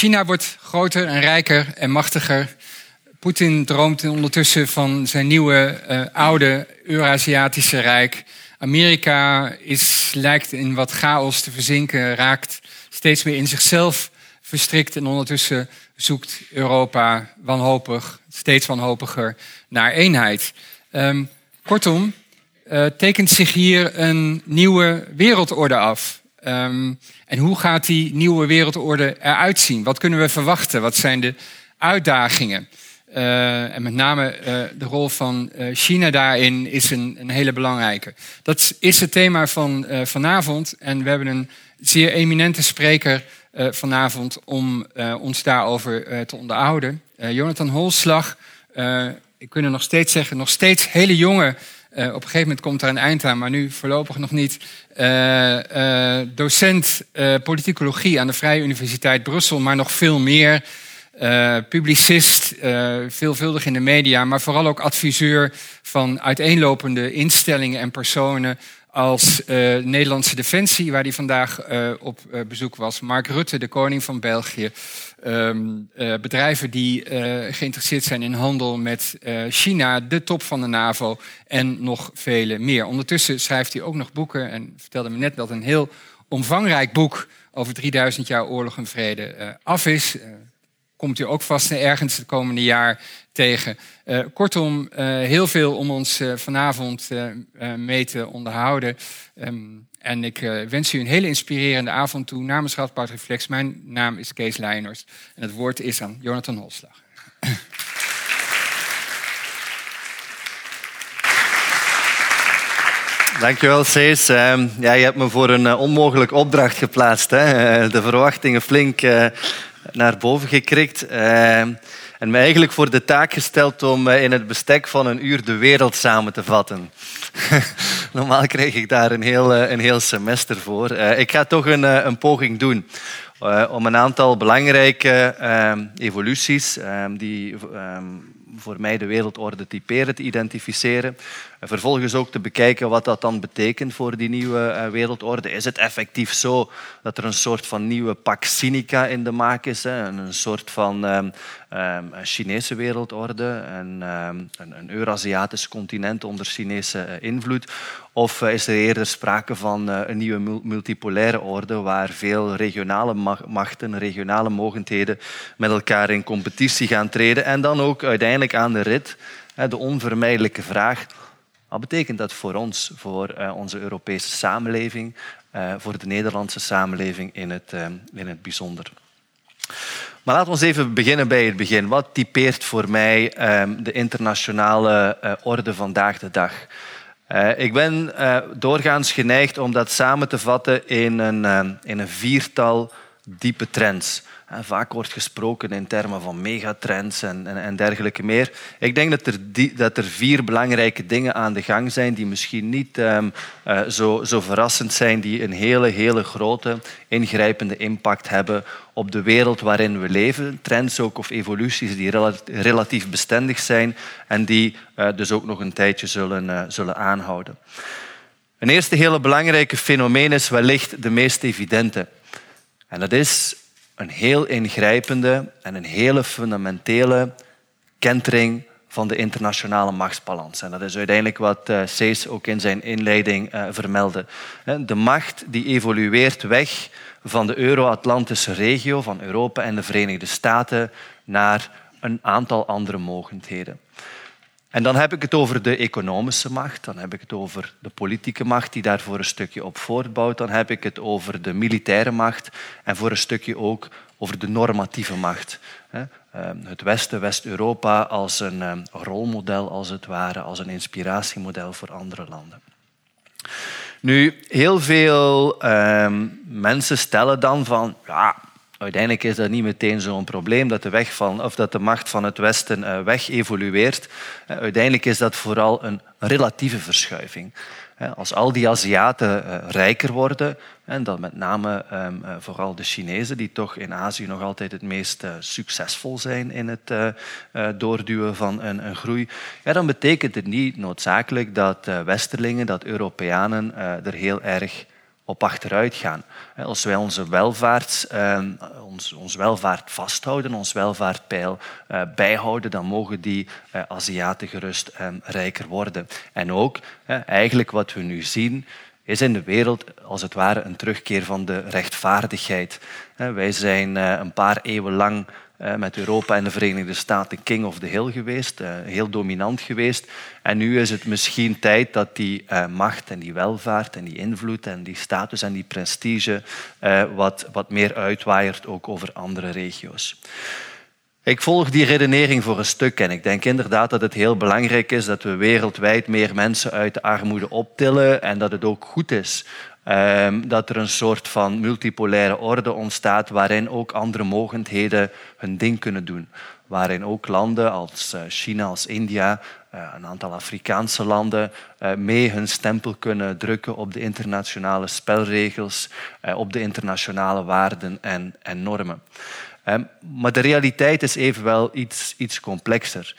China wordt groter en rijker en machtiger. Poetin droomt ondertussen van zijn nieuwe, uh, oude Eurasiatische rijk. Amerika is, lijkt in wat chaos te verzinken, raakt steeds meer in zichzelf verstrikt. En ondertussen zoekt Europa wanhopig, steeds wanhopiger naar eenheid. Um, kortom, uh, tekent zich hier een nieuwe wereldorde af. Um, en hoe gaat die nieuwe wereldorde eruit zien? Wat kunnen we verwachten? Wat zijn de uitdagingen? Uh, en met name uh, de rol van uh, China daarin is een, een, hele belangrijke. Dat is het thema van vanavond. En we hebben een zeer eminente spreker vanavond om ons daarover te onderhouden. Jonathan Holslag, ik kan nog steeds zeggen, nog steeds hele jonge uh, op een gegeven moment komt er een eind aan, maar nu voorlopig nog niet. Uh, uh, docent politicologie aan de Vrije Universiteit Brussel, maar nog veel meer. publicist, veelvuldig in de media, maar vooral ook adviseur van uiteenlopende instellingen en personen als Nederlandse Defensie, waar hij vandaag op bezoek was. Mark Rutte, de koning van België. Uh, bedrijven die geïnteresseerd zijn in handel met China, de top van de NAVO en nog vele meer. Ondertussen schrijft hij ook nog boeken en vertelde me net dat een heel omvangrijk boek over 3000 jaar oorlog en vrede af is. Komt u ook vast ergens het komende jaar tegen. kortom, heel veel om ons vanavond mee te onderhouden. Um, en ik wens u een hele inspirerende avond toe namens Radboud Reflex. Mijn naam is Kees Leijners en het woord is aan Jonathan Holslag. Dankjewel, Cees. Uh, ja, je hebt me voor een onmogelijke opdracht geplaatst. Hè? De verwachtingen flink naar boven gekrikt. Ehm, en me eigenlijk voor de taak gesteld om in het bestek van een uur de wereld samen te vatten. Normaal krijg ik daar een heel, eh, een heel semester voor. Uh, ik ga toch een, eh, een poging doen om een aantal belangrijke uh, evoluties um, die voor mij de wereldorde typeren te identificeren. En vervolgens ook te bekijken wat dat dan betekent voor die nieuwe uh, wereldorde. Is het effectief zo dat er een soort van nieuwe Pax in de maak is? Hè? Een soort van um, um, Chinese wereldorde, een, um, een, Eurasiatisch continent onder Chinese uh, invloed? Of uh, is er eerder sprake van een nieuwe multipolaire orde waar veel regionale machten, regionale mogendheden met elkaar in competitie gaan treden en dan ook uiteindelijk aan de rit de onvermijdelijke vraag wat betekent dat voor ons, voor uh, onze Europese samenleving, uh, voor de Nederlandse samenleving in het, uh, in het bijzonder? Maar laten we even beginnen bij het begin. Wat typeert voor mij ehm, de internationale orde vandaag de dag? ik ben doorgaans geneigd om dat samen te vatten in een, in een viertal diepe trends. Vaak wordt gesproken in termen van megatrends en, en, dergelijke meer. Ik denk dat er, dat er, vier belangrijke dingen aan de gang zijn die misschien niet um, uh, zo, zo, verrassend zijn, die een hele, hele grote, ingrijpende impact hebben op de wereld waarin we leven. Trends ook of evoluties die relatief bestendig zijn en die uh, dus ook nog een tijdje zullen, uh, zullen aanhouden. Een eerste hele belangrijke fenomeen is wellicht de meest evidente. En dat is een heel ingrijpende en een hele fundamentele kentering van de internationale machtsbalans. En dat is uiteindelijk wat uh, Sees ook in zijn inleiding uh, vermeldde. De macht die evolueert weg van de Euro-Atlantische regio, van Europa en de Verenigde Staten, naar een aantal andere mogendheden. En dan heb ik het over de economische macht, dan heb ik het over de politieke macht die daar voor een stukje op voortbouwt, dan heb ik het over de militaire macht en voor een stukje ook over de normatieve macht. Ehm, het Westen, West-Europa als een ehm, rolmodel, als het ware, als een inspiratiemodel voor andere landen. Nu, heel veel ehm, mensen stellen dan van, ja, Uiteindelijk is dat niet meteen zo'n probleem dat de, weg van, of dat de macht van het Westen uh, weg evolueert. Uh, uiteindelijk is dat vooral een relatieve verschuiving. Uh, als al die Aziaten eh, rijker worden, en dat met name ehm, vooral de Chinezen, die toch in Azië nog altijd het meest succesvol zijn in het doorduwen van een, groei, dan betekent het niet noodzakelijk dat Westerlingen, dat Europeanen er heel erg op achteruit gaan. Als wij onze welvaart, ehm, ons, ons welvaart vasthouden, ons welvaartpeil uh, bijhouden, dan mogen die uh, Aziaten gerust ehm, rijker worden. En ook, eigenlijk wat we nu zien, is in de wereld als het ware een terugkeer van de rechtvaardigheid. Wij zijn eh, een paar eeuwen lang eh, met Europa en de Verenigde Staten king of the hill geweest, eh, heel dominant geweest. En nu is het misschien tijd dat die macht en die welvaart en die invloed en die status en die prestige wat, wat meer uitwaaiert ook over andere regio's. Ik volg die redenering voor een stuk en ik denk inderdaad dat het heel belangrijk is dat we wereldwijd meer mensen uit de armoede optillen en dat het ook goed is ehm, dat er een soort van multipolaire orde ontstaat waarin ook andere mogendheden hun ding kunnen doen. Waarin ook landen als eh, China, als India, eh, een aantal Afrikaanse landen eh, mee hun stempel kunnen drukken op de internationale spelregels, op de internationale waarden en, en normen. Ehm, maar de realiteit is evenwel iets, iets complexer.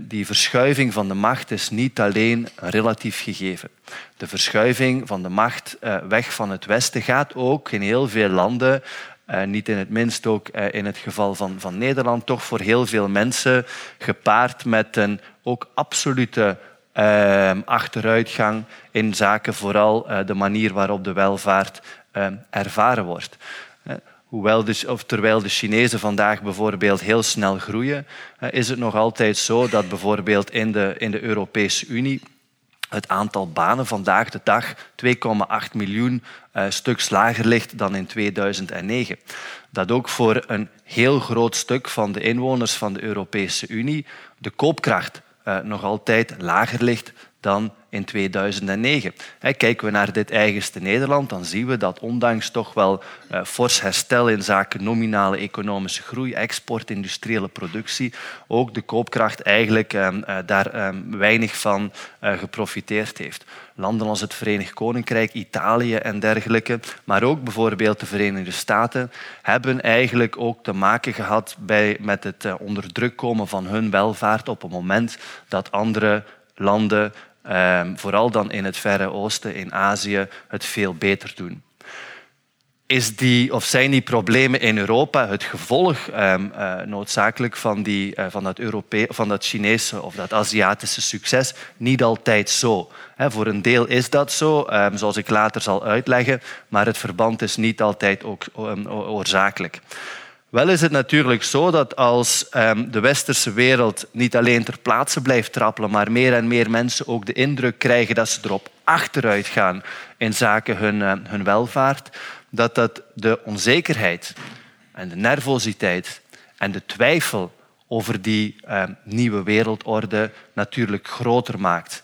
Die verschuiving van de macht is niet alleen een relatief gegeven. De verschuiving van de macht eh, weg van het Westen gaat ook in heel veel landen, eh, niet in het minst ook eh, in het geval van, van Nederland, toch voor heel veel mensen gepaard met een ook absolute ehm, achteruitgang in zaken vooral de manier waarop de welvaart ehm, ervaren wordt. Hoewel de, of terwijl de Chinezen vandaag bijvoorbeeld heel snel groeien, is het nog altijd zo dat bijvoorbeeld in de, in de Europese Unie het aantal banen vandaag de dag 2,8 miljoen uh, stuks lager ligt dan in 2009. Dat ook voor een heel groot stuk van de inwoners van de Europese Unie de koopkracht uh, nog altijd lager ligt dan in 2009. Kijken we naar dit eigenste Nederland, dan zien we dat ondanks toch wel eh, fors herstel in zaken nominale economische groei, export, industriële productie, ook de koopkracht eigenlijk ehm, eh, daar ehm, weinig van eh, geprofiteerd heeft. Landen als het Verenigd Koninkrijk, Italië en dergelijke, maar ook bijvoorbeeld de Verenigde Staten, hebben eigenlijk ook te maken gehad bij, met het onder druk komen van hun welvaart op het moment dat andere landen Ehm, vooral dan in het Verre Oosten, in Azië, het veel beter doen. Is die, of zijn die problemen in Europa het gevolg ehm, eh, noodzakelijk van, die, uh, van, dat Europe van dat Chinese of dat Aziatische succes? Niet altijd zo. voor een deel is dat zo, ehm, zoals ik later zal uitleggen, maar het verband is niet altijd ook oorzakelijk. Wel is het natuurlijk zo dat als ehm, de westerse wereld niet alleen ter plaatse blijft trappelen, maar meer en meer mensen ook de indruk krijgen dat ze erop achteruit gaan in zaken hun, ehm, hun welvaart, dat dat de onzekerheid en de nervositeit en de twijfel over die uh, nieuwe wereldorde natuurlijk groter maakt.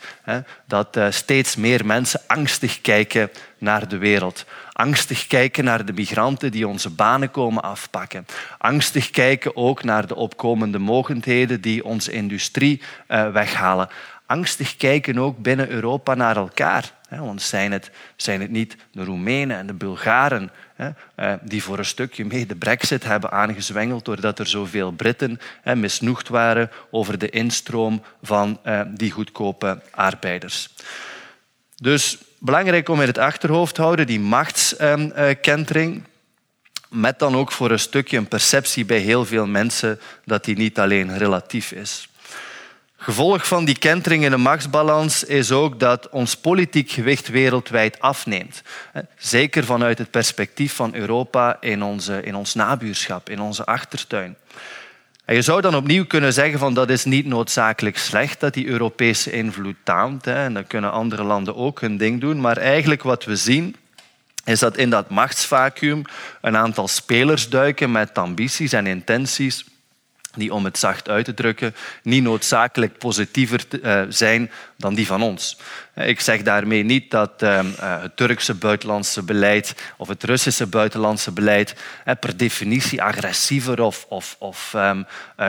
Dat uh, steeds meer mensen angstig kijken naar de wereld. Angstig kijken naar de migranten die onze banen komen afpakken. Angstig kijken ook naar de opkomende mogendheden die onze industrie uh, weghalen. Angstig kijken ook binnen Europa naar elkaar. Want zijn het, zijn het niet de Roemenen en de Bulgaren eh, die voor een stukje mee de brexit hebben aangezwengeld doordat er zoveel Britten misnoegd waren over de instroom van eh, die goedkope arbeiders. Dus belangrijk om in het achterhoofd te houden, die machtskentering, met dan ook voor een stukje een perceptie bij heel veel mensen dat die niet alleen relatief is. Gevolg van die kentering in de machtsbalans is ook dat ons politiek gewicht wereldwijd afneemt. Zeker vanuit het perspectief van Europa in, onze, in ons nabuurschap, in onze achtertuin. En je zou dan opnieuw kunnen zeggen van dat is niet noodzakelijk slecht dat die Europese invloed taalt. Hè, en dan kunnen andere landen ook hun ding doen. Maar eigenlijk wat we zien is dat in dat machtsvacuum een aantal spelers duiken met ambities en intenties die, om het zacht uit te drukken, niet noodzakelijk positiever eh, zijn dan die van ons. Eh, ik zeg daarmee niet dat ehm, eh, het Turkse buitenlandse beleid of het Russische buitenlandse beleid per definitie agressiever of, of, of um,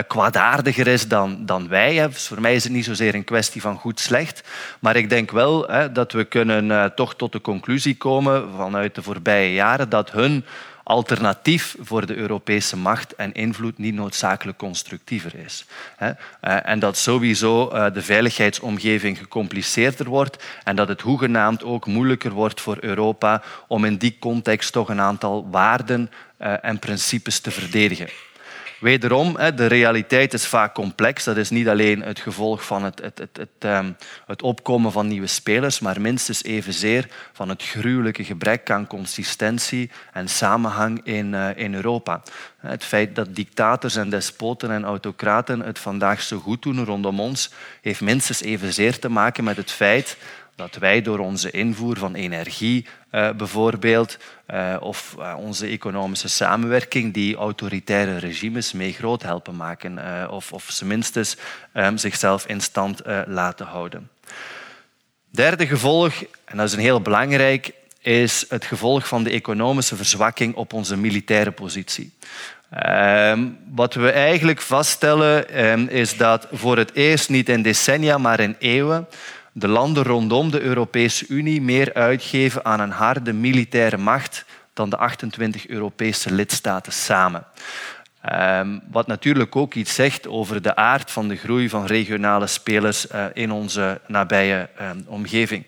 kwaadaardiger is dan, dan wij. Dus voor mij is het niet zozeer een kwestie van goed-slecht. Maar ik denk wel dat we kunnen toch tot de conclusie komen vanuit de voorbije jaren dat hun alternatief voor de Europese macht en invloed niet noodzakelijk constructiever is. En dat sowieso de veiligheidsomgeving gecompliceerder wordt en dat het hoegenaamd ook moeilijker wordt voor Europa om in die context toch een aantal waarden en principes te verdedigen. Wederom, de realiteit is vaak complex. Dat is niet alleen het gevolg van het, het, het, ehm, het opkomen van nieuwe spelers, maar minstens evenzeer van het gruwelijke gebrek aan consistentie en samenhang in, eh, in Europa. Het feit dat dictators en despoten en autocraten het vandaag zo goed doen rondom ons, heeft minstens evenzeer te maken met het feit dat wij door onze invoer van energie uh, bijvoorbeeld, uh, of uh, onze economische samenwerking, die autoritaire regimes mee groot helpen maken, of, of ze minstens zichzelf in stand laten houden. Derde gevolg, en dat is een heel belangrijk, is het gevolg van de economische verzwakking op onze militaire positie. Ehm, wat we eigenlijk vaststellen ehm, is dat voor het eerst niet in decennia, maar in eeuwen de landen rondom de Europese Unie meer uitgeven aan een harde militaire macht dan de 28 Europese lidstaten samen. Um, wat natuurlijk ook iets zegt over de aard van de groei van regionale spelers uh, in onze nabije um, omgeving.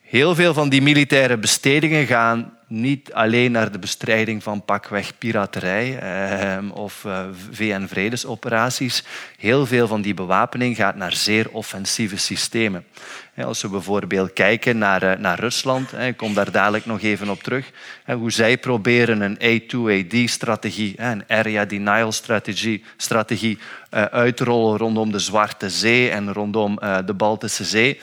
Heel veel van die militaire bestedingen gaan niet alleen naar de bestrijding van pakweg piraterij eh, of eh, VN-vredesoperaties. Heel veel van die bewapening gaat naar zeer offensieve systemen. Als we bijvoorbeeld kijken naar, eh, naar Rusland, ik kom daar dadelijk nog even op terug, hoe zij proberen een A2AD-strategie, een area denial strategie, strategie uit te rollen rondom de Zwarte Zee en rondom de Baltische Zee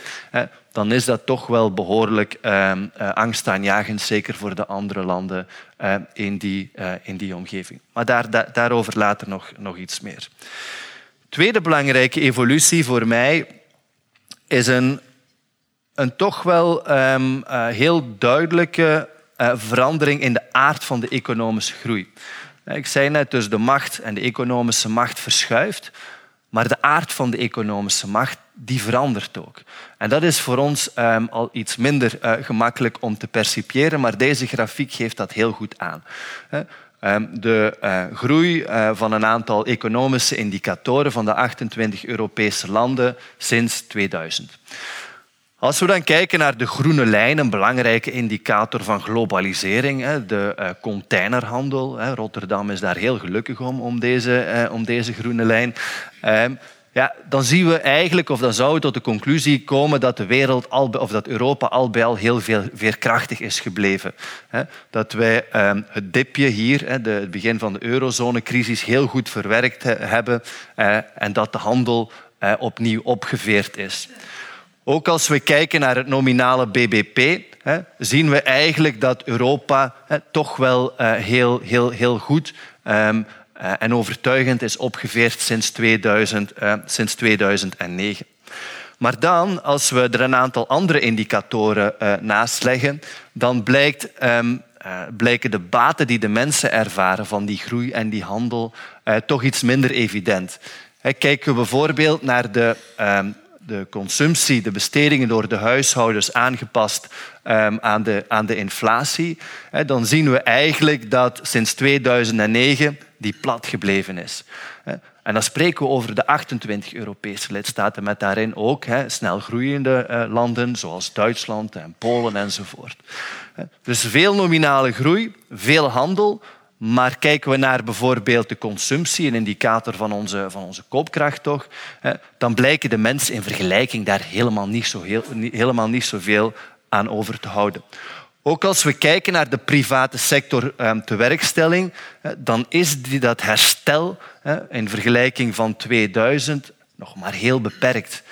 dan is dat toch wel behoorlijk uh, uh, angstaanjagend, zeker voor de andere landen uh, in, die, in die omgeving. Maar daar, daarover later nog, nog iets meer. Tweede belangrijke evolutie voor mij is een, een toch wel um, heel duidelijke verandering in de aard van de economische groei. Ik zei net, dus de macht en de economische macht verschuift, maar de aard van de economische macht die verandert ook. En dat is voor ons um, al iets minder uh, gemakkelijk om te percipiëren, maar deze grafiek geeft dat heel goed aan. Um, de uh, groei uh, van een aantal economische indicatoren van de 28 Europese landen sinds 2000. Als we dan kijken naar de groene lijn, een belangrijke indicator van globalisering, de containerhandel. Rotterdam is daar heel gelukkig om, om deze, om deze groene lijn. Ja, dan zien we eigenlijk, of dan zou we tot de conclusie komen dat de wereld al, of dat Europa al bij al heel veel veerkrachtig is gebleven. Dat wij ehm, het dipje hier, het begin van de eurozonecrisis, heel goed verwerkt hebben en dat de handel opnieuw opgeveerd is. Ook als we kijken naar het nominale BBP, zien we eigenlijk dat Europa toch wel eh, heel, heel, heel goed ehm, eh, en overtuigend is opgeveerd sinds, 2000, uh, sinds 2009. Maar dan, als we er een aantal andere indicatoren uh, naast leggen, dan blijkt, um, blijken de baten die de mensen ervaren van die groei en die handel toch iets minder evident. Kijken we bijvoorbeeld naar de um, de consumptie, de bestedingen door de huishoudens aangepast um, aan, de, aan de inflatie, dan zien we eigenlijk dat sinds 2009 die plat gebleven is. En dan spreken we over de 28 Europese lidstaten, met daarin ook hè, snel groeiende uh, landen zoals Duitsland en Polen enzovoort. Dus veel nominale groei, veel handel, maar kijken we naar bijvoorbeeld de consumptie, een indicator van onze, van onze koopkracht, toch, dan blijken de mensen in vergelijking daar helemaal niet, zo helemaal niet zoveel aan over te houden. Ook als we kijken naar de private sector ehm, tewerkstelling, dan is dat herstel in vergelijking van 2000 nog maar heel beperkt.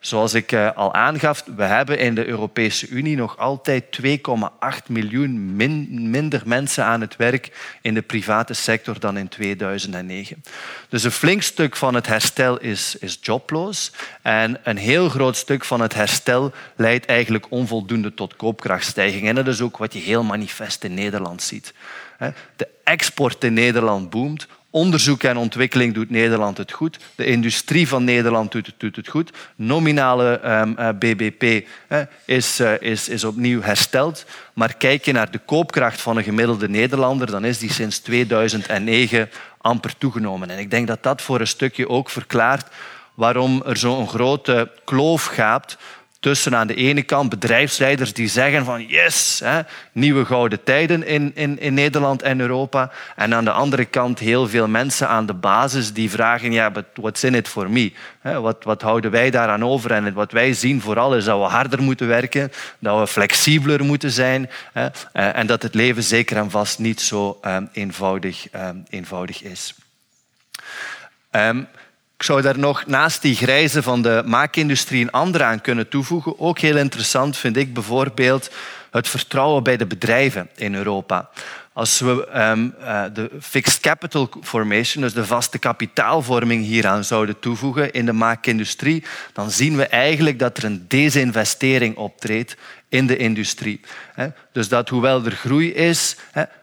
Zoals ik eh, al aangaf, we hebben in de Europese Unie nog altijd 2,8 miljoen minder mensen aan het werk in de private sector dan in 2009. Dus een flink stuk van het herstel is, is jobloos en een heel groot stuk van het herstel leidt eigenlijk onvoldoende tot koopkrachtstijging. En dat is ook wat je heel manifest in Nederland ziet. De export in Nederland boomt, Onderzoek en ontwikkeling doet Nederland het goed. De industrie van Nederland doet het, doet het goed. Nominale um, uh, BBP is, uh, is, is opnieuw hersteld. Maar kijk je naar de koopkracht van een gemiddelde Nederlander, dan is die sinds 2009 amper toegenomen. En ik denk dat dat voor een stukje ook verklaart waarom er zo'n grote kloof gaat tussen aan de ene kant bedrijfsleiders die zeggen van yes, hè, nieuwe gouden tijden in, in, in Nederland en Europa. En aan de andere kant heel veel mensen aan de basis die vragen, ja, but what's in it for me? Wat, wat houden wij daaraan over? En wat wij zien vooral is dat we harder moeten werken, dat we flexibeler moeten zijn hè, eh, en dat het leven zeker en vast niet zo um, eenvoudig, um, eenvoudig is. Um, ik zou daar nog naast die grijze van de maakindustrie een andere aan kunnen toevoegen. Ook heel interessant vind ik bijvoorbeeld het vertrouwen bij de bedrijven in Europa. Als we um, uh, de fixed capital formation, dus de vaste kapitaalvorming hieraan zouden toevoegen in de maakindustrie, dan zien we eigenlijk dat er een desinvestering optreedt in de industrie. Dus dat hoewel er groei is,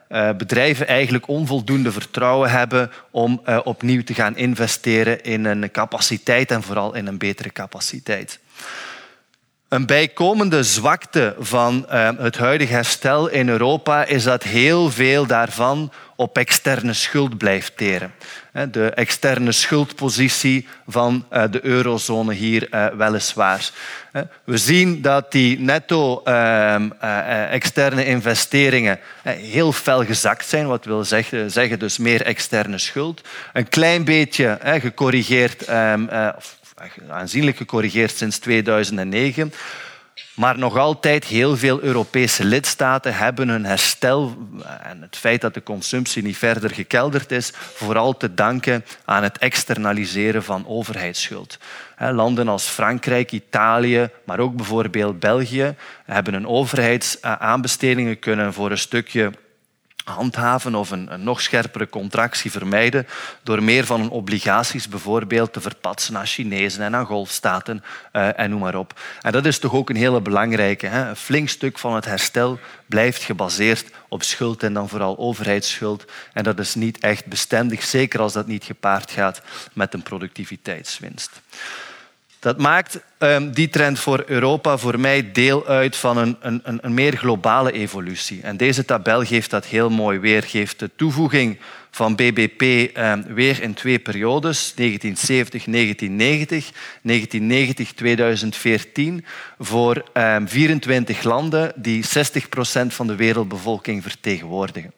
uh, bedrijven eigenlijk onvoldoende vertrouwen hebben om uh, opnieuw te gaan investeren in een capaciteit en vooral in een betere capaciteit. Een bijkomende zwakte van uh, het huidige herstel in Europa is dat heel veel daarvan op externe schuld blijft teren. De externe schuldpositie van de eurozone hier weliswaar. We zien dat die netto ehm, externe investeringen heel fel gezakt zijn, wat wil zeggen dus meer externe schuld. Een klein beetje gecorrigeerd, ehm, aanzienlijk gecorrigeerd sinds 2009. Maar nog altijd heel veel Europese lidstaten hebben hun herstel en het feit dat de consumptie niet verder gekelderd is, vooral te danken aan het externaliseren van overheidsschuld. Landen als Frankrijk, Italië, maar ook bijvoorbeeld België hebben hun overheidsaanbestedingen kunnen voor een stukje handhaven of een, nog scherpere contractie vermijden door meer van hun obligaties bijvoorbeeld te verpatsen aan Chinezen en aan golfstaten uh, en noem maar op. En dat is toch ook een hele belangrijke. Hè? Een flink stuk van het herstel blijft gebaseerd op schuld en dan vooral overheidsschuld. En dat is niet echt bestendig, zeker als dat niet gepaard gaat met een productiviteitswinst. Dat maakt um, die trend voor Europa voor mij deel uit van een, een, een meer globale evolutie. En deze tabel geeft dat heel mooi weer. Geeft de toevoeging van BBP eh, weer in twee periodes, 1970, 1990, 1990, 2014, voor eh, 24 landen die 60 procent van de wereldbevolking vertegenwoordigen.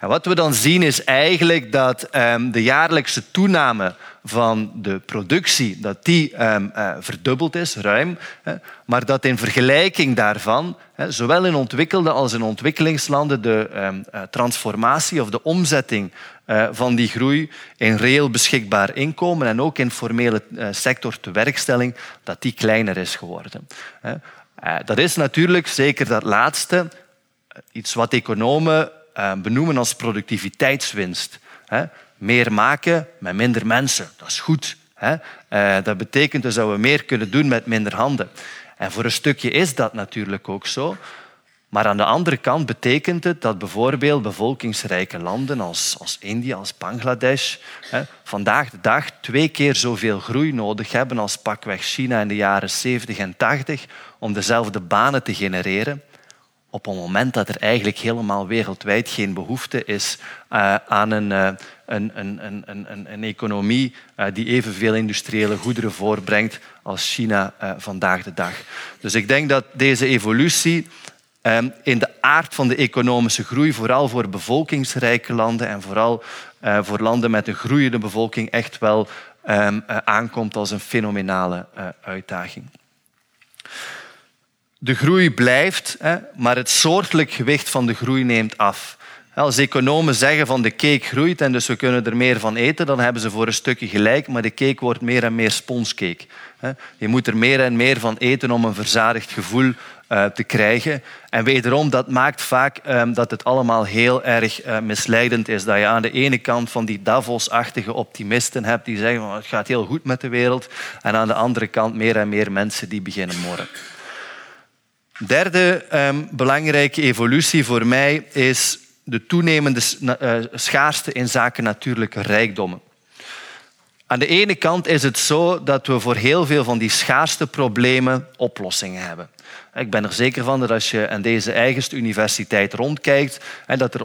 En wat we dan zien is eigenlijk dat de jaarlijkse toename van de productie dat die, um, verdubbeld is, ruim, hè, maar dat in vergelijking daarvan, hè, zowel in ontwikkelde als in ontwikkelingslanden, de um, uh, transformatie of de omzetting uh, van die groei in reëel beschikbaar inkomen en ook in formele sector tewerkstelling, dat die kleiner is geworden. dat is natuurlijk, zeker dat laatste, iets wat economen benoemen als productiviteitswinst meer maken met minder mensen. Dat is goed. Hè? Uh, dat betekent dus dat we meer kunnen doen met minder handen. En voor een stukje is dat natuurlijk ook zo. Maar aan de andere kant betekent het dat bijvoorbeeld bevolkingsrijke landen als, als India, als Bangladesh, hè, vandaag de dag twee keer zoveel groei nodig hebben als pakweg China in de jaren 70 en 80 om dezelfde banen te genereren op een moment dat er eigenlijk helemaal wereldwijd geen behoefte is uh, aan een, uh, een, een, een, een, economie uh, die evenveel industriële goederen voorbrengt als China vandaag de dag. Dus ik denk dat deze evolutie um, in de aard van de economische groei, vooral voor bevolkingsrijke landen en vooral voor landen met een groeiende bevolking, echt wel um, aankomt als een fenomenale uitdaging. De groei blijft, maar het soortelijk gewicht van de groei neemt af. Als economen zeggen van de cake groeit en dus we kunnen er meer van eten, dan hebben ze voor een stukje gelijk, maar de cake wordt meer en meer sponscake. Je moet er meer en meer van eten om een verzadigd gevoel eh, te krijgen. En wederom, dat maakt vaak ehm, dat het allemaal heel erg eh, misleidend is. Dat je aan de ene kant van die Davos-achtige optimisten hebt die zeggen het gaat heel goed met de wereld. En aan de andere kant meer en meer mensen die beginnen morren. Derde um, belangrijke evolutie voor mij is de toenemende schaarste in zaken natuurlijke rijkdommen. Aan de ene kant is het zo dat we voor heel veel van die schaarste problemen oplossingen hebben. Ik ben er zeker van dat als je aan deze eigenste universiteit rondkijkt, dat er,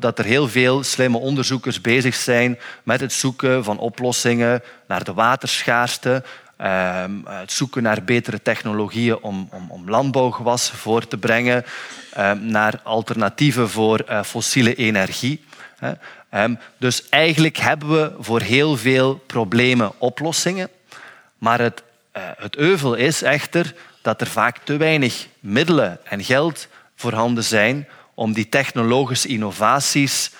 dat er heel veel slimme onderzoekers bezig zijn met het zoeken van oplossingen naar de waterschaarste, ehm, het zoeken naar betere technologieën om, om, om voor te brengen, ehm, naar alternatieven voor eh, fossiele energie. Ehm, dus eigenlijk hebben we voor heel veel problemen oplossingen. Maar het, uh, het euvel is echter dat er vaak te weinig middelen en geld voorhanden zijn om die technologische innovaties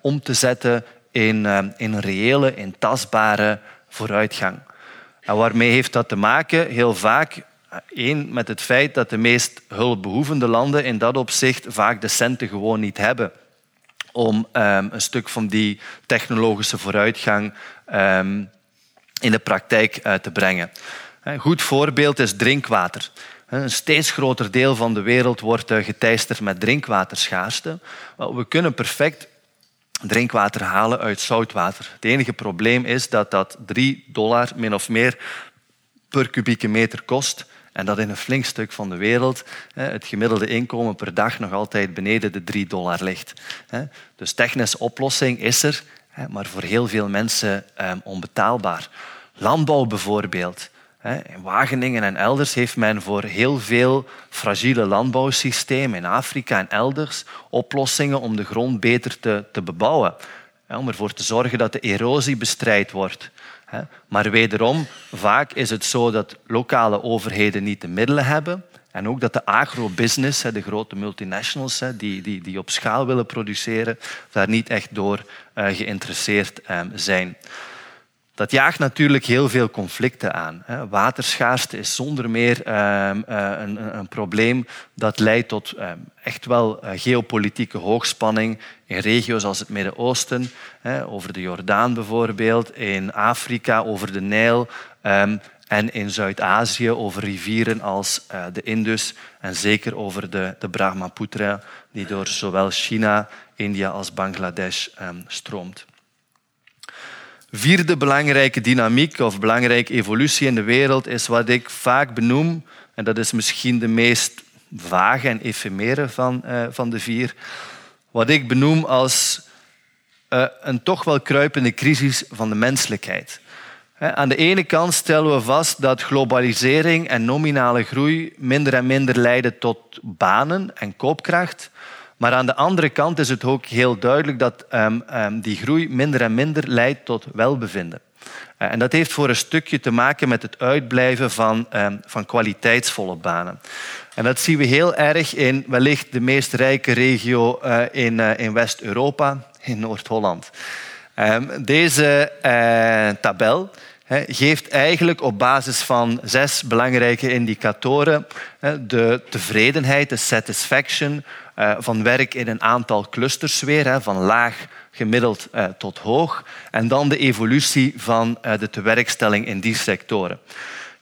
om te zetten in, in reële, in tastbare vooruitgang. En waarmee heeft dat te maken? Heel vaak eh, met het feit dat de meest hulpbehoevende landen in dat opzicht vaak de centen gewoon niet hebben om um, een stuk van die technologische vooruitgang um, in de praktijk uh, te brengen. Een goed voorbeeld is drinkwater. Een steeds groter deel van de wereld wordt uh, geteisterd met drinkwaterschaarste. We kunnen perfect drinkwater halen uit zoutwater. Het enige probleem is dat dat 3 dollar min of meer per kubieke meter kost. En dat in een flink stuk van de wereld het gemiddelde inkomen per dag nog altijd beneden de 3 dollar ligt. Dus technische oplossing is er, maar voor heel veel mensen ehm, onbetaalbaar. Landbouw bijvoorbeeld. In Wageningen en elders heeft men voor heel veel fragiele landbouwsystemen in Afrika en elders oplossingen om de grond beter te, te bebouwen. Om ervoor te zorgen dat de erosie bestrijd wordt. Maar wederom, vaak is het zo dat lokale overheden niet de middelen hebben. En ook dat de agrobusiness, de grote multinationals die, die, die op schaal willen produceren, daar niet echt door eh, geïnteresseerd ehm, zijn. Dat jaagt natuurlijk heel veel conflicten aan. Waterschaarste is zonder meer ehm, eh, een, probleem dat leidt tot ehm, echt wel eh, geopolitieke hoogspanning in regio's als het Midden-Oosten, over de Jordaan bijvoorbeeld, in Afrika over de Nijl ehm, en in Zuid-Azië over rivieren als eh, de Indus en zeker over de, de Brahmaputra, die door zowel China, India als Bangladesh stroomt. Vierde belangrijke dynamiek of belangrijke evolutie in de wereld is wat ik vaak benoem, en dat is misschien de meest vage en efemere van, uh, van de vier, wat ik benoem als uh, een toch wel kruipende crisis van de menselijkheid. Aan de ene kant stellen we vast dat globalisering en nominale groei minder en minder leiden tot banen en koopkracht. Maar aan de andere kant is het ook heel duidelijk dat um, um, die groei minder en minder leidt tot welbevinden. Uh, en dat heeft voor een stukje te maken met het uitblijven van, um, van kwaliteitsvolle banen. En dat zien we heel erg in wellicht de meest rijke regio uh, in, uh, in West-Europa, in Noord-Holland. deze tabel geeft eigenlijk op basis van zes belangrijke indicatoren de tevredenheid, de satisfaction eh, van werk in een aantal clusters weer, van laag, gemiddeld eh, tot hoog. En dan de evolutie van eh, de tewerkstelling in die sectoren.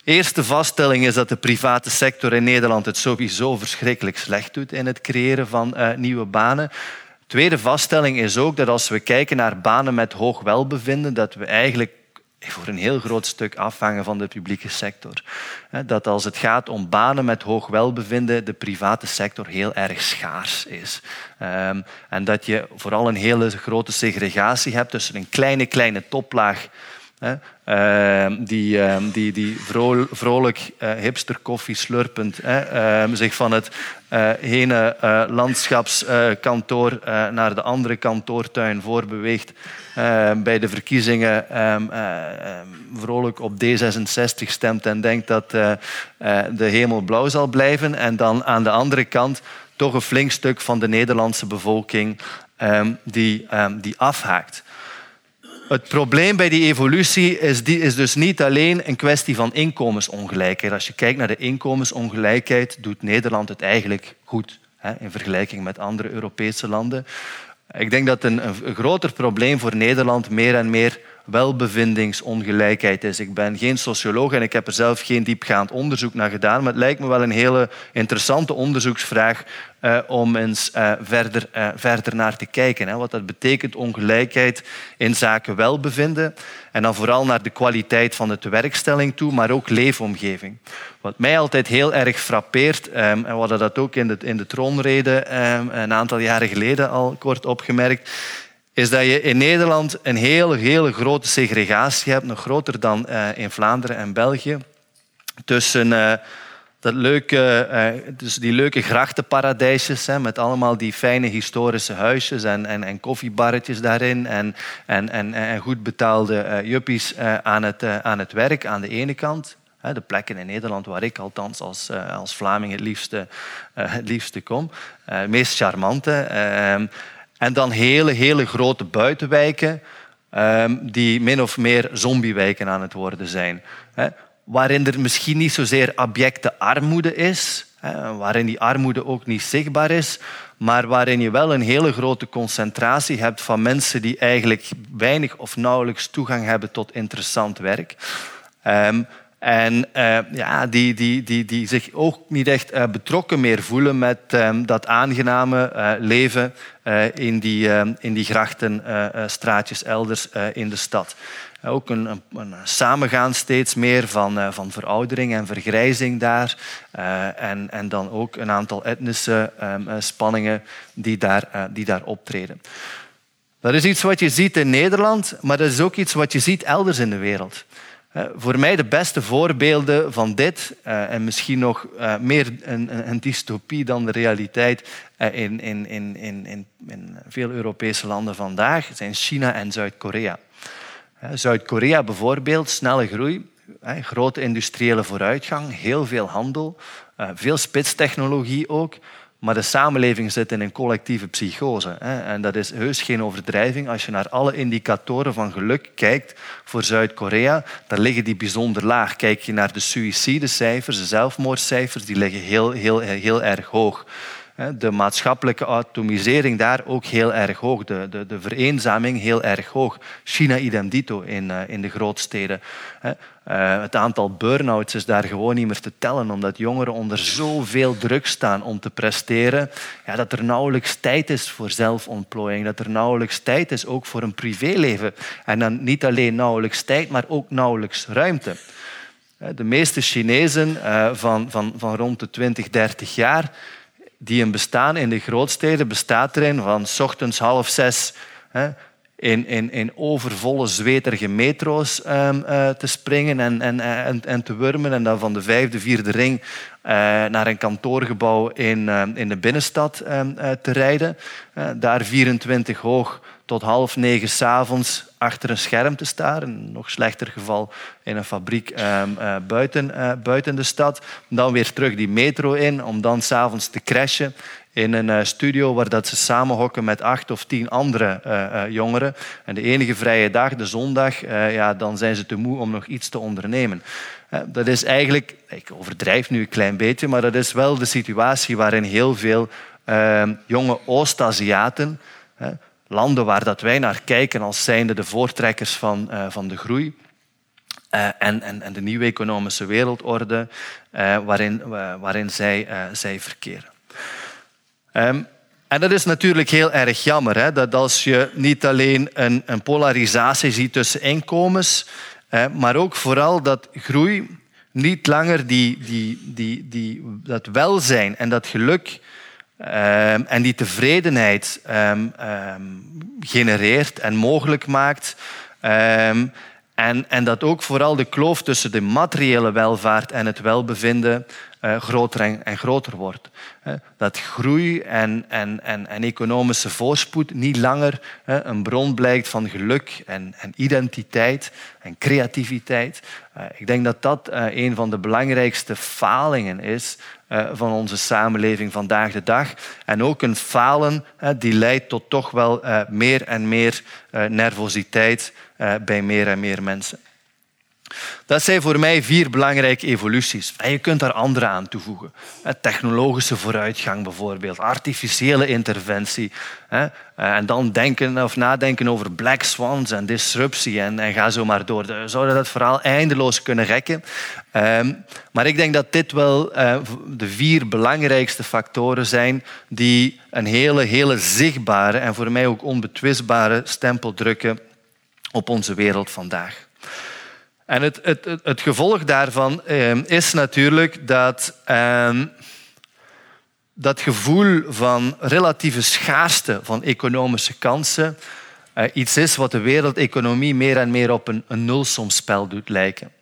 Eerste vaststelling is dat de private sector in Nederland het sowieso verschrikkelijk slecht doet in het creëren van nieuwe banen. Tweede vaststelling is ook dat als we kijken naar banen met hoog welbevinden, dat we eigenlijk voor een heel groot stuk afhangen van de publieke sector. Dat als het gaat om banen met hoog welbevinden, de private sector heel erg schaars is. Ehm, en dat je vooral een hele grote segregatie hebt tussen een kleine, kleine toplaag ehm, die, ehm, die, die vrolijk uh, hipster koffie slurpend zich van het uh, ene uh, landschapskantoor naar de andere kantoortuin voorbeweegt Ehm, bij de verkiezingen ehm, eh, ehm, vrolijk op D66 stemt en denkt dat de hemel blauw zal blijven. En dan aan de andere kant toch een flink stuk van de Nederlandse bevolking die, die afhaakt. Het probleem bij die evolutie is, die is dus niet alleen een kwestie van inkomensongelijkheid. Als je kijkt naar de inkomensongelijkheid, doet Nederland het eigenlijk goed hè, in vergelijking met andere Europese landen. Ik denk dat een, een groter probleem voor Nederland meer en meer welbevindingsongelijkheid is. Ik ben geen socioloog en ik heb er zelf geen diepgaand onderzoek naar gedaan, maar het lijkt me wel een hele interessante onderzoeksvraag uh, om eens uh, verder, uh, verder naar te kijken. Hè. Wat dat betekent, ongelijkheid in zaken welbevinden. En dan vooral naar de kwaliteit van de tewerkstelling toe, maar ook leefomgeving. Wat mij altijd heel erg frappeert, um, en we hadden dat ook in de, in de troonrede um, een aantal jaren geleden al kort opgemerkt, is dat je in Nederland een hele, hele grote segregatie hebt, nog groter dan in Vlaanderen en België, tussen dat leuke, eh, dus die leuke grachtenparadijsjes hè, met allemaal die fijne historische huisjes en, en, en koffiebarretjes daarin en, en, en, en goed betaalde juppies aan, het, aan het werk aan de ene kant. De plekken in Nederland waar ik althans als, als Vlaming het liefste, het liefste kom. Het meest charmante. En dan hele, hele grote buitenwijken ehm, die min of meer zombiewijken aan het worden zijn waarin er misschien niet zozeer abjecte armoede is, waarin die armoede ook niet zichtbaar is, maar waarin je wel een hele grote concentratie hebt van mensen die eigenlijk weinig of nauwelijks toegang hebben tot interessant werk. Ehm, en uh, ja, die, die, die, die zich ook niet echt uh, betrokken meer voelen met um, dat aangename uh, leven in, die, in die grachtenstraatjes elders in de stad. Ook een, een, een, samengaan steeds meer van, van veroudering en vergrijzing daar. en, en dan ook een aantal etnische um, spanningen die daar, die daar optreden. Dat is iets wat je ziet in Nederland, maar dat is ook iets wat je ziet elders in de wereld. Eh, voor mij de beste voorbeelden van dit, uh, en misschien nog uh, meer een, een, dystopie dan de realiteit in, in, in, in, in veel Europese landen vandaag, zijn China en Zuid-Korea. Zuid-Korea bijvoorbeeld, snelle groei, grote industriële vooruitgang, heel veel handel, veel spitstechnologie ook. Maar de samenleving zit in een collectieve psychose. En dat is heus geen overdrijving. Als je naar alle indicatoren van geluk kijkt voor Zuid-Korea, dan liggen die bijzonder laag. Kijk je naar de suïcidecijfers, de zelfmoordcijfers, die liggen heel, heel, heel erg hoog. De maatschappelijke atomisering daar ook heel erg hoog. De, de, de vereenzaming heel erg hoog. China idem dito in, eh, in de grootsteden. Uh, het aantal burn-outs is daar gewoon niet meer te tellen, omdat jongeren onder zoveel druk staan om te presteren, ja, dat er nauwelijks tijd is voor zelfontplooiing, dat er nauwelijks tijd is ook voor een privéleven. En dan niet alleen nauwelijks tijd, maar ook nauwelijks ruimte. De meeste Chinezen uh, van, van, van rond de 20, 30 jaar die een bestaan in de grootsteden bestaat erin van s ochtends half zes hè, in, in, overvolle, zweterige metro's um, uh, te springen en, en, en, en, te wurmen. En dan van de vijfde, vierde ring uh, naar een kantoorgebouw in, uh, in de binnenstad um, te rijden. daar 24 hoog tot half negen s'avonds achter een scherm te staren. Nog slechter geval in een fabriek ehm, uh, buiten, uh, buiten de stad. Dan weer terug die metro in om dan s'avonds te crashen in een uh, studio waar dat ze samenhokken met acht of tien andere jongeren. En de enige vrije dag, de zondag, ja, dan zijn ze te moe om nog iets te ondernemen. dat is eigenlijk, ik overdrijf nu een klein beetje, maar dat is wel de situatie waarin heel veel ehm, jonge Oost-Aziaten landen waar dat wij naar kijken als zijnde de voortrekkers van, uh, van de groei. Uh, en, en, en, de nieuwe economische wereldorde uh, waarin, waarin zij, zij verkeren. Um, en dat is natuurlijk heel erg jammer, hè, dat als je niet alleen een, een polarisatie ziet tussen inkomens, maar ook vooral dat groei niet langer die, die, die, die, dat welzijn en dat geluk Um, en die tevredenheid um, um, genereert en mogelijk maakt. en, en dat ook vooral de kloof tussen de materiële welvaart en het welbevinden groter en, groter wordt. Dat groei en, en, en, en economische voorspoed niet langer een bron blijkt van geluk en, en identiteit en creativiteit. Uh, ik denk dat dat uh, een van de belangrijkste falingen is van onze samenleving vandaag de dag. En ook een falen die leidt tot toch wel meer en meer nervositeit bij meer en meer mensen. Dat zijn voor mij vier belangrijke evoluties. En je kunt daar andere aan toevoegen. Technologische vooruitgang bijvoorbeeld, artificiële interventie. En dan denken of nadenken over black swans en disruptie en, en ga zo maar door. We zouden dat verhaal eindeloos kunnen rekken. Ehm, maar ik denk dat dit wel eh, de vier belangrijkste factoren zijn die een hele, hele zichtbare en voor mij ook onbetwistbare stempel drukken op onze wereld vandaag. En het, het, het, gevolg daarvan ehm, is natuurlijk dat ehm, dat gevoel van relatieve schaarste van economische kansen uh, iets is wat de wereldeconomie meer en meer op een, een nulsomspel doet lijken.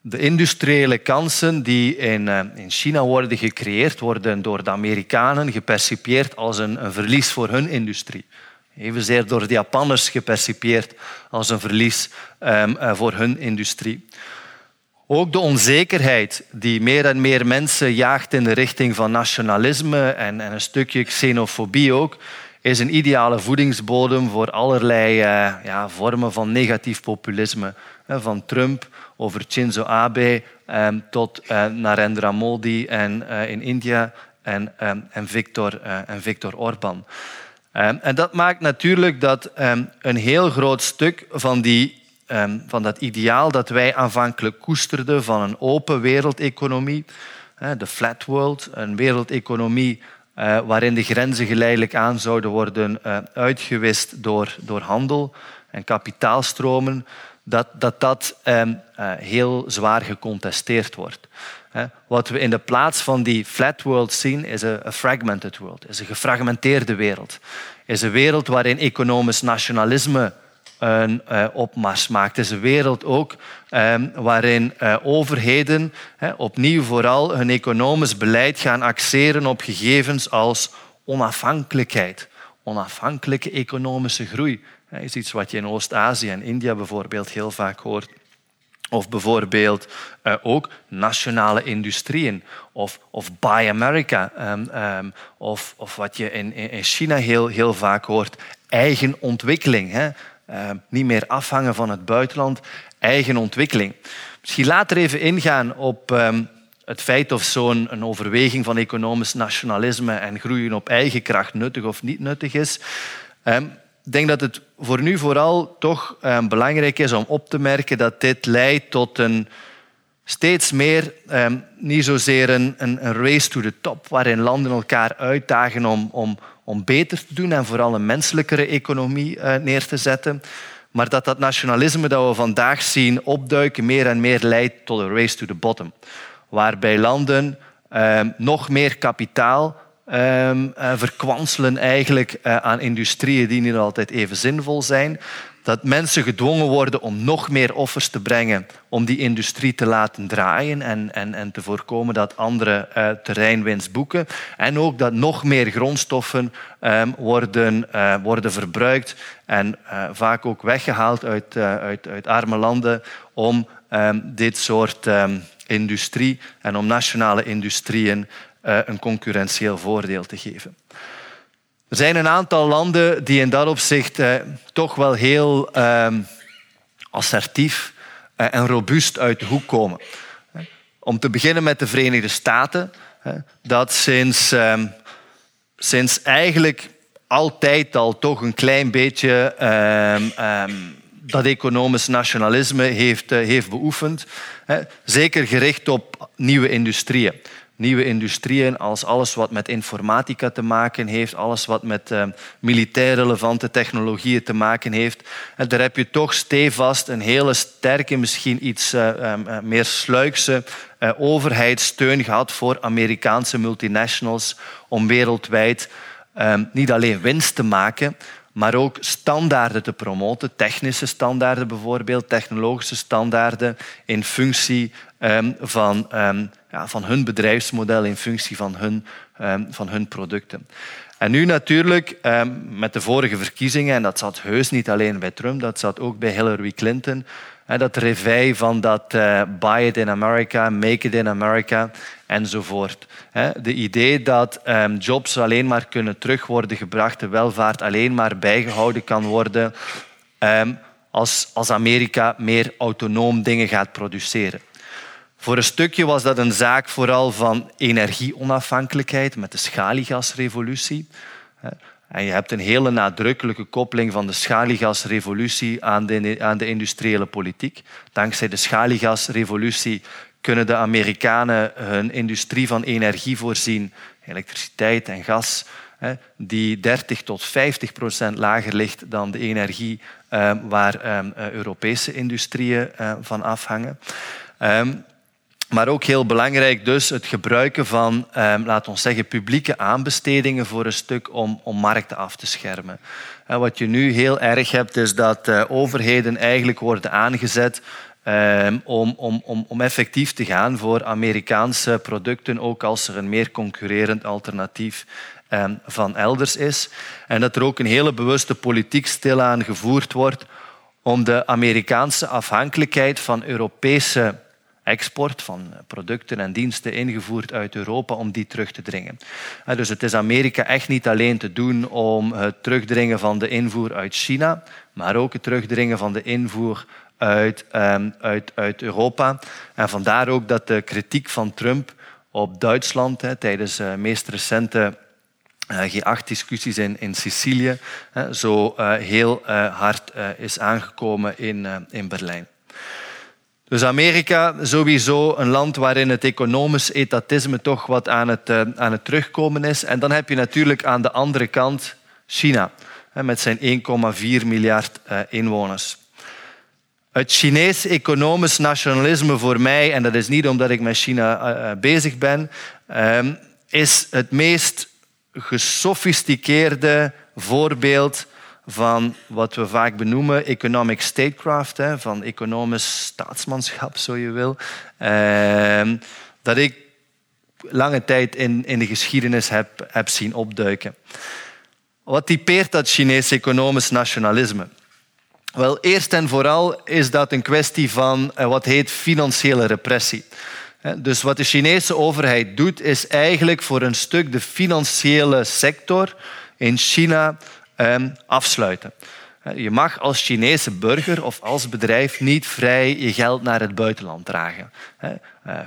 De industriële kansen die in, uh, in China worden gecreëerd, worden door de Amerikanen gepercipieerd als een, een verlies voor hun industrie. Evenzeer door de Japanners gepercipieerd als een verlies um, voor hun industrie. Ook de onzekerheid die meer en meer mensen jaagt in de richting van nationalisme en, en een stukje xenofobie ook, is een ideale voedingsbodem voor allerlei uh, ja, vormen van negatief populisme. Van Trump over Shinzo Abe um, tot Narendra Modi en, in India en, um, en Viktor, en Viktor Orban. Ehm, en dat maakt natuurlijk dat ehm, een heel groot stuk van, die, ehm, van dat ideaal dat wij aanvankelijk koesterden van een open wereldeconomie, de flat world, een wereldeconomie eh, waarin de grenzen geleidelijk aan zouden worden uh, uitgewist door, door handel en kapitaalstromen, dat dat, dat eh, heel zwaar gecontesteerd wordt. Wat we in de plaats van die flat world zien, is een fragmented world, is een gefragmenteerde wereld. Is een wereld waarin economisch nationalisme een uh, opmars maakt. Is een wereld ook um, waarin uh, overheden opnieuw vooral hun economisch beleid gaan axeren op gegevens als onafhankelijkheid, onafhankelijke economische groei. Is iets wat je in Oost-Azië en India bijvoorbeeld heel vaak hoort. Of bijvoorbeeld uh, ook nationale industrieën. Of, of Buy America. Um, um, of, of wat je in, in China heel, heel vaak hoort. Eigen ontwikkeling. Hè? Uh, niet meer afhangen van het buitenland. Eigen ontwikkeling. Misschien later even ingaan op het feit of zo'n overweging van economisch nationalisme en groeien op eigen kracht nuttig of niet nuttig is. Ik denk dat het voor nu vooral toch eh, belangrijk is om op te merken dat dit leidt tot een steeds meer, eh, niet zozeer een, een, race to the top, waarin landen elkaar uitdagen om, om, om beter te doen en vooral een menselijkere economie eh, neer te zetten. Maar dat dat nationalisme dat we vandaag zien opduiken meer en meer leidt tot een race to the bottom. Waarbij landen nog meer kapitaal um, uh, verkwanselen eigenlijk uh, aan industrieën die niet altijd even zinvol zijn. Dat mensen gedwongen worden om nog meer offers te brengen om die industrie te laten draaien en, en, en te voorkomen dat andere uh, terreinwinst boeken. En ook dat nog meer grondstoffen um, worden, worden verbruikt en vaak ook weggehaald uit, uit, uit arme landen om um, dit soort industrie en om nationale industrieën eh, een concurrentieel voordeel te geven. Er zijn een aantal landen die in dat opzicht eh, toch wel heel ehm, assertief eh, en robuust uit de hoek komen. Om te beginnen met de Verenigde Staten, dat sinds, ehm, sinds eigenlijk altijd al toch een klein beetje ehm, dat economisch nationalisme heeft, heeft beoefend. Zeker gericht op nieuwe industrieën nieuwe industrieën als alles wat met informatica te maken heeft, alles wat met uh, militair relevante technologieën te maken heeft. Daar heb je toch stevast een hele sterke, misschien iets uh, uh, meer sluikse overheidssteun gehad voor Amerikaanse multinationals om wereldwijd niet alleen winst te maken, maar ook standaarden te promoten, technische standaarden bijvoorbeeld, technologische standaarden in functie um, van, van hun bedrijfsmodel, in functie van hun, um, van hun producten. En nu natuurlijk met de vorige verkiezingen, en dat zat heus niet alleen bij Trump, dat zat ook bij Hillary Clinton, dat reveil van dat uh, buy it in America, make it in America enzovoort. De idee dat um, jobs alleen maar kunnen terug worden gebracht, de welvaart alleen maar bijgehouden kan worden, als, als Amerika meer autonoom dingen gaat produceren. Voor een stukje was dat een zaak vooral van energieonafhankelijkheid met de schaliegasrevolutie. En je hebt een hele nadrukkelijke koppeling van de schaliegasrevolutie aan de, aan de industriële politiek. Dankzij de schaliegasrevolutie kunnen de Amerikanen hun industrie van energie voorzien, elektriciteit en gas, die 30 tot 50 procent lager ligt dan de energie ehm, waar ehm, Europese industrieën ehm, van afhangen. Maar ook heel belangrijk dus het gebruiken van, eh, laten we zeggen, publieke aanbestedingen voor een stuk om, om markten af te schermen. En wat je nu heel erg hebt, is dat uh, overheden eigenlijk worden aangezet eh, om, om, om, om effectief te gaan voor Amerikaanse producten, ook als er een meer concurrerend alternatief eh, van elders is. En dat er ook een hele bewuste politiek stilaan gevoerd wordt om de Amerikaanse afhankelijkheid van Europese export van producten en diensten ingevoerd uit Europa om die terug te dringen. Dus het is Amerika echt niet alleen te doen om het terugdringen van de invoer uit China, maar ook het terugdringen van de invoer uit, um, uit, uit Europa. En vandaar ook dat de kritiek van Trump op Duitsland hè, tijdens de meest recente uh, G8-discussies in, Sicilië hè, zo heel hard is aangekomen in, in Berlijn. Dus Amerika, sowieso een land waarin het economisch etatisme toch wat aan het, uh, aan het terugkomen is. En dan heb je natuurlijk aan de andere kant China, met zijn 1,4 miljard uh, inwoners. Het Chinees economisch nationalisme voor mij, en dat is niet omdat ik met China uh, bezig ben, is het meest gesofisticeerde voorbeeld van wat we vaak benoemen economic statecraft, hè, van economisch staatsmanschap, zo je wil, eh, dat ik lange tijd in, in de geschiedenis heb, heb zien opduiken. Wat typeert dat Chinese economisch nationalisme? Wel, eerst en vooral is dat een kwestie van eh, wat heet financiële repressie. Dus wat de Chinese overheid doet, is eigenlijk voor een stuk de financiële sector in China Ehm, afsluiten. Je mag als Chinese burger of als bedrijf niet vrij je geld naar het buitenland dragen. Eh,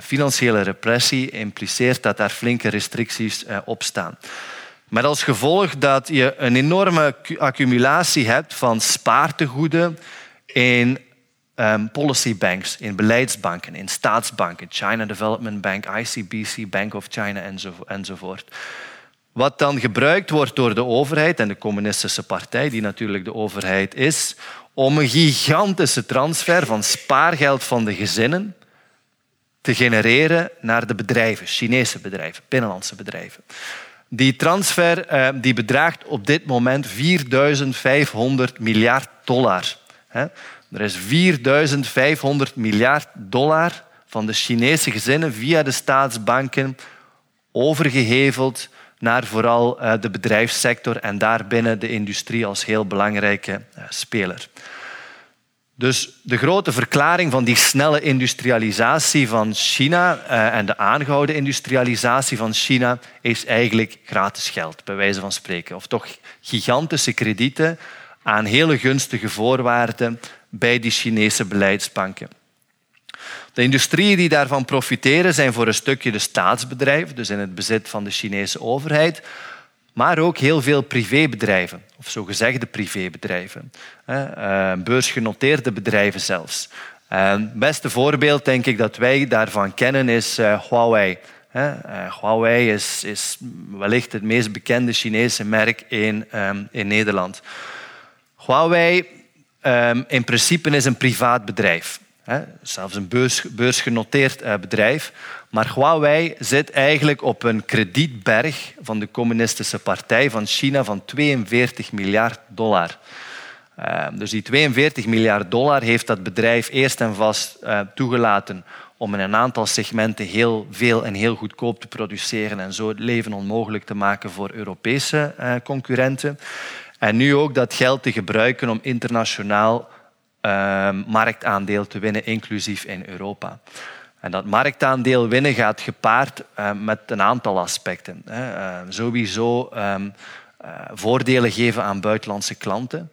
financiële repressie impliceert dat daar flinke restricties eh, op staan. Met als gevolg dat je een enorme accumulatie hebt van spaartegoeden in um, policy banks, in beleidsbanken, in staatsbanken, China Development Bank, ICBC, Bank of China enzovoort. Wat dan gebruikt wordt door de overheid en de communistische partij, die natuurlijk de overheid is, om een gigantische transfer van spaargeld van de gezinnen te genereren naar de bedrijven, Chinese bedrijven, binnenlandse bedrijven. Die transfer eh, die bedraagt op dit moment 4500 miljard dollar. Er is 4500 miljard dollar van de Chinese gezinnen via de staatsbanken overgeheveld naar vooral eh, de bedrijfssector en daarbinnen de industrie als heel belangrijke eh, speler. Dus de grote verklaring van die snelle industrialisatie van China eh, en de aangehouden industrialisatie van China is eigenlijk gratis geld, bij wijze van spreken. Of toch gigantische kredieten aan hele gunstige voorwaarden bij die Chinese beleidsbanken. De industrieën die daarvan profiteren zijn voor een stukje de staatsbedrijven, dus in het bezit van de Chinese overheid, maar ook heel veel privébedrijven, of zogezegde privébedrijven, eh, beursgenoteerde bedrijven zelfs. Het beste voorbeeld, denk ik, dat wij daarvan kennen, is eh, Huawei. Uh, Huawei is, is, wellicht het meest bekende Chinese merk in, um, in Nederland. Huawei um, in principe is een privaat bedrijf zelfs een beurs, beursgenoteerd eh, bedrijf. Maar Huawei zit eigenlijk op een kredietberg van de communistische partij van China van 42 miljard dollar. Ehm, dus die 42 miljard dollar heeft dat bedrijf eerst en vast eh, toegelaten om in een aantal segmenten heel veel en heel goedkoop te produceren en zo het leven onmogelijk te maken voor Europese eh, concurrenten. En nu ook dat geld te gebruiken om internationaal marktaandeel te winnen, inclusief in Europa. En dat marktaandeel winnen gaat gepaard uh, met een aantal aspecten. Uh, sowieso um, voordelen geven aan buitenlandse klanten.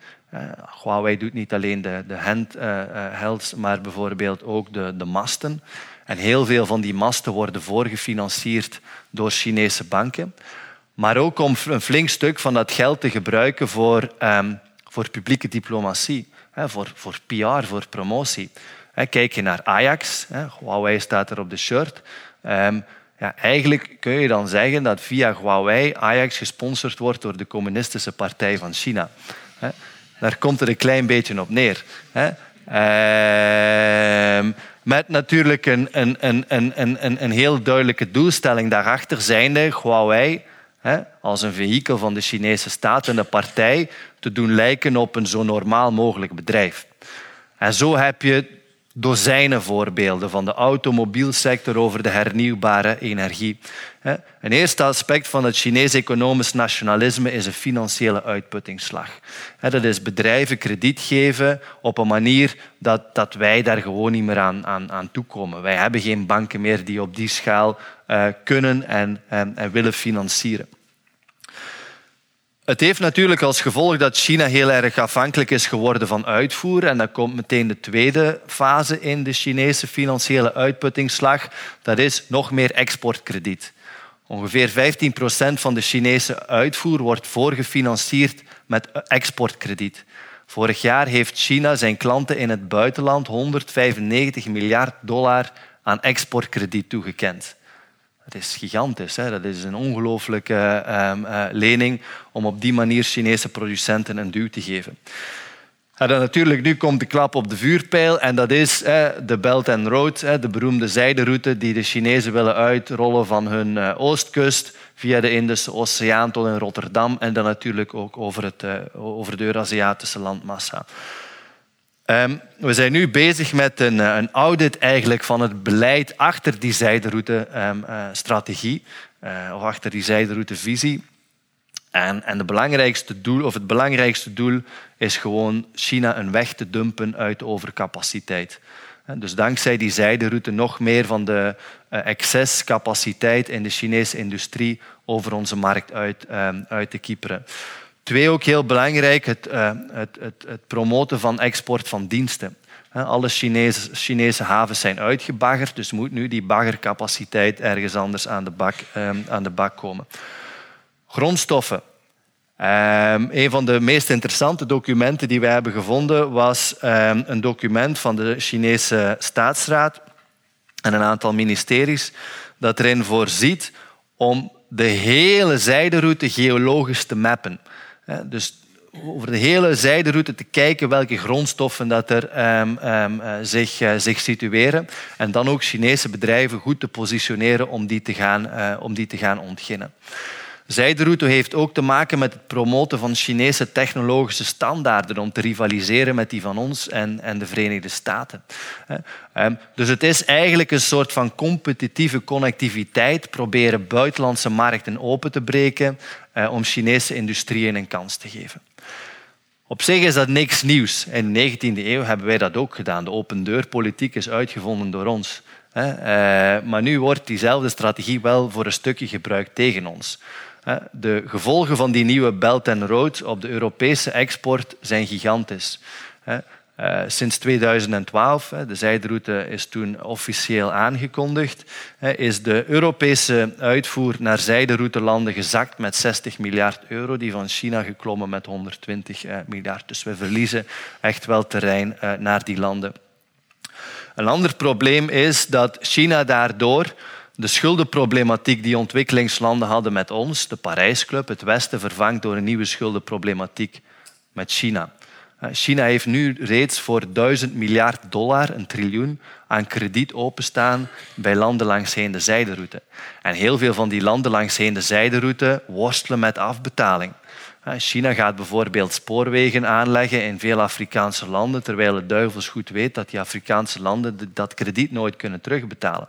Huawei doet niet alleen de, de handhelds, maar bijvoorbeeld ook de, de masten. En heel veel van die masten worden voorgefinancierd door Chinese banken. Maar ook om een flink stuk van dat geld te gebruiken voor, ehm, voor publieke diplomatie, voor, voor PR, voor promotie. Kijk je naar Ajax, Huawei staat er op de shirt. Um, ja, eigenlijk kun je dan zeggen dat via Huawei Ajax gesponsord wordt door de Communistische Partij van China. Daar komt het een klein beetje op neer. Ehm, met natuurlijk een, een, een, een, een heel duidelijke doelstelling daarachter, zijnde Huawei als een vehikel van de Chinese staat en de partij te doen lijken op een zo normaal mogelijk bedrijf. En zo heb je dozijnen voorbeelden van de automobielsector over de hernieuwbare energie. Een eerste aspect van het Chinese economisch nationalisme is een financiële uitputtingsslag. Dat is bedrijven krediet geven op een manier dat, dat wij daar gewoon niet meer aan, aan, aan toekomen. Wij hebben geen banken meer die op die schaal uh, kunnen en, en, en willen financieren. Het heeft natuurlijk als gevolg dat China heel erg afhankelijk is geworden van uitvoer. En dan komt meteen de tweede fase in de Chinese financiële uitputtingsslag. Dat is nog meer exportkrediet. Ongeveer 15 procent van de Chinese uitvoer wordt voorgefinancierd met exportkrediet. Vorig jaar heeft China zijn klanten in het buitenland 195 miljard dollar aan exportkrediet toegekend. Dat is gigantisch. Hè? Dat is een ongelooflijke um, uh, lening om op die manier Chinese producenten een duw te geven. En dan natuurlijk, nu komt de klap op de vuurpijl en dat is de Belt and Road, de beroemde zijderoute die de Chinezen willen uitrollen van hun uh, oostkust via de Indische Oceaan tot in Rotterdam en dan natuurlijk ook over, het, uh, over de Eurasiatische landmassa. Um, we zijn nu bezig met een, eh, een, audit eigenlijk van het beleid achter die zijderoute-strategie um, uh, uh, of achter die zijderoute-visie. En, en de belangrijkste doel, of het belangrijkste doel is gewoon China een weg te dumpen uit overcapaciteit. Dus dankzij die zijderoute nog meer van de excescapaciteit in de Chinese industrie over onze markt uit, um, uit te kieperen. Twee, ook heel belangrijk, het, uh, het, het, het, promoten van export van diensten. Alle Chinese, Chinese havens zijn uitgebaggerd, dus moet nu die baggercapaciteit ergens anders aan de bak, um, aan de bak komen. Grondstoffen. Um, een van de meest interessante documenten die wij hebben gevonden was um, een document van de Chinese staatsraad en een aantal ministeries dat erin voorziet om de hele zijderoute geologisch te mappen. Dus over de hele zijderoute te kijken welke grondstoffen dat er um, um, zich, uh, zich situeren. En dan ook Chinese bedrijven goed te positioneren om die te gaan, uh, om die te gaan ontginnen. Zijderoute heeft ook te maken met het promoten van Chinese technologische standaarden om te rivaliseren met die van ons en, en de Verenigde Staten. Ehm, dus het is eigenlijk een soort van competitieve connectiviteit, proberen buitenlandse markten open te breken eh, om Chinese industrieën een kans te geven. Op zich is dat niks nieuws. In de 19e eeuw hebben wij dat ook gedaan. De open deurpolitiek is uitgevonden door ons. Eh, maar nu wordt diezelfde strategie wel voor een stukje gebruikt tegen ons. De gevolgen van die nieuwe Belt and Road op de Europese export zijn gigantisch. Uh, sinds 2012, de zijderoute is toen officieel aangekondigd, is de Europese uitvoer naar zijderoutelanden gezakt met 60 miljard euro, die van China geklommen met 120 uh, miljard. Dus we verliezen echt wel terrein uh, naar die landen. Een ander probleem is dat China daardoor de schuldenproblematiek die ontwikkelingslanden hadden met ons, de Parijsclub, het Westen, vervangt door een nieuwe schuldenproblematiek met China. Eh, China heeft nu reeds voor duizend miljard dollar, een triljoen, aan krediet openstaan bij landen langs de zijderoute. En heel veel van die landen langs de zijderoute worstelen met afbetaling. Eh, China gaat bijvoorbeeld spoorwegen aanleggen in veel Afrikaanse landen, terwijl het duivels goed weet dat die Afrikaanse landen dat krediet nooit kunnen terugbetalen.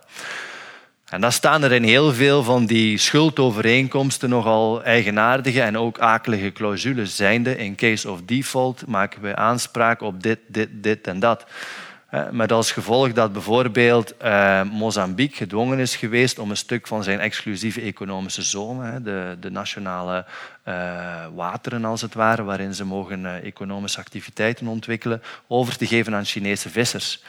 En dan staan er in heel veel van die schuldovereenkomsten nogal eigenaardige en ook akelige clausules zijnde. In case of default maken we aanspraak op dit, dit, dit en dat. Met als gevolg dat bijvoorbeeld eh, Mozambique gedwongen is geweest om een stuk van zijn exclusieve economische zone, de, de nationale uh, wateren als het ware, waarin ze mogen uh, economische activiteiten ontwikkelen, over te geven aan Chinese vissers.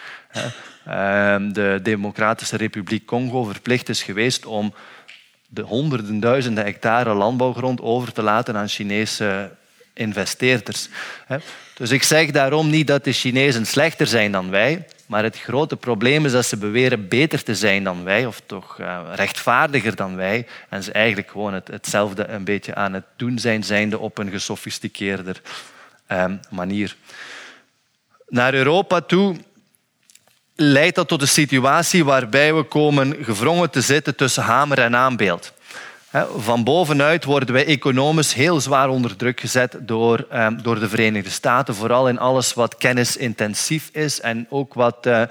Ehm, de Democratische Republiek Congo verplicht is geweest om de honderden duizenden hectare landbouwgrond over te laten aan Chinese investeerders. Dus ik zeg daarom niet dat de Chinezen slechter zijn dan wij, maar het grote probleem is dat ze beweren beter te zijn dan wij, of toch uh, rechtvaardiger dan wij, en ze eigenlijk gewoon het, hetzelfde een beetje aan het doen zijn, zijnde op een gesofisticeerder uh, manier. Naar Europa toe leidt dat tot een situatie waarbij we komen gevrongen te zitten tussen hamer en aanbeeld. Van bovenuit worden wij economisch heel zwaar onder druk gezet door, ehm, door de Verenigde Staten, vooral in alles wat kennisintensief is en ook wat, uh,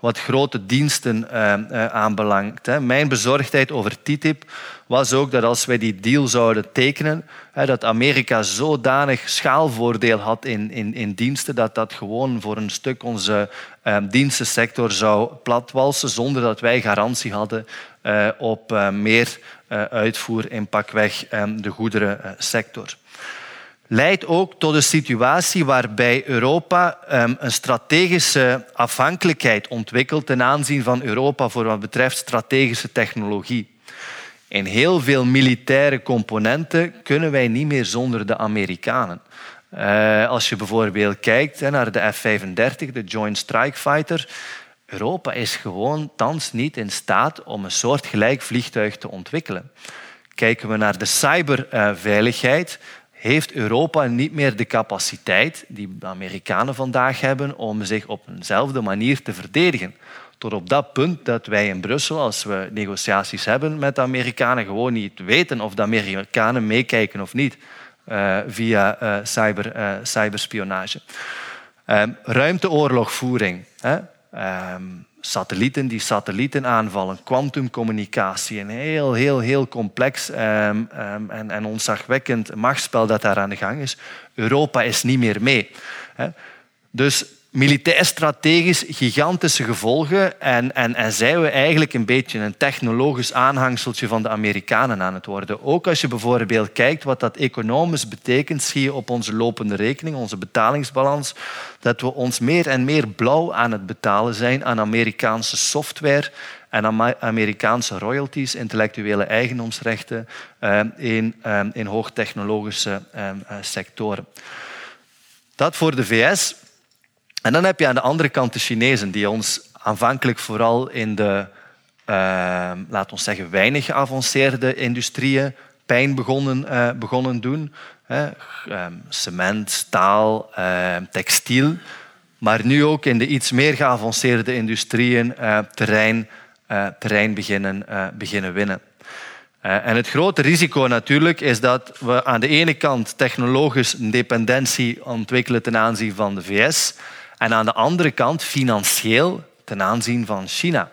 wat grote diensten uh, aanbelangt. Hè. Mijn bezorgdheid over TTIP was ook dat als wij die deal zouden tekenen, dat Amerika zodanig schaalvoordeel had in, in, in diensten dat dat gewoon voor een stuk onze ehm, dienstensector zou platwalsen zonder dat wij garantie hadden uh, op meer uitvoer in pakweg de goederensector leidt ook tot een situatie waarbij Europa um, een strategische afhankelijkheid ontwikkelt ten aanzien van Europa voor wat betreft strategische technologie. In heel veel militaire componenten kunnen wij niet meer zonder de Amerikanen. Uh, als je bijvoorbeeld kijkt naar de F-35, de Joint Strike Fighter, Europa is gewoon thans niet in staat om een soortgelijk vliegtuig te ontwikkelen. Kijken we naar de cyberveiligheid, heeft Europa niet meer de capaciteit die de Amerikanen vandaag hebben om zich op eenzelfde manier te verdedigen. Tot op dat punt dat wij in Brussel, als we negotiaties hebben met de Amerikanen, gewoon niet weten of de Amerikanen meekijken of niet uh, via uh, cyber, uh, cyberspionage. ruimteoorlogvoering. Hè? Ehm, satellieten die satellieten aanvallen, kwantumcommunicatie, een heel, heel, heel complex um, um, en, en onzagwekkend machtsspel dat daar aan de gang is. Europa is niet meer mee. Dus militair-strategisch gigantische gevolgen en, en, en zijn we eigenlijk een beetje een technologisch aanhangseltje van de Amerikanen aan het worden. Ook als je bijvoorbeeld kijkt wat dat economisch betekent, zie je op onze lopende rekening, onze betalingsbalans, dat we ons meer en meer blauw aan het betalen zijn aan Amerikaanse software en Amerikaanse royalties, intellectuele eigendomsrechten eh, in, eh, in hoogtechnologische eh, sectoren. Dat voor de VS. En dan heb je aan de andere kant de Chinezen, die ons aanvankelijk vooral in de, uh, laten we zeggen, weinig geavanceerde industrieën pijn begonnen, uh, begonnen doen. Ehm, cement, staal, uh, textiel. Maar nu ook in de iets meer geavanceerde industrieën uh, terrein, terrein beginnen, beginnen winnen. En het grote risico natuurlijk is dat we aan de ene kant technologisch een dependentie ontwikkelen ten aanzien van de VS en aan de andere kant financieel ten aanzien van China.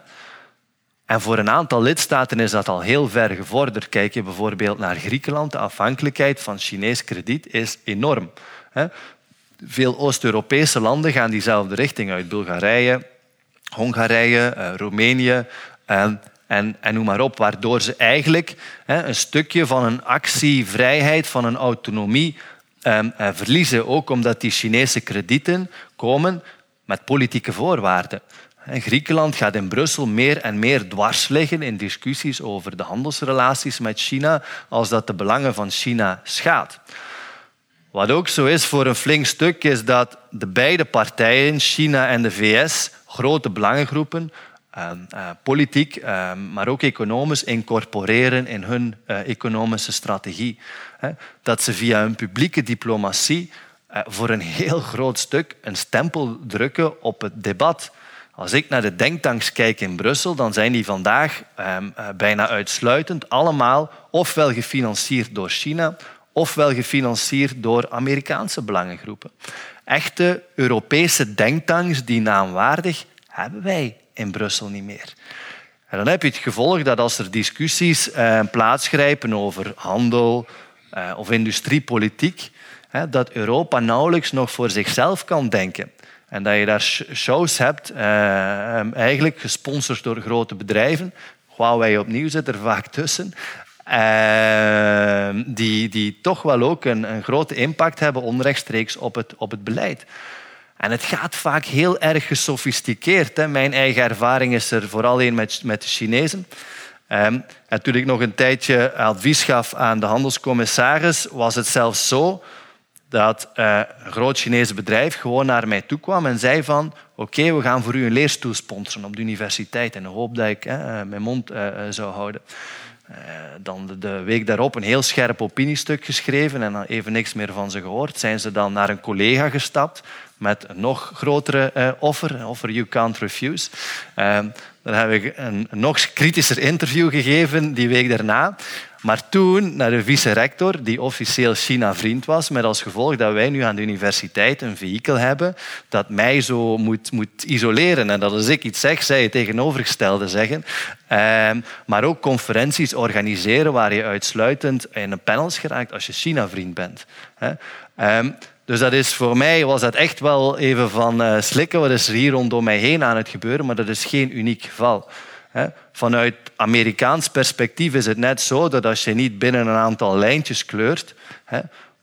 En voor een aantal lidstaten is dat al heel ver gevorderd. Kijk je bijvoorbeeld naar Griekenland, de afhankelijkheid van Chinees krediet is enorm. Veel Oost-Europese landen gaan diezelfde richting uit. Bulgarije, Hongarije, eh, Roemenië en, en, en noem maar op. Waardoor ze eigenlijk een stukje van een actievrijheid, van een autonomie Ehm, eh, verliezen. Ook omdat die Chinese kredieten komen met politieke voorwaarden. Griekenland gaat in Brussel meer en meer dwars liggen in discussies over de handelsrelaties met China als dat de belangen van China schaadt. Wat ook zo is voor een flink stuk, is dat de beide partijen, China en de VS, grote belangengroepen, politiek, uh, maar ook economisch, incorporeren in hun eh, economische strategie dat ze via hun publieke diplomatie eh, voor een heel groot stuk een stempel drukken op het debat. Als ik naar de denktanks kijk in Brussel, dan zijn die vandaag ehm, eh, bijna uitsluitend allemaal ofwel gefinancierd door China ofwel gefinancierd door Amerikaanse belangengroepen. Echte Europese denktanks, die naamwaardig, hebben wij in Brussel niet meer. En dan heb je het gevolg dat als er discussies eh, plaatsgrijpen over handel, uh, of industriepolitiek, dat Europa nauwelijks nog voor zichzelf kan denken. En dat je daar shows hebt, uh, eigenlijk gesponsord door grote bedrijven. Huawei opnieuw zit er vaak tussen. Uh, die, die toch wel ook een, een grote impact hebben onrechtstreeks op het, op het beleid. En het gaat vaak heel erg gesofisticeerd. Hè. Mijn eigen ervaring is er vooral een met, met de Chinezen. En toen ik nog een tijdje advies gaf aan de handelscommissaris, was het zelfs zo dat uh, een groot Chinese bedrijf gewoon naar mij toe kwam en zei van oké, we gaan voor u een leerstoel sponsoren op de universiteit in de hoop dat ik uh, mijn mond uh, zou houden. dan de, week daarop een heel scherp opiniestuk geschreven en even niks meer van ze gehoord. Zijn ze dan naar een collega gestapt met een nog grotere offer, een offer you can't refuse. Ehm, dan heb ik een, een nog kritischer interview gegeven die week daarna. Maar toen naar de vice-rector, die officieel China-vriend was, met als gevolg dat wij nu aan de universiteit een vehikel hebben dat mij zo moet, moet isoleren. En dat als ik iets zeg, zij het tegenovergestelde zeggen. Ehm, maar ook conferenties organiseren waar je uitsluitend in een panels geraakt als je China-vriend bent. Ehm, dus dat is, voor mij was dat echt wel even van uh, slikken. Wat is er hier rondom mij heen aan het gebeuren? Maar dat is geen uniek geval. Vanuit Amerikaans perspectief is het net zo dat als je niet binnen een aantal lijntjes kleurt,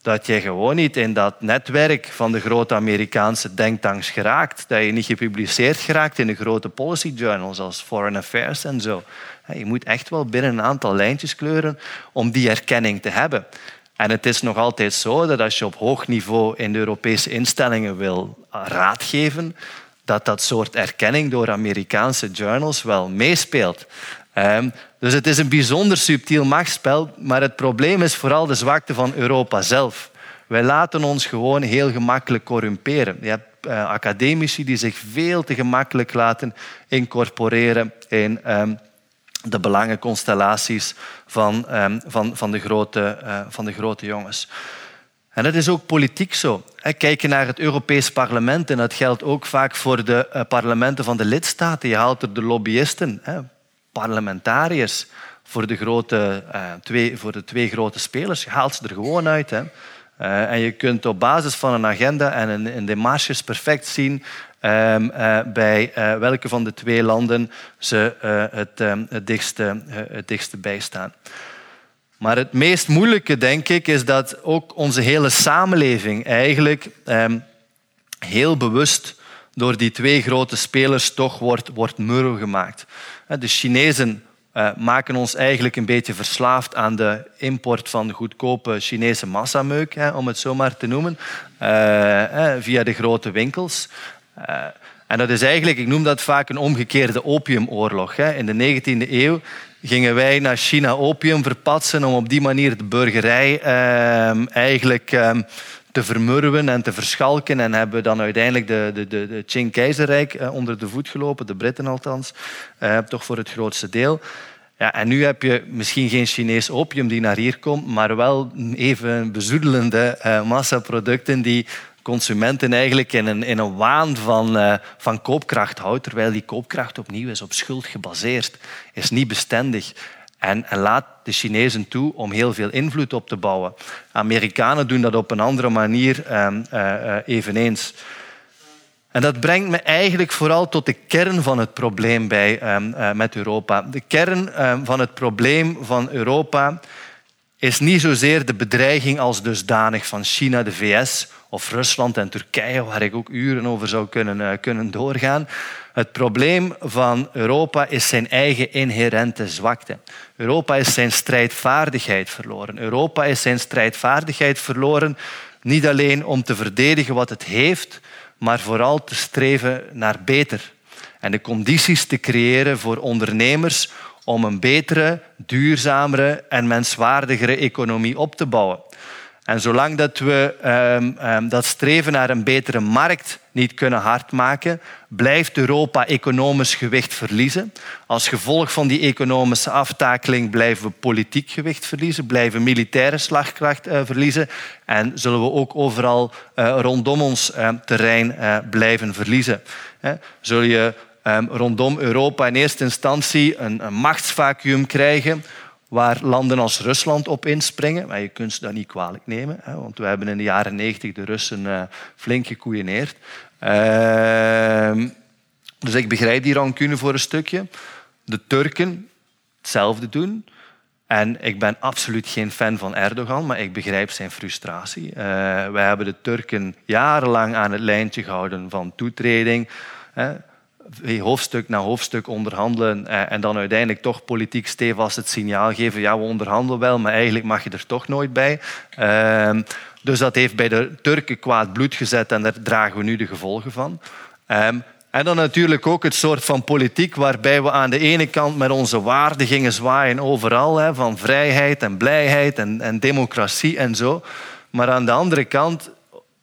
dat je gewoon niet in dat netwerk van de grote Amerikaanse denktanks geraakt. Dat je niet gepubliceerd geraakt in de grote policy journals als Foreign Affairs en zo. Je moet echt wel binnen een aantal lijntjes kleuren om die erkenning te hebben. En het is nog altijd zo dat als je op hoog niveau in de Europese instellingen wil raadgeven, dat dat soort erkenning door Amerikaanse journals wel meespeelt. Ehm, dus het is een bijzonder subtiel machtsspel, maar het probleem is vooral de zwakte van Europa zelf. Wij laten ons gewoon heel gemakkelijk corrumperen. Je hebt uh, academici die zich veel te gemakkelijk laten incorporeren in um, de belangenconstellaties van, um, van, van, de grote, uh, van de grote jongens. En dat is ook politiek zo. Kijk je naar het Europees Parlement, en dat geldt ook vaak voor de eh, parlementen van de lidstaten. Je haalt er de lobbyisten, parlementariërs, voor de, grote, uh, twee, voor de twee grote spelers. Je haalt ze er gewoon uit. Hè. En je kunt op basis van een agenda en een, een demarches perfect zien bij welke van de twee landen ze het, um, het, dichtste, het dichtste bijstaan. Maar het meest moeilijke, denk ik, is dat ook onze hele samenleving eigenlijk eh, heel bewust door die twee grote spelers toch wordt, wordt murw gemaakt. De Chinezen maken ons eigenlijk een beetje verslaafd aan de import van goedkope Chinese massameuk, om het zo maar te noemen, via de grote winkels. Uh, en dat is eigenlijk, ik noem dat vaak een omgekeerde opiumoorlog. Hè. In de 19e eeuw gingen wij naar China opium verpatsen om op die manier de burgerij eh, eigenlijk eh, te vermurwen en te verschalken. En hebben dan uiteindelijk de, de, de, de Qing-keizerrijk eh, onder de voet gelopen, de Britten althans, eh, toch voor het grootste deel. Ja, en nu heb je misschien geen Chinees opium die naar hier komt, maar wel even bezoedelende massaproducten die consumenten eigenlijk in een, in een waan van, uh, van koopkracht houdt, terwijl die koopkracht opnieuw is op schuld gebaseerd, is niet bestendig. En, en, laat de Chinezen toe om heel veel invloed op te bouwen. Amerikanen doen dat op een andere manier uh, uh, eveneens. En dat brengt me eigenlijk vooral tot de kern van het probleem bij, ehm, met Europa. De kern ehm, van het probleem van Europa is niet zozeer de bedreiging als dusdanig van China, de VS of Rusland en Turkije, waar ik ook uren over zou kunnen, uh, kunnen doorgaan. Het probleem van Europa is zijn eigen inherente zwakte. Europa is zijn strijdvaardigheid verloren. Europa is zijn strijdvaardigheid verloren niet alleen om te verdedigen wat het heeft, maar vooral te streven naar beter. En de condities te creëren voor ondernemers om een betere, duurzamere en menswaardigere economie op te bouwen. En zolang dat we um, um, dat streven naar een betere markt niet kunnen hardmaken, blijft Europa economisch gewicht verliezen. Als gevolg van die economische aftakeling blijven we politiek gewicht verliezen, blijven militaire slagkracht uh, verliezen en zullen we ook overal uh, rondom ons uh, terrein blijven verliezen. Zul je um, rondom Europa in eerste instantie een, een machtsvacuum krijgen waar landen als Rusland op inspringen. Maar je kunt ze dat niet kwalijk nemen, hè, want we hebben in de jaren negentig de Russen uh, flink gekoeieneerd. Ehm, dus ik begrijp die rancune voor een stukje. De Turken hetzelfde doen. En ik ben absoluut geen fan van Erdogan, maar ik begrijp zijn frustratie. Uh, wij hebben de Turken jarenlang aan het lijntje gehouden van toetreding. Hoofdstuk na hoofdstuk onderhandelen eh, en dan uiteindelijk toch politiek stevast het signaal geven ja, we onderhandelen wel, maar eigenlijk mag je er toch nooit bij. Ehm, dus dat heeft bij de Turken kwaad bloed gezet en daar dragen we nu de gevolgen van. Ehm, en dan natuurlijk ook het soort van politiek waarbij we aan de ene kant met onze waarden gingen zwaaien overal, hè, van vrijheid en blijheid en, en democratie en zo. Maar aan de andere kant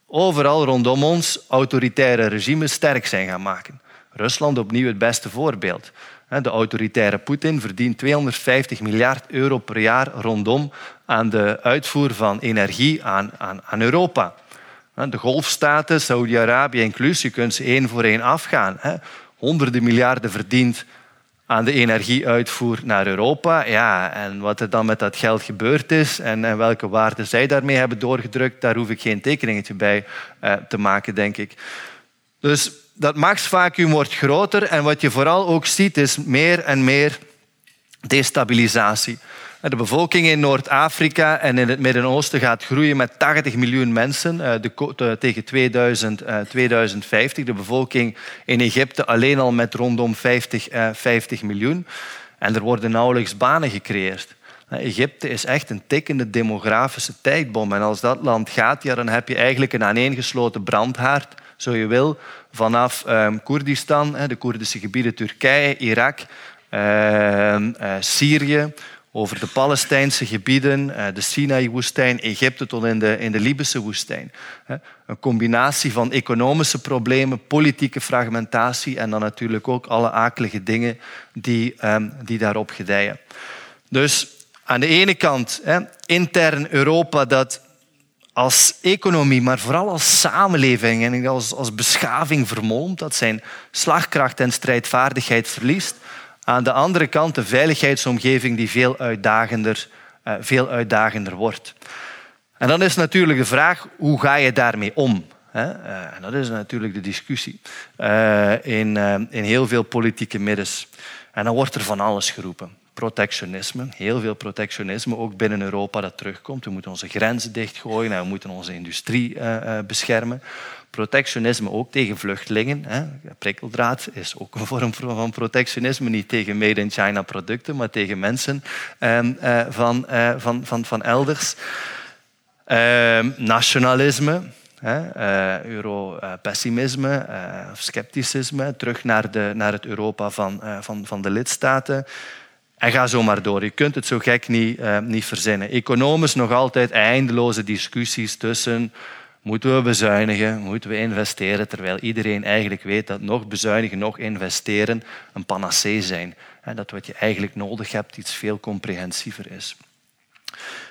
overal rondom ons autoritaire regimes sterk zijn gaan maken. Rusland opnieuw het beste voorbeeld. De autoritaire Poetin verdient 250 miljard euro per jaar rondom aan de uitvoer van energie aan, aan, aan Europa. De golfstaten, Saudi-Arabië inclus, je kunt ze één voor één afgaan. Honderden miljarden verdiend aan de energieuitvoer naar Europa. Ja, en wat er dan met dat geld gebeurd is en, en welke waarden zij daarmee hebben doorgedrukt, daar hoef ik geen tekeningetje bij eh, te maken, denk ik. Dus dat machtsvacuum wordt groter en wat je vooral ook ziet is meer en meer destabilisatie. De bevolking in Noord-Afrika en in het Midden-Oosten gaat groeien met 80 miljoen mensen eh, tegen 2000, 2050. Eh, de bevolking in Egypte alleen al met rondom 50, 50 eh, miljoen. En er worden nauwelijks banen gecreëerd. Egypte is echt een tikkende demografische tijdbom. En als dat land gaat, ja, dan heb je eigenlijk een aaneengesloten brandhaard, zo je wil, vanaf ehm, Koerdistan, de Koerdische gebieden, Turkije, Irak, ehm, Syrië, over de Palestijnse gebieden, eh, de Sinai-woestijn, Egypte tot in de, in de Libische woestijn. Een combinatie van economische problemen, politieke fragmentatie en dan natuurlijk ook alle akelige dingen die, ehm, die daarop gedijen. Dus aan de ene kant intern Europa dat als economie, maar vooral als samenleving en als, als beschaving vermolmt, dat zijn slagkracht en strijdvaardigheid verliest. Aan de andere kant een veiligheidsomgeving die veel uitdagender, uh, veel uitdagender wordt. En dan is natuurlijk de vraag, hoe ga je daarmee om? Uh, en dat is natuurlijk de discussie uh, in, in heel veel politieke middens. En dan wordt er van alles geroepen. Protectionisme, heel veel protectionisme, ook binnen Europa dat terugkomt. We moeten onze grenzen dichtgooien en we moeten onze industrie beschermen. Protectionisme ook tegen vluchtelingen. Hè. Prikkeldraad is ook een vorm van protectionisme. Niet tegen made in China producten, maar tegen mensen ehm, eh, van, eh, van, van, van elders. Ehm, nationalisme. Uh, europessimisme, scepticisme, terug naar, de, naar het Europa van, van, van de lidstaten. En ga zo maar door. Je kunt het zo gek niet, niet verzinnen. Economisch nog altijd eindeloze discussies tussen Moeten we bezuinigen? Moeten we investeren? Terwijl iedereen eigenlijk weet dat nog bezuinigen, nog investeren een panacee zijn. En dat wat je eigenlijk nodig hebt iets veel comprehensiever is.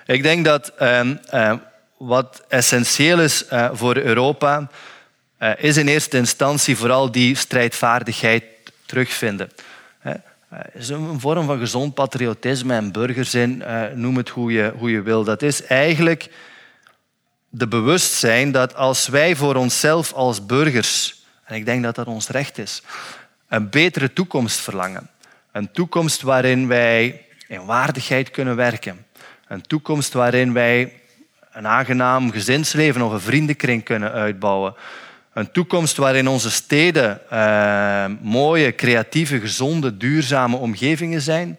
Ik denk dat ehm, ehm, wat essentieel is uh, voor Europa, is in eerste instantie vooral die strijdvaardigheid terugvinden. Is een vorm van gezond patriotisme en burgerzin, noem het hoe je, hoe je wil. Dat is eigenlijk de bewustzijn dat als wij voor onszelf als burgers, en ik denk dat dat ons recht is, een betere toekomst verlangen. Een toekomst waarin wij in waardigheid kunnen werken. Een toekomst waarin wij een aangenaam gezinsleven of een vriendenkring kunnen uitbouwen. Een toekomst waarin onze steden eh, mooie, creatieve, gezonde, duurzame omgevingen zijn.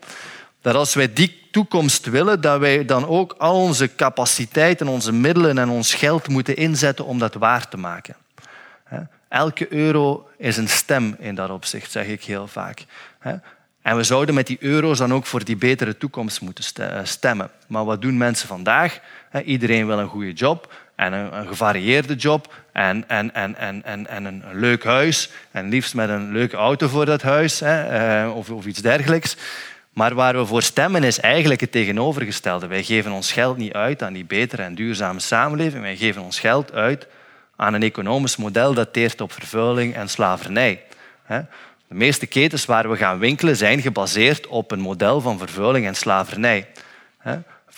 Dat als wij die toekomst willen, dat wij dan ook al onze capaciteiten, onze middelen en ons geld moeten inzetten om dat waar te maken. Elke euro is een stem in dat opzicht, zeg ik heel vaak. En we zouden met die euro's dan ook voor die betere toekomst moeten eh, stemmen. Maar wat doen mensen vandaag? Iedereen wil een goede job en een, gevarieerde job en, en, en, en, en, en een leuk huis. En liefst met een leuke auto voor dat huis eh, of, of iets dergelijks. Maar waar we voor stemmen is eigenlijk het tegenovergestelde. Wij geven ons geld niet uit aan die betere en duurzame samenleving. Wij geven ons geld uit aan een economisch model dat teert op vervuiling en slavernij. De meeste ketens waar we gaan winkelen zijn gebaseerd op een model van vervuiling en slavernij.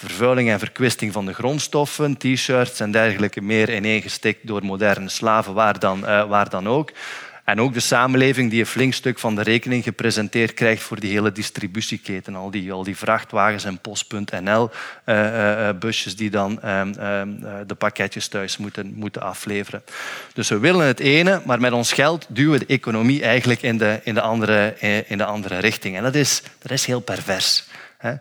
Vervuiling en verkwisting van de grondstoffen, t-shirts en dergelijke meer ineengestikt door moderne slaven, waar dan, uh, waar dan ook. En ook de samenleving die een flink stuk van de rekening gepresenteerd krijgt voor die hele distributieketen. Al die, al die vrachtwagens en post.nl-busjes uh, uh, die dan ehm, ehm, de pakketjes thuis moeten, moeten afleveren. Dus we willen het ene, maar met ons geld duwen we de economie eigenlijk in de, in de, andere, in de andere richting. En dat is, dat is heel pervers. Hè?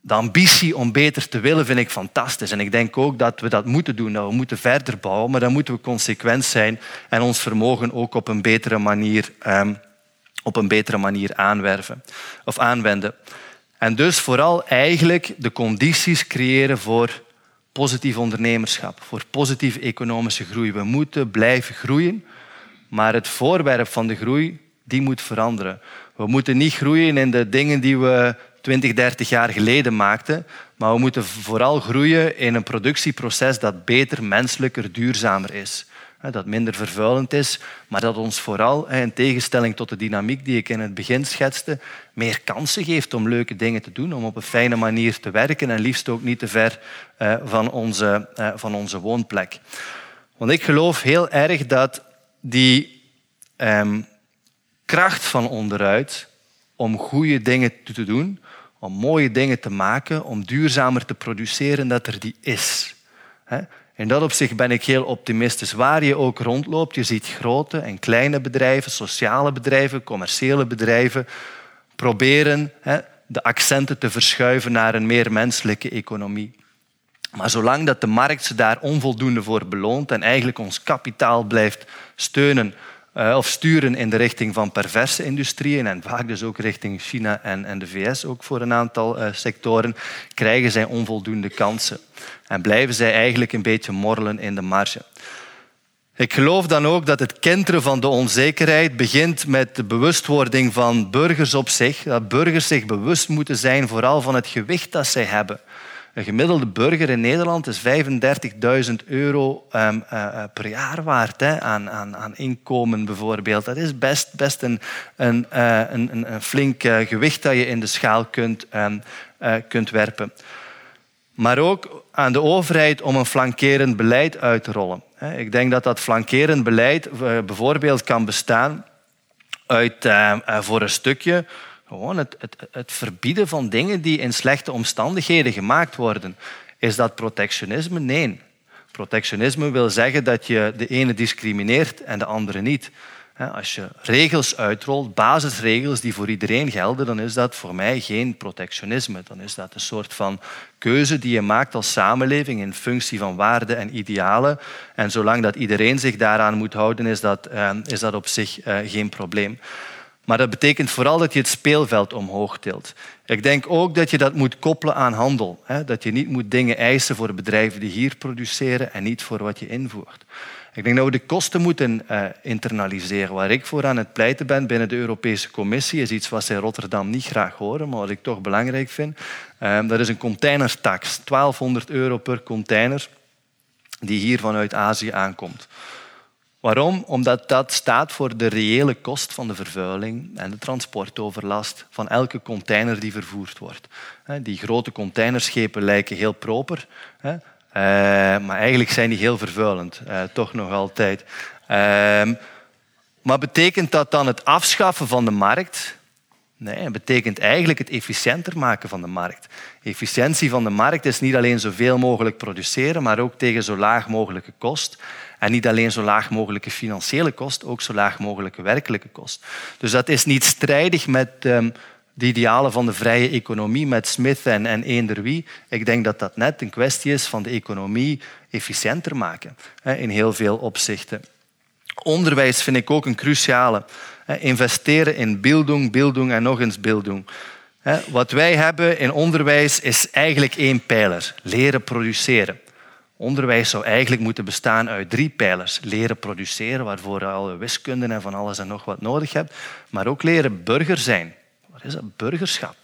De ambitie om beter te willen vind ik fantastisch. En ik denk ook dat we dat moeten doen. We moeten verder bouwen, maar dan moeten we consequent zijn en ons vermogen ook op een betere manier, um, op een betere manier aanwerven, of aanwenden. En dus vooral eigenlijk de condities creëren voor positief ondernemerschap, voor positieve economische groei. We moeten blijven groeien, maar het voorwerp van de groei die moet veranderen. We moeten niet groeien in de dingen die we 20, 30 jaar geleden maakten. Maar we moeten vooral groeien in een productieproces dat beter, menselijker, duurzamer is. Dat minder vervuilend is, maar dat ons vooral, in tegenstelling tot de dynamiek die ik in het begin schetste, meer kansen geeft om leuke dingen te doen, om op een fijne manier te werken en liefst ook niet te ver eh, van onze, eh, van onze woonplek. Want ik geloof heel erg dat die ehm, kracht van onderuit om goede dingen te doen, om mooie dingen te maken, om duurzamer te produceren, dat er die is. In dat opzicht ben ik heel optimistisch. Waar je ook rondloopt, je ziet grote en kleine bedrijven, sociale bedrijven, commerciële bedrijven, proberen de accenten te verschuiven naar een meer menselijke economie. Maar zolang dat de markt ze daar onvoldoende voor beloont en eigenlijk ons kapitaal blijft steunen uh, of sturen in de richting van perverse industrieën en vaak dus ook richting China en, de VS ook voor een aantal uh, sectoren, krijgen zij onvoldoende kansen en blijven zij eigenlijk een beetje morrelen in de marge. Ik geloof dan ook dat het kenteren van de onzekerheid begint met de bewustwording van burgers op zich. Dat burgers zich bewust moeten zijn vooral van het gewicht dat zij hebben. Een gemiddelde burger in Nederland is 35.000 euro um, uh, per jaar waard aan, aan, aan, inkomen bijvoorbeeld. Dat is best, best een, een, uh, een, een flink gewicht dat je in de schaal kunt, um, kunt werpen. Maar ook aan de overheid om een flankerend beleid uit te rollen. Ik denk dat dat flankerend beleid bijvoorbeeld kan bestaan uit voor een stukje gewoon het, het, het verbieden van dingen die in slechte omstandigheden gemaakt worden. Is dat protectionisme? Nee. Protectionisme wil zeggen dat je de ene discrimineert en de andere niet. Als je regels uitrolt, basisregels die voor iedereen gelden, dan is dat voor mij geen protectionisme. Dan is dat een soort van keuze die je maakt als samenleving in functie van waarden en idealen. En zolang dat iedereen zich daaraan moet houden, is dat, eh, is dat op zich eh, geen probleem. Maar dat betekent vooral dat je het speelveld omhoog tilt. Ik denk ook dat je dat moet koppelen aan handel. Dat je niet moet dingen eisen voor bedrijven die hier produceren en niet voor wat je invoert. Ik denk dat we de kosten moeten uh, internaliseren. Waar ik voor aan het pleiten ben binnen de Europese Commissie is iets wat ze in Rotterdam niet graag horen, maar wat ik toch belangrijk vind. Uh, dat is een containertax. 1200 euro per container die hier vanuit Azië aankomt. Waarom? Omdat dat staat voor de reële kost van de vervuiling en de transportoverlast van elke container die vervoerd wordt. Die grote containerschepen lijken heel proper, eh, maar eigenlijk zijn die heel vervuilend, eh, toch nog altijd. Ehm, maar betekent dat dan het afschaffen van de markt? Nee, het betekent eigenlijk het efficiënter maken van de markt. Efficiëntie van de markt is niet alleen zoveel mogelijk produceren, maar ook tegen zo laag mogelijke kost. En niet alleen zo laag mogelijke financiële kost, ook zo laag mogelijke werkelijke kost. Dus dat is niet strijdig met um, de idealen van de vrije economie, met Smith en, en eender wie. Ik denk dat dat net een kwestie is van de economie efficiënter maken, in heel veel opzichten. Onderwijs vind ik ook een cruciale. Investeren in bildung, bildung en nog eens bildung. Wat wij hebben in onderwijs is eigenlijk één pijler: leren produceren. Onderwijs zou eigenlijk moeten bestaan uit drie pijlers. Leren produceren, waarvoor je alle wiskunde en van alles en nog wat nodig hebt. Maar ook leren burger zijn. Wat is dat? Burgerschap.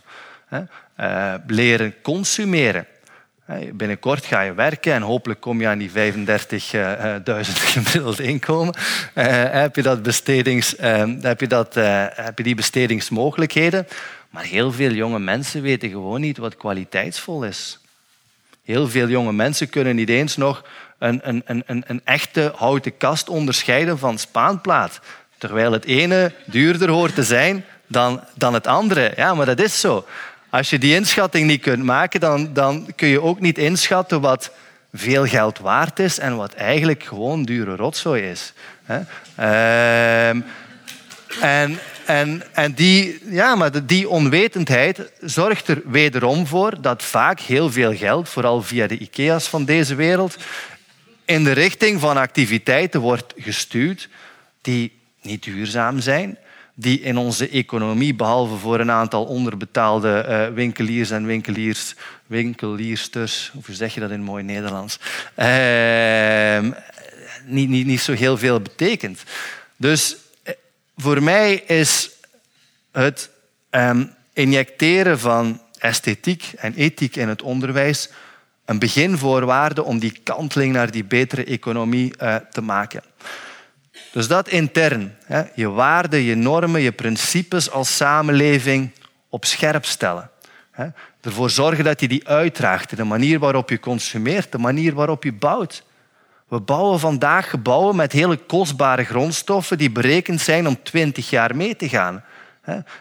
Uh, leren consumeren. Binnenkort ga je werken en hopelijk kom je aan die 35.000 gemiddeld inkomen. Heb, je dat heb, je dat, heb je die bestedingsmogelijkheden? Maar heel veel jonge mensen weten gewoon niet wat kwaliteitsvol is. Heel veel jonge mensen kunnen niet eens nog een, een, een, een echte houten kast onderscheiden van spaanplaat. Terwijl het ene duurder hoort te zijn dan, dan het andere. Ja, maar dat is zo. Als je die inschatting niet kunt maken, dan, dan kun je ook niet inschatten wat veel geld waard is en wat eigenlijk gewoon dure rotzooi is. Ehm, en, en, en die, ja, maar die onwetendheid zorgt er wederom voor dat vaak heel veel geld, vooral via de IKEA's van deze wereld, in de richting van activiteiten wordt gestuurd die niet duurzaam zijn, die in onze economie, behalve voor een aantal onderbetaalde uh, winkeliers en winkeliers, winkeliersters, hoe zeg je dat in mooi Nederlands, uh, niet, niet, niet zo heel veel betekent. Dus eh, voor mij is het um, injecteren van esthetiek en ethiek in het onderwijs een beginvoorwaarde om die kanteling naar die betere economie uh, te maken. Dus dat intern. Hè, je waarden, je normen, je principes als samenleving op scherp stellen. Hè. Ervoor zorgen dat je die uitdraagt. De manier waarop je consumeert, de manier waarop je bouwt. We bouwen vandaag gebouwen met hele kostbare grondstoffen die berekend zijn om twintig jaar mee te gaan.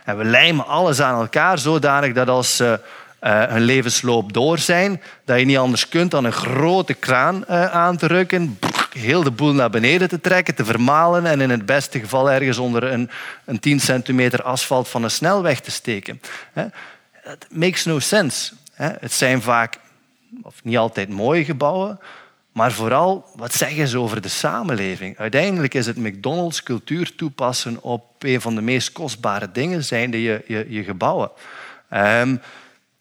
En we lijmen alles aan elkaar zodanig dat als ze uh, hun levensloop door zijn, dat je niet anders kunt dan een grote kraan uh, aan te rukken, heel de boel naar beneden te trekken, te vermalen en in het beste geval ergens onder een, een 10 centimeter asfalt van een snelweg te steken. Dat makes no sense. Het zijn vaak, of niet altijd mooie gebouwen, maar vooral, wat zeggen ze over de samenleving? Uiteindelijk is het McDonald's cultuur toepassen op een van de meest kostbare dingen, zijn je, je, je gebouwen. Um,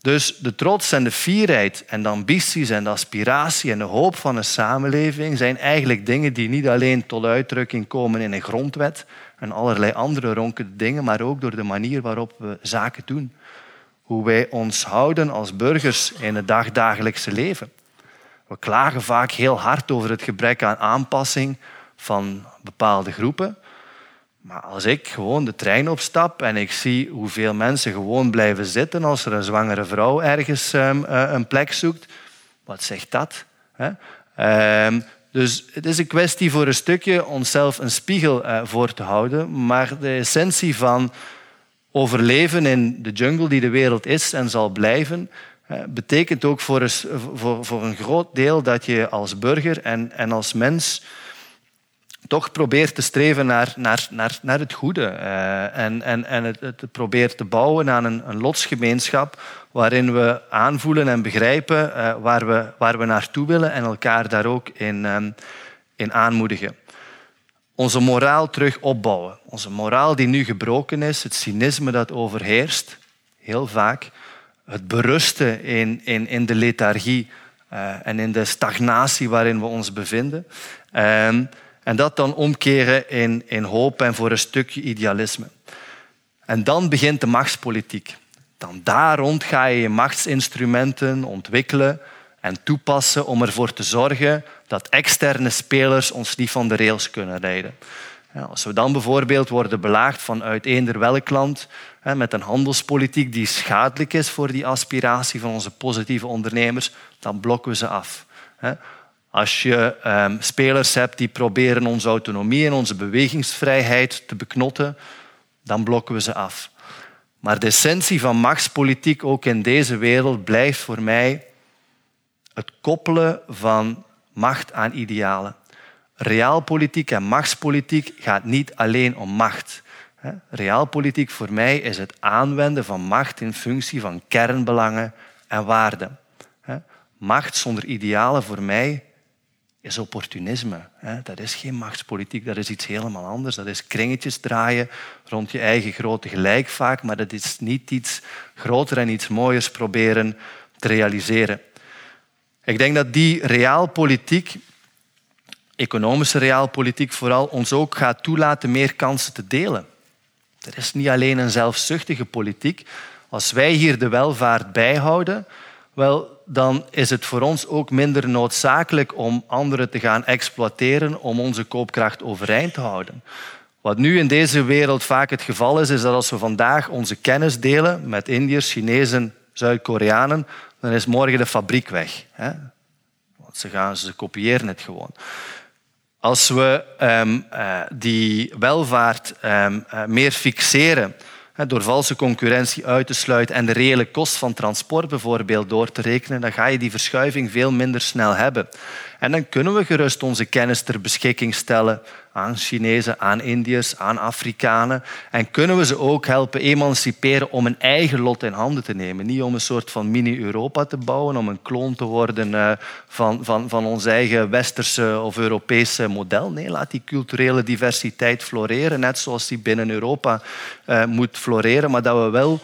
dus de trots en de fierheid en de ambities en de aspiratie en de hoop van een samenleving zijn eigenlijk dingen die niet alleen tot uitdrukking komen in een grondwet en allerlei andere ronkende dingen, maar ook door de manier waarop we zaken doen. Hoe wij ons houden als burgers in het dagdagelijkse leven. We klagen vaak heel hard over het gebrek aan aanpassing van bepaalde groepen. Maar als ik gewoon de trein opstap en ik zie hoeveel mensen gewoon blijven zitten als er een zwangere vrouw ergens um, een plek zoekt, wat zegt dat? Um, dus het is een kwestie voor een stukje onszelf een spiegel uh, voor te houden, maar de essentie van overleven in de jungle die de wereld is en zal blijven, betekent ook voor een, voor, voor een groot deel dat je als burger en, en als mens toch probeert te streven naar, naar, naar, naar het goede. Uh, en en, en het, het, probeert te bouwen aan een, een lotsgemeenschap waarin we aanvoelen en begrijpen uh, waar, we, waar we naartoe willen en elkaar daar ook in, um, in aanmoedigen. Onze moraal terug opbouwen. Onze moraal die nu gebroken is, het cynisme dat overheerst, heel vaak. Het berusten in, in, in de lethargie uh, en in de stagnatie waarin we ons bevinden. Um, en dat dan omkeren in, in hoop en voor een stukje idealisme. En dan begint de machtspolitiek. Dan daar rond ga je je machtsinstrumenten ontwikkelen en toepassen om ervoor te zorgen dat externe spelers ons niet van de rails kunnen rijden. Als we dan bijvoorbeeld worden belaagd vanuit eender welk land met een handelspolitiek die schadelijk is voor die aspiratie van onze positieve ondernemers, dan blokken we ze af. Als je um, spelers hebt die proberen onze autonomie en onze bewegingsvrijheid te beknotten, dan blokken we ze af. Maar de essentie van machtspolitiek, ook in deze wereld, blijft voor mij het koppelen van macht aan idealen. Realpolitiek en machtspolitiek gaat niet alleen om macht. Realpolitiek voor mij is het aanwenden van macht in functie van kernbelangen en waarden. Macht zonder idealen voor mij is opportunisme. Dat is geen machtspolitiek, dat is iets helemaal anders. Dat is kringetjes draaien rond je eigen grote gelijk vaak, maar dat is niet iets groter en iets mooiers proberen te realiseren. Ik denk dat die realpolitiek, economische realpolitiek vooral, ons ook gaat toelaten meer kansen te delen. Er is niet alleen een zelfzuchtige politiek. Als wij hier de welvaart bijhouden, wel, dan is het voor ons ook minder noodzakelijk om anderen te gaan exploiteren om onze koopkracht overeind te houden. Wat nu in deze wereld vaak het geval is, is dat als we vandaag onze kennis delen met Indiërs, Chinezen, Zuid-Koreanen, dan is morgen de fabriek weg. Hè? Want ze, gaan, ze kopiëren het gewoon. Als we um, uh, die welvaart um, uh, meer fixeren door valse concurrentie uit te sluiten en de reële kost van transport bijvoorbeeld door te rekenen, dan ga je die verschuiving veel minder snel hebben. En dan kunnen we gerust onze kennis ter beschikking stellen aan Chinezen, aan Indiërs, aan Afrikanen. En kunnen we ze ook helpen emanciperen om een eigen lot in handen te nemen. Niet om een soort van mini-Europa te bouwen, om een kloon te worden eh, van, van, van ons eigen westerse of Europese model. Nee, laat die culturele diversiteit floreren, net zoals die binnen Europa uh, moet floreren. Maar dat we wel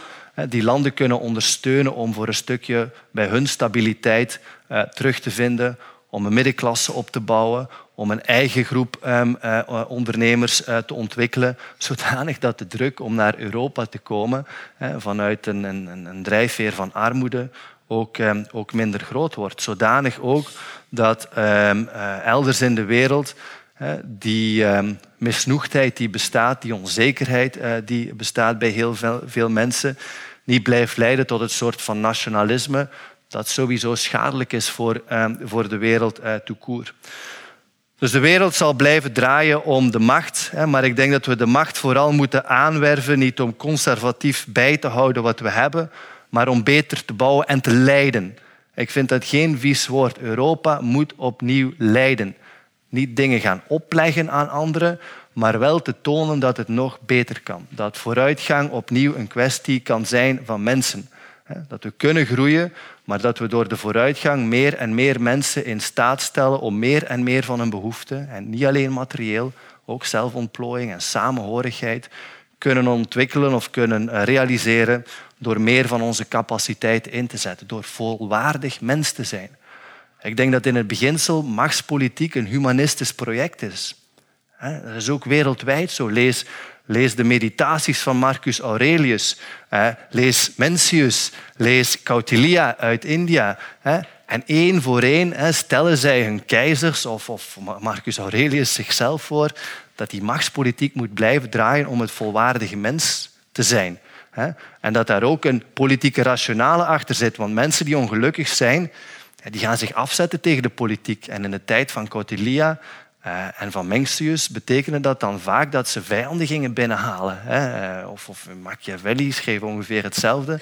die landen kunnen ondersteunen om voor een stukje bij hun stabiliteit terug te vinden om een middenklasse op te bouwen, om een eigen groep um, uh, ondernemers uh, te ontwikkelen, zodanig dat de druk om naar Europa te komen vanuit een, een, een, drijfveer van armoede ook, um, ook minder groot wordt. Zodanig ook dat um, elders in de wereld die misnoegdheid die bestaat, die onzekerheid die bestaat bij heel veel, veel mensen, niet blijft leiden tot het soort van nationalisme, dat sowieso schadelijk is voor, ehm, voor de wereld uh, tout Dus de wereld zal blijven draaien om de macht, hè, maar ik denk dat we de macht vooral moeten aanwerven, niet om conservatief bij te houden wat we hebben, maar om beter te bouwen en te leiden. Ik vind dat geen vies woord. Europa moet opnieuw leiden. Niet dingen gaan opleggen aan anderen, maar wel te tonen dat het nog beter kan. Dat vooruitgang opnieuw een kwestie kan zijn van mensen. Dat we kunnen groeien, maar dat we door de vooruitgang meer en meer mensen in staat stellen om meer en meer van hun behoeften, en niet alleen materieel, ook zelfontplooiing en samenhorigheid, kunnen ontwikkelen of kunnen realiseren door meer van onze capaciteit in te zetten, door volwaardig mens te zijn. Ik denk dat in het beginsel machtspolitiek een humanistisch project is. Dat is ook wereldwijd zo. Lees Lees de meditaties van Marcus Aurelius. Lees Mencius. Lees Kautilya uit India. En één voor één stellen zij hun keizers of, Marcus Aurelius zichzelf voor dat die machtspolitiek moet blijven draaien om het volwaardige mens te zijn. En dat daar ook een politieke rationale achter zit. Want mensen die ongelukkig zijn, die gaan zich afzetten tegen de politiek. En in de tijd van Kautilya uh, en van Mencius betekende dat dan vaak dat ze vijanden gingen binnenhalen. Eh, of, of Machiavelli schreef ongeveer hetzelfde.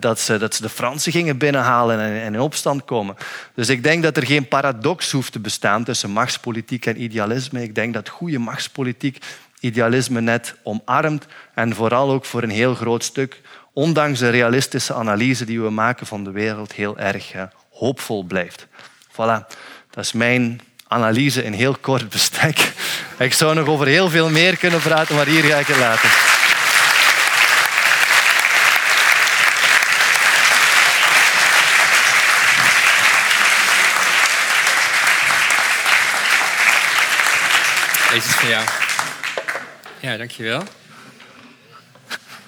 Dat, ze, dat ze de Fransen gingen binnenhalen en, in opstand komen. Dus ik denk dat er geen paradox hoeft te bestaan tussen machtspolitiek en idealisme. Ik denk dat goede machtspolitiek idealisme net omarmt en vooral ook voor een heel groot stuk, ondanks de realistische analyse die we maken van de wereld, heel erg hoopvol blijft. Voilà, dat is mijn analyse in heel kort bestek. Ik zou nog over heel veel meer kunnen praten, maar hier ga ik het laten. Deze is voor jou. Ja, dankjewel.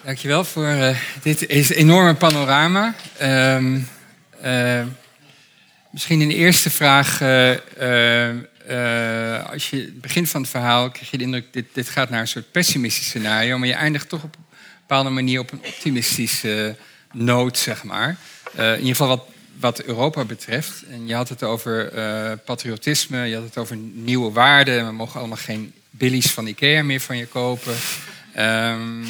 Dankjewel voor uh, dit enorme panorama. Um, uh, Misschien een eerste vraag. Uh, uh, als je het begin van het verhaal krijg je de indruk, dit, dit gaat naar een soort pessimistisch scenario, maar je eindigt toch op een bepaalde manier op een optimistische noot, zeg maar. in ieder geval wat, wat Europa betreft. En je had het over patriotisme, je had het over nieuwe waarden. We mogen allemaal geen billies van Ikea meer van je kopen. Um,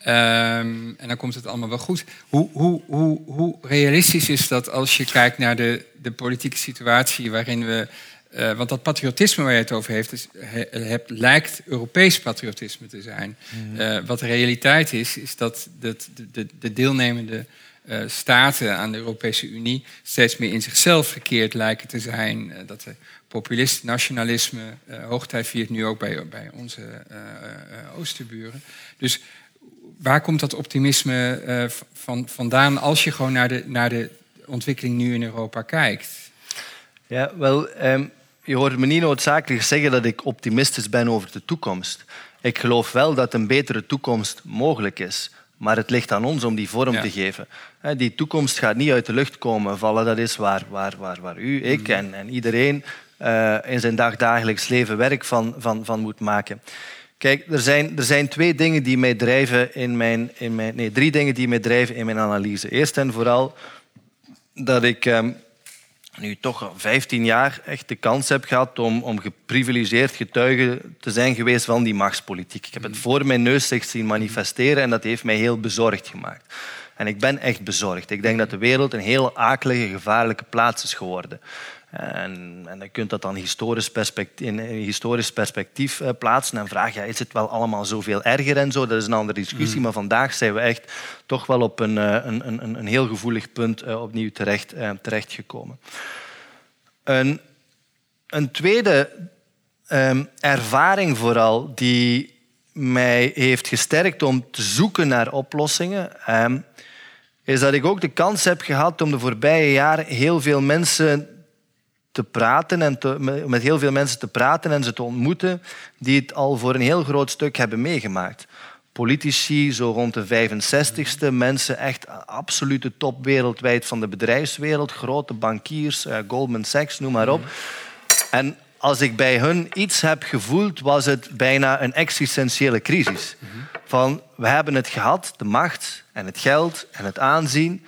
Um, en dan komt het allemaal wel goed. Hoe, hoe, hoe, hoe, realistisch is dat als je kijkt naar de, de politieke situatie waarin we. Uh, want dat patriotisme waar je het over heeft, is, he, lijkt Europees patriotisme te zijn. Mm. Uh, wat de realiteit is, is dat, dat de, de, de deelnemende uh, staten aan de Europese Unie steeds meer in zichzelf gekeerd lijken te zijn. dat de populist, nationalisme hoogtij viert, nu ook bij, bij onze oosterburen. Dus waar komt dat optimisme uh, van, vandaan als je gewoon naar de, naar de ontwikkeling nu in Europa kijkt? Ja, wel, um, je hoort me niet noodzakelijk zeggen dat ik optimistisch ben over de toekomst. Ik geloof wel dat een betere toekomst mogelijk is. Maar het ligt aan ons om die vorm te geven. Die toekomst gaat niet uit de lucht komen vallen. Dat is waar, waar, waar, waar u, ik mhm. en, en iedereen uh, in zijn dagdagelijks leven werk van, van, van moet maken. Kijk, er zijn, er zijn twee dingen die mij drijven in mijn, in mijn... Nee, drie dingen die mij drijven in mijn analyse. Eerst en vooral dat ik ehm, nu toch al 15 jaar echt de kans heb gehad om, om geprivilegeerd getuige te zijn geweest van die machtspolitiek. Ik heb het voor mijn neus zich zien manifesteren en dat heeft mij heel bezorgd gemaakt. En ik ben echt bezorgd. Ik denk dat de wereld een heel akelige, gevaarlijke plaats is geworden. En, en je kunt dat dan historisch perspectief, in historisch perspectief uh, plaatsen en vragen, ja, is het wel allemaal zoveel erger en zo? Dat is een andere discussie, mm. maar vandaag zijn we echt toch wel op een, uh, een, een, een heel gevoelig punt uh, opnieuw terecht, terechtgekomen. Een, een tweede um, ervaring vooral die mij heeft gesterkt om te zoeken naar oplossingen, um, is dat ik ook de kans heb gehad om de voorbije jaren heel veel mensen te praten en met heel veel mensen te praten en ze te ontmoeten die het al voor een heel groot stuk hebben meegemaakt. Politici, zo rond de 65ste, mensen echt absolute top wereldwijd van de bedrijfswereld, grote bankiers, uh, Goldman Sachs, noem maar op. En als ik bij hun iets heb gevoeld, was het bijna een existentiële crisis. Van, we hebben het gehad, de macht en het geld en het aanzien,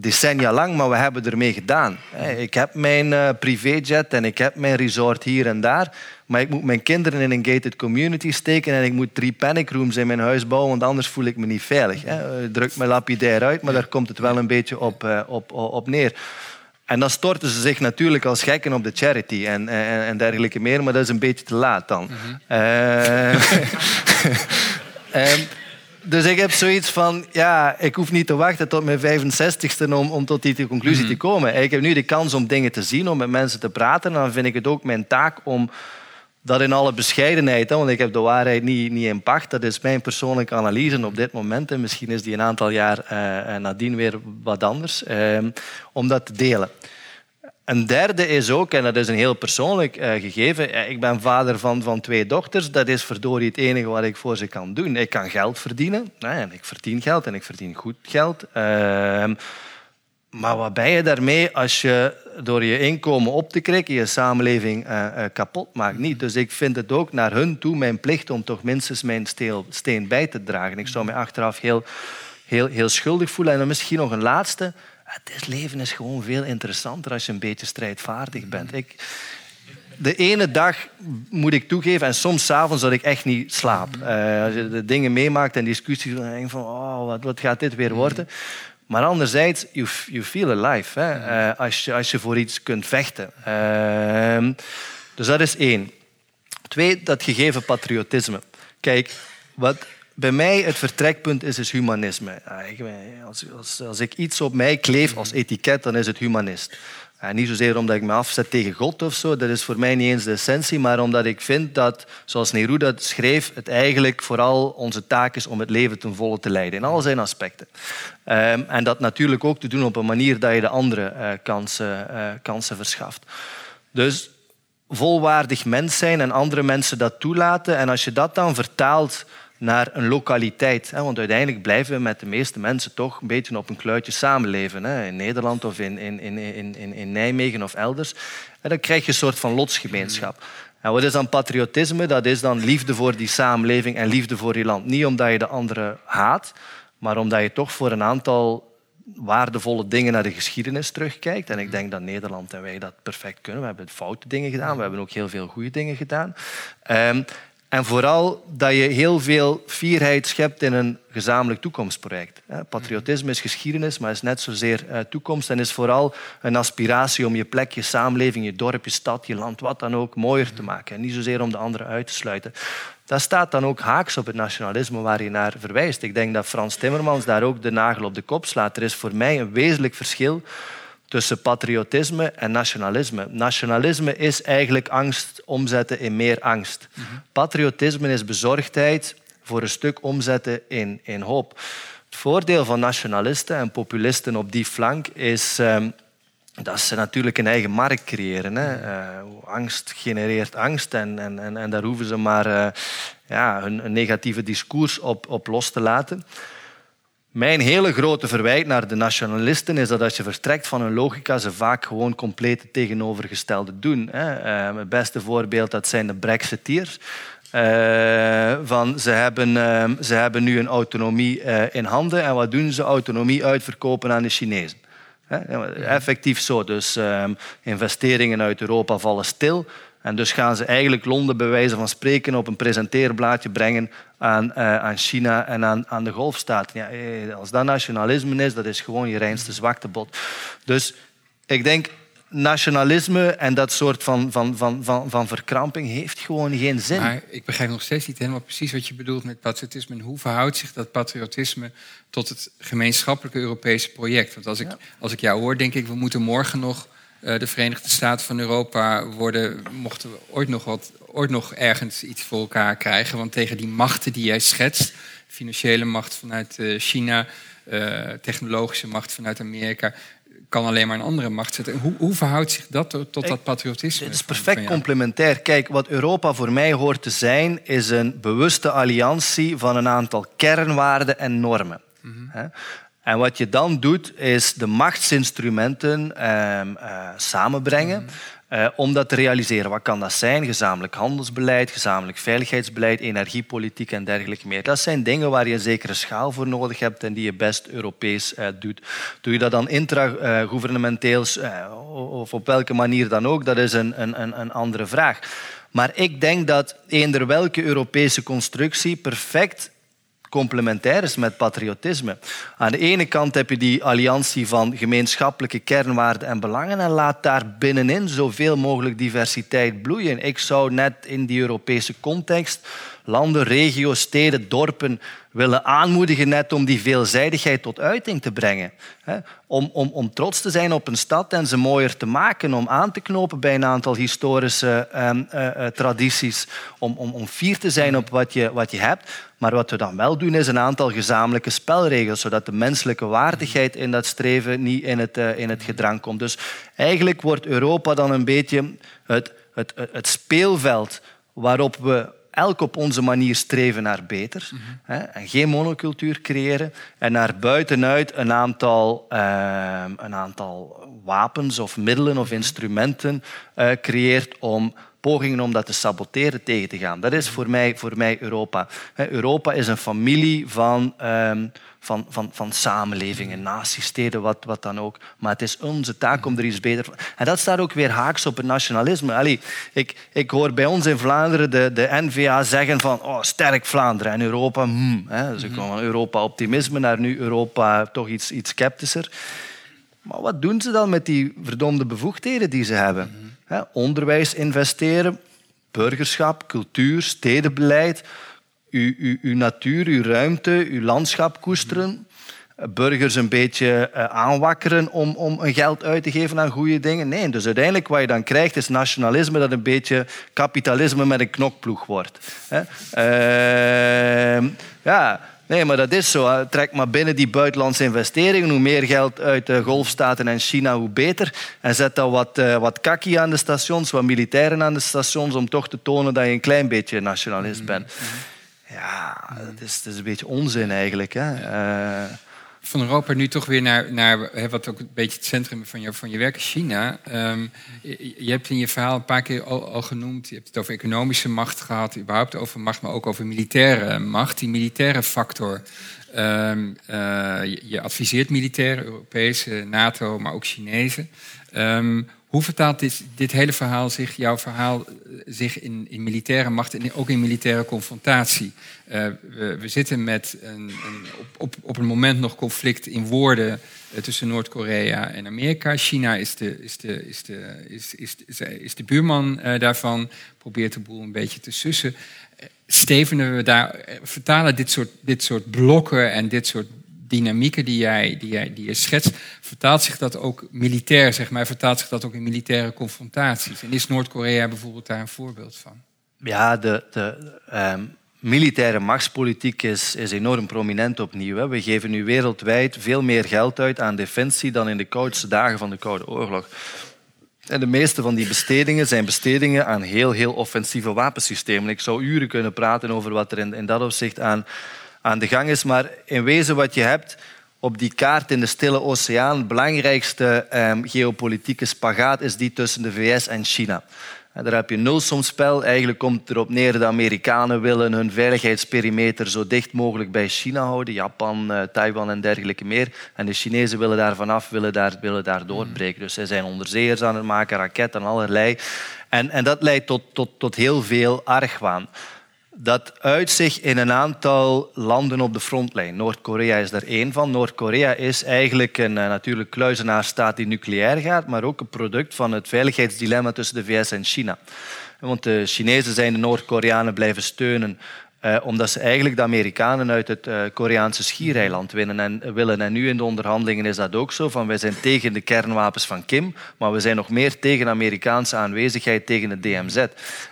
decennia lang, maar we hebben ermee gedaan. Ik heb mijn eh, privéjet en ik heb mijn resort hier en daar, maar ik moet mijn kinderen in een gated community steken en ik moet drie panic rooms in mijn huis bouwen, want anders voel ik me niet veilig. Druk me lapidair uit, maar daar komt het wel een beetje op, eh, op, op neer. En dan storten ze zich natuurlijk als gekken op de charity en, en, en dergelijke meer, maar dat is een beetje te laat dan. Mm dus ik heb zoiets van, ja, ik hoef niet te wachten tot mijn 65ste om, om tot die conclusie te mhm. komen. Ik heb nu de kans om dingen te zien, om met mensen te praten. En dan vind ik het ook mijn taak om dat in alle bescheidenheid, want ik heb de waarheid niet, niet in pacht, dat is mijn persoonlijke analyse op dit moment. En misschien is die een aantal jaar uh, nadien weer wat anders, uh, om dat te delen. Een derde is ook, en dat is een heel persoonlijk uh, gegeven, ik ben vader van, van twee dochters. Dat is verdorie het enige wat ik voor ze kan doen. Ik kan geld verdienen. en ik verdien geld en ik verdien goed geld. Uh, maar wat ben je daarmee als je door je inkomen op te krikken je samenleving uh, kapot maakt? Niet. Dus ik vind het ook naar hun toe mijn plicht om toch minstens mijn steen bij te dragen. Ik zou me achteraf heel, heel, heel schuldig voelen. En dan misschien nog een laatste het leven is gewoon veel interessanter als je een beetje strijdvaardig bent. Ik, de ene dag moet ik toegeven, en soms s'avonds dat ik echt niet slaap. Uh, als je de dingen meemaakt en discussies, dan denk je van, oh, wat, wat gaat dit weer worden? Maar anderzijds, you, you feel alive. Hè? Uh, als, je, als je voor iets kunt vechten. Uh, dus dat is één. Twee, dat gegeven patriotisme. Kijk, wat bij mij het vertrekpunt is, is humanisme. Als, als, als ik iets op mij kleef als etiket, dan is het humanist. En niet zozeer omdat ik me afzet tegen God of zo, dat is voor mij niet eens de essentie, maar omdat ik vind dat, zoals Neruda schreef, het eigenlijk vooral onze taak is om het leven ten volle te leiden, in al zijn aspecten. Um, en dat natuurlijk ook te doen op een manier dat je de andere uh, kansen, uh, kansen verschaft. Dus volwaardig mens zijn en andere mensen dat toelaten. En als je dat dan vertaalt naar een lokaliteit. Want uiteindelijk blijven we met de meeste mensen toch een beetje op een kluitje samenleven. In Nederland of in, in, in, in, in Nijmegen of elders. En dan krijg je een soort van lotsgemeenschap. En wat is dan patriotisme? Dat is dan liefde voor die samenleving en liefde voor je land. Niet omdat je de anderen haat, maar omdat je toch voor een aantal waardevolle dingen naar de geschiedenis terugkijkt. En ik denk dat Nederland en wij dat perfect kunnen. We hebben foute dingen gedaan, we hebben ook heel veel goede dingen gedaan. Um, en vooral dat je heel veel fierheid schept in een gezamenlijk toekomstproject. Patriotisme is geschiedenis, maar is net zozeer eh, toekomst. En is vooral een aspiratie om je plek, je samenleving, je dorp, je stad, je land, wat dan ook, mooier te maken. En niet zozeer om de anderen uit te sluiten. Dat staat dan ook haaks op het nationalisme waar je naar verwijst. Ik denk dat Frans Timmermans daar ook de nagel op de kop slaat. Er is voor mij een wezenlijk verschil tussen patriotisme en nationalisme. Nationalisme is eigenlijk angst omzetten in meer angst. Patriotisme is bezorgdheid voor een stuk omzetten in, in hoop. Het voordeel van nationalisten en populisten op die flank is um, dat ze natuurlijk een eigen markt creëren. Hè. Uh, angst genereert angst en, en, en, en daar hoeven ze maar uh, ja, hun, negatieve discours op, op los te laten. Mijn hele grote verwijt naar de nationalisten is dat als je vertrekt van een logica, ze vaak gewoon compleet het tegenovergestelde doen. Uh, het beste voorbeeld dat zijn de Brexiteers. Uh, van ze, hebben, uh, ze hebben nu een autonomie uh, in handen en wat doen ze? Autonomie uitverkopen aan de Chinezen. Effectief zo. Dus ehm, investeringen uit Europa vallen stil. En dus gaan ze eigenlijk Londen bij wijze van spreken op een presenteerblaadje brengen aan, uh, aan China en aan, aan de golfstaten. Ja, eh, als dat nationalisme is, dat is gewoon je reinste zwaktebod. Dus ik denk, nationalisme en dat soort van, van, van, van, van verkramping heeft gewoon geen zin. Maar ik begrijp nog steeds niet helemaal precies wat je bedoelt met patriotisme. En hoe verhoudt zich dat patriotisme tot het gemeenschappelijke Europese project? Want als ik, als ik jou hoor, denk ik, we moeten morgen nog de Verenigde Staten van Europa worden, mochten we ooit nog, wat, ooit nog ergens iets voor elkaar krijgen. Want tegen die machten die jij schetst, financiële macht vanuit uh, China, uh, technologische macht vanuit Amerika, kan alleen maar een andere macht zetten. Hoe, hoe verhoudt zich dat tot, dat patriotisme? Het is perfect complementair. Kijk, wat Europa voor mij hoort te zijn, is een bewuste alliantie van een aantal kernwaarden en normen. Mm -hmm. En wat je dan doet, is de machtsinstrumenten ehm, uh, samenbrengen. Mhm. Uh, om dat te realiseren. Wat kan dat zijn? Gezamenlijk handelsbeleid, gezamenlijk veiligheidsbeleid, energiepolitiek en dergelijke meer. Dat zijn dingen waar je een zekere schaal voor nodig hebt en die je best Europees uh, doet. Doe je dat dan intragouvernementeels of op welke manier dan ook, dat is een, een, een andere vraag. Maar ik denk dat eender welke Europese constructie perfect complementair is met patriotisme. Aan de ene kant heb je die alliantie van gemeenschappelijke kernwaarden en belangen en laat daar binnenin zoveel mogelijk diversiteit bloeien. Ik zou net in die Europese context landen, regio's, steden, dorpen willen aanmoedigen net om die veelzijdigheid tot uiting te brengen. Om, om, om trots te zijn op een stad en ze mooier te maken, om aan te knopen bij een aantal historische uh, uh, tradities, om, om, om fier te zijn op wat je, wat je hebt. Maar wat we dan wel doen, is een aantal gezamenlijke spelregels, zodat de menselijke waardigheid in dat streven niet in het, uh, in het gedrang komt. Dus eigenlijk wordt Europa dan een beetje het, het, het speelveld waarop we elk op onze manier streven naar beter. Hè, en geen monocultuur creëren. En naar buitenuit een aantal, uh, een aantal wapens of middelen of instrumenten uh, creëert om pogingen om dat te saboteren tegen te gaan. Dat is voor mij, voor mij Europa. Europa is een familie van, um, van, van, van samenlevingen, naties, steden, wat, wat dan ook. Maar het is onze taak om er iets beter van... En dat staat ook weer haaks op het nationalisme. Allee, ik, ik hoor bij ons in Vlaanderen de, de N-VA zeggen van oh, sterk Vlaanderen en Europa... Hmm, hè. Dus ik kwam van Europa-optimisme naar nu Europa toch iets, iets sceptischer. Maar wat doen ze dan met die verdomde bevoegdheden die ze hebben? onderwijs investeren, burgerschap, cultuur, stedenbeleid, uw, natuur, uw ruimte, uw landschap koesteren. Burgers een beetje uh, aanwakkeren om, om een geld uit te geven aan goede dingen. Nee, dus uiteindelijk wat je dan krijgt is nationalisme dat een beetje kapitalisme met een knokploeg wordt. Uh, ja, Nee, maar dat is zo. Trek maar binnen die buitenlandse investeringen. Hoe meer geld uit de golfstaten en China, hoe beter. En zet dan wat, uh, wat kaki aan de stations, wat militairen aan de stations, om toch te tonen dat je een klein beetje nationalist bent. Mhm. Ja, het is, is een beetje onzin eigenlijk. Hè. Uh, van Europa nu toch weer naar, naar wat ook een beetje het centrum van je, van je werk is, China. Um, je, je, hebt in je verhaal een paar keer al, al, genoemd, je hebt het over economische macht gehad, überhaupt over macht, maar ook over militaire macht, die militaire factor. Um, uh, je, je, adviseert militairen, Europese, NATO, maar ook Chinezen. Um, hoe vertaalt dit, dit, hele verhaal zich, jouw verhaal, eh, zich in, in militaire macht en ook in militaire confrontatie? Uh, we, zitten met een, een, op, op, op een moment nog conflict in woorden uh, tussen Noord-Korea en Amerika. China is de, buurman daarvan, probeert de boel een beetje te sussen. Stevenen we daar, vertalen dit soort, dit soort blokken en dit soort dynamieken die jij, die, jij, die je schetst, vertaalt zich dat ook militair, zeg maar, vertaalt zich dat ook in militaire confrontaties? En is Noord-Korea bijvoorbeeld daar een voorbeeld van? Ja, de, de um, militaire machtspolitiek is, is enorm prominent opnieuw. Hè. We geven nu wereldwijd veel meer geld uit aan defensie dan in de koudste dagen van de Koude Oorlog. En de meeste van die bestedingen zijn bestedingen aan heel, heel offensieve wapensystemen. Ik zou uren kunnen praten over wat er in, in dat opzicht aan aan de gang is. Maar in wezen wat je hebt op die kaart in de Stille Oceaan, het belangrijkste um, geopolitieke spagaat is die tussen de VS en China. Daar heb je nulsomspel. Eigenlijk komt het erop neer, de Amerikanen willen hun veiligheidsperimeter zo dicht mogelijk bij China houden. Japan, eh, Taiwan en dergelijke meer. En de Chinezen willen daar vanaf, willen daar, willen daar doorbreken. Dus zij zijn onderzeeërs aan het maken, raketten en allerlei. En, en dat leidt tot, tot, tot heel veel argwaan dat uit zich in een aantal landen op de frontlijn. Noord-Korea is daar één van. Noord-Korea is eigenlijk een uh, natuurlijk kluizenaarstaat die nucleair gaat, maar ook een product van het veiligheidsdilemma tussen de VS en China. Want de Chinezen zijn de Noord-Koreanen blijven steunen uh, omdat ze eigenlijk de Amerikanen uit het uh, Koreaanse schiereiland winnen en, willen. En nu in de onderhandelingen is dat ook zo. Van wij zijn tegen de kernwapens van Kim, maar we zijn nog meer tegen Amerikaanse aanwezigheid tegen het DMZ.